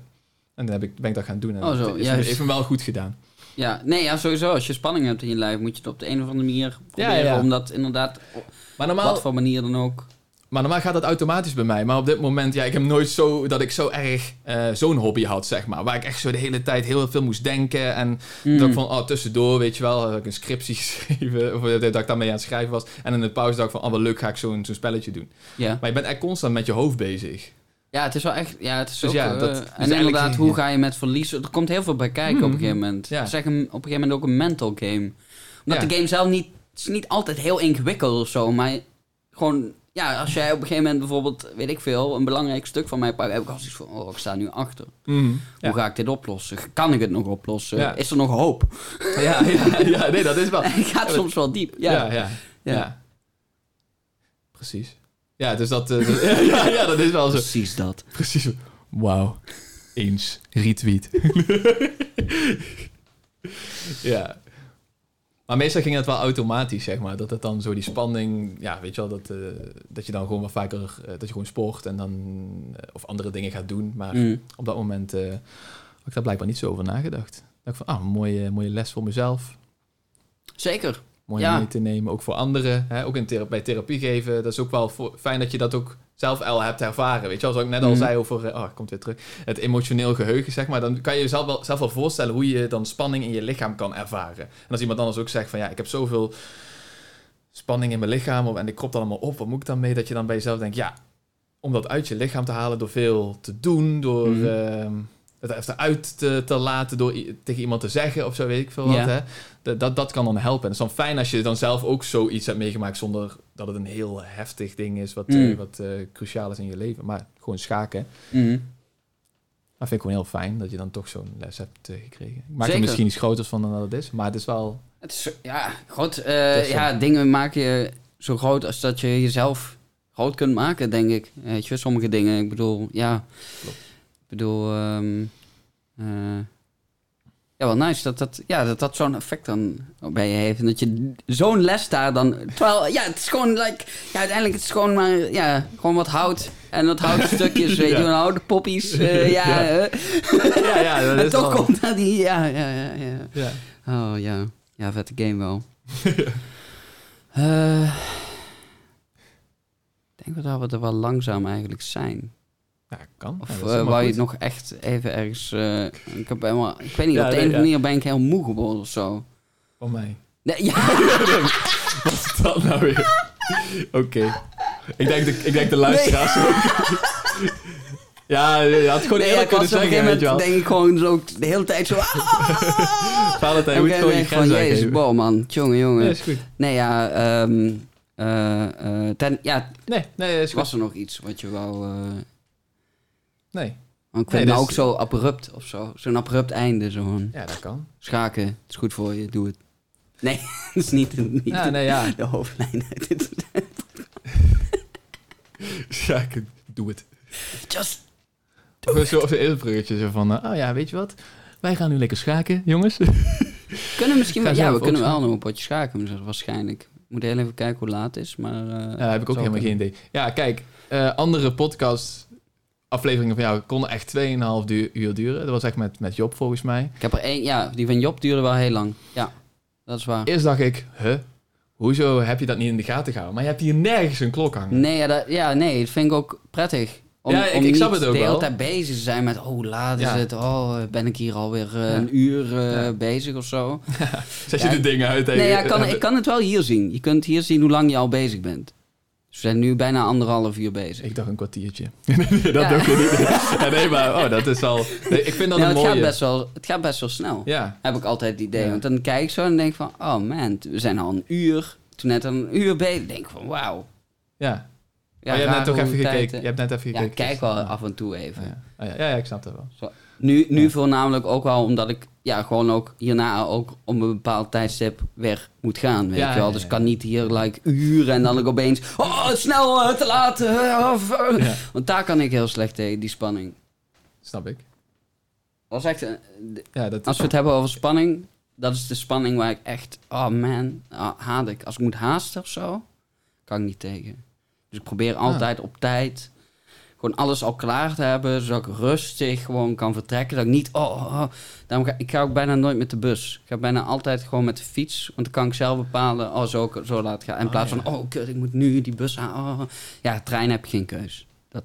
En dan heb ik, ben ik dat gaan doen. En Oh, zo, het is, juist. heeft me wel goed gedaan. Ja, nee, ja, sowieso. Als je spanning hebt in je lijf, moet je het op de een of andere manier proberen. ja. Om dat inderdaad, op Maar normaal, wat voor manier dan ook. maar normaal gaat dat automatisch bij mij. Maar op dit moment, ja, ik heb nooit zo, dat ik zo erg uh, zo'n hobby had, zeg maar. Waar ik echt zo de hele tijd heel veel moest denken. En Mm. dat ik van, oh, tussendoor, weet je wel, had ik een scriptie geschreven. Of dat ik daarmee aan het schrijven was. En in de pauze dacht ik van, oh, wat leuk, ga ik zo'n zo'n spelletje doen. Ja. Maar je bent echt constant met je hoofd bezig. Ja, het is wel echt. Ja, het is Dus ook, ja, eh, en eigenlijk- inderdaad, hoe ga je met verliezen? Er komt heel veel bij kijken op een Mhm. gegeven moment. Ja. Een, op een gegeven moment ook een mental game. Omdat Ja. de game zelf niet het is niet altijd heel ingewikkeld of zo, maar gewoon, ja, als jij op een gegeven moment bijvoorbeeld, weet ik veel, een belangrijk stuk van mij pakt, heb ik al zoiets van, oh, ik sta nu achter. Ja. Hoe ga ik dit oplossen? Kan ik het nog oplossen? Is er nog hoop? Ja, ja, ja, nee, dat is wel... Het gaat soms wel diep. Ja, ja. Ja. Precies. Ja, dus dat... eh, dat- ja, ja, dat is wel zo. precies dat. Precies. Wauw. Eens. Retweet. ja. Maar meestal ging het wel automatisch, zeg maar. Dat het dan zo die spanning... Ja, weet je wel, dat, eh, dat je dan gewoon wat vaker... eh, dat je gewoon sport en dan... of andere dingen gaat doen. Maar Mm. op dat moment had ik daar blijkbaar niet zo over nagedacht. dacht ik van, ah, mooie, mooie les voor mezelf. Zeker. Mooi Ja. mee te nemen, ook voor anderen. Hè? Ook in thera- bij therapie geven. Dat is ook wel fijn dat je dat ook zelf al hebt ervaren. Weet je zoals ik net al Mhm. zei over... eh, Oh, komt weer terug. Het emotioneel geheugen, zeg maar. Dan kan je jezelf wel, zelf wel voorstellen hoe je dan spanning in je lichaam kan ervaren. En als iemand anders ook zegt van... Ja, ik heb zoveel spanning in mijn lichaam en ik krop dat allemaal op. Wat moet ik dan mee? Dat je dan bij jezelf denkt... Ja, om dat uit je lichaam te halen door veel te doen. Door... Mhm. ehm, het even uit te, te laten door tegen iemand te zeggen of zo, weet ik veel wat. Ja. Hè? Dat, dat, dat kan dan helpen. En het is dan fijn als je dan zelf ook zoiets hebt meegemaakt zonder dat het een heel heftig ding is wat, Mm. eh, wat eh, cruciaal is in je leven. Maar gewoon schaken. Mhm. Dat vind ik gewoon heel fijn dat je dan toch zo'n les hebt eh, gekregen. Ik maak Zeker. er misschien iets groters van dan dat het is, maar het is wel... Het is, ja, zo. ja, dingen maak je zo groot als dat je jezelf groot kunt maken, denk ik. Weet je, sommige dingen. Ik bedoel, ja. Klopt. Ik bedoel, ehm, eh, ja, wel nice dat dat, ja, dat, dat zo'n effect dan bij je heeft. En dat je zo'n les daar dan... Terwijl, ja, het is gewoon, like, ja, uiteindelijk het is gewoon maar, ja, gewoon wat hout. En dat houten stukjes, weet je, Ja. houten poppies. eh, ja, Ja. Ja, ja, dat en is toch komt dat die, ja, ja, ja, ja. Ja. Oh ja, ja, vette game wel. Eh, ik denk wel dat we er wel langzaam eigenlijk zijn. Ja, kan. Of Ja, helemaal wou je het nog echt even ergens... eh, ik, heb helemaal, ik weet niet, Ja, op de nee, een of andere manier ben ik heel moe geworden of zo. Van mij. Nee, ja, Wat is dat nou weer? Oké. Ik, denk de, ik denk de luisteraars ook. Ja, je had het gewoon nee, eerlijk kunnen zeggen, weet je wel. denk ik gewoon zo de hele tijd zo... ah! Valentijn, En moet gewoon je grens jezus, wow man, jongen, jongen. Nee, is goed. Nee, ja, ehm, eh, eh, ten, ja, Nee, nee, is goed. was er nog iets wat je wou... eh, Nee. Want ik vind het dus- ook zo abrupt of zo. Zo'n abrupt einde. Zo'n Ja, dat kan. schaken. Het is goed voor je, doe het. Nee, dat is niet, niet Ja, nee, ja. de hoofdlijn uit dit. Ik doe het. Just Gewoon zo op een zo van, eh, oh ja, weet je wat? Wij gaan nu lekker schaken, jongens. kunnen misschien wel, ja, we kunnen wel schaken. nog een potje schaken, maar waarschijnlijk. Moet heel even kijken hoe laat het is, maar... eh, Ja, heb ik ook helemaal geen idee. Ja, kijk, eh, andere podcast afleveringen van jou konden echt 2,5 du- uur duren. Dat was echt met, met Job volgens mij. Ik heb er één, ja, die van Job duurde wel heel lang. Ja, dat is waar. Eerst dacht ik, huh? Hoezo heb je dat niet in de gaten gehouden? Maar je hebt hier nergens een klok hangen. Nee, ja, dat, ja, nee, dat vind ik ook prettig. Om, Ja, ik- om ik niet snap het ook de hele tijd bezig te zijn met, oh, laat is Ja. het? Oh, ben ik hier alweer eh, Ja. een uur eh, bezig of zo? Zet je de dingen uit Nee, je- ja, kan, ik kan het wel hier zien. Je kunt hier zien hoe lang je al bezig bent. Dus we zijn nu bijna anderhalf uur bezig. Ik dacht een kwartiertje. dat Ja. dacht je niet. Ja, nee, maar oh, dat is al... Nee, ik vind dat Nou, een het, mooie... gaat best wel, het gaat best wel snel. Ja, Heb ik altijd het idee. Ja. Want dan kijk ik zo en denk ik van... Oh man, we zijn al een uur. Toen net een uur bezig. denk ik van wauw. ja. Ja, maar je hebt net hoe even tijd, gekeken. Je hebt net even Ja, gekeken. ik kijk wel Ja. af en toe even. Oh, ja. Oh, ja. Ja, ja, ik snap dat wel. Zo. Nu, nu Ja. voornamelijk ook wel omdat ik ja, gewoon ook hierna ook om een bepaald tijdstip weer moet gaan. Weet Ja, je wel? Dus ik kan niet hier like uren en dan ook opeens... Oh, snel, eh, te laat. eh, of, eh. Want daar kan ik heel slecht tegen, die spanning. Snap ik. Echt, Ja, dat... als we het hebben over spanning, dat is de spanning waar ik echt... Oh man, ah, haat ik. Als ik moet haasten of zo, kan ik niet tegen. Dus ik probeer altijd op tijd gewoon alles al klaar te hebben, zodat ik rustig gewoon kan vertrekken. Dat ik niet, oh, oh, oh. Daarom ga, ik ga ook bijna nooit met de bus. Ik ga bijna altijd gewoon met de fiets, want dan kan ik zelf bepalen, oh, zo, zo laat gaan. In Oh, plaats ja. van, oh, kut, ik moet nu die bus aan. Oh. Ja, trein heb je geen keus. Dat,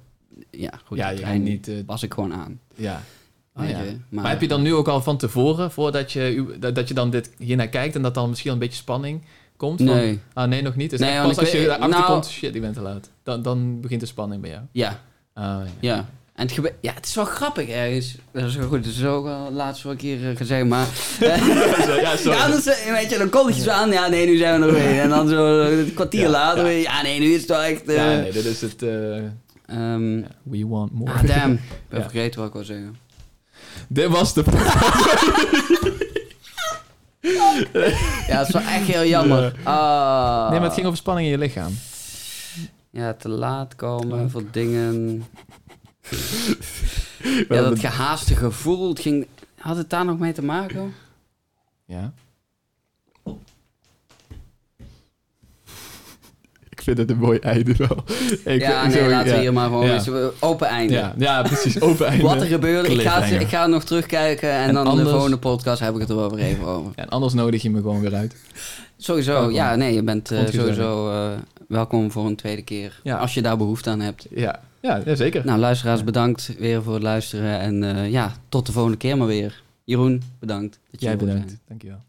ja, goed, ja, trein niet... pas ik gewoon aan. ja. Oh, weet ja. je. Maar, heb je dan nu ook al van tevoren, voordat je, dat, je dan dit hiernaar kijkt en dat dan misschien een beetje spanning komt? Van, Nee, Ah, nee, nog niet. Dus Nee, pas als je erachter nou- komt, shit, ik ben te laat. Dan, dan begint de spanning bij jou. ja, ja. ja. En het, gebe- ja, het is wel grappig ergens. Dat is wel goed. Dat is ook al laatst wel een keer eh, gezegd, maar... ja, sorry. Ja, anders, eh, weet je, dan kom je zo aan. Ja, nee, nu zijn we er weer. En dan zo eh, een kwartier Ja, later ja. weer. Ja, nee, nu is het wel echt... eh, Ja, nee, dit is het... eh, ehm, we want more. ah, damn. Ik ben vergeten wat ik wil zeggen. Dit was de... Ja, het is wel echt heel jammer. Ah. Nee, maar het ging over spanning in je lichaam. Ja, te laat komen voor dingen. Ja, dat gehaaste gevoel. Het ging... Had het daar nog mee te maken? Ja. Ik vind het een mooi einde wel. Ik, ja, nee, zo- laten we hier maar gewoon Ja. eens open einde. Ja, ja, precies. Open einde. Wat er gebeurde, ik ga, het- ik ga nog terugkijken en, En dan anders- de volgende podcast heb ik het er wel weer even over. En anders nodig je me gewoon weer uit. Sowieso, Welkom. ja, nee, je bent eh, sowieso eh, welkom voor een tweede keer. Ja. Als je daar behoefte aan hebt. Ja, ja, zeker. Nou, luisteraars, bedankt weer voor het luisteren. En eh, ja, tot de volgende keer maar weer. Jeroen, bedankt. Dat je Jij bedankt. zijn. Dankjewel.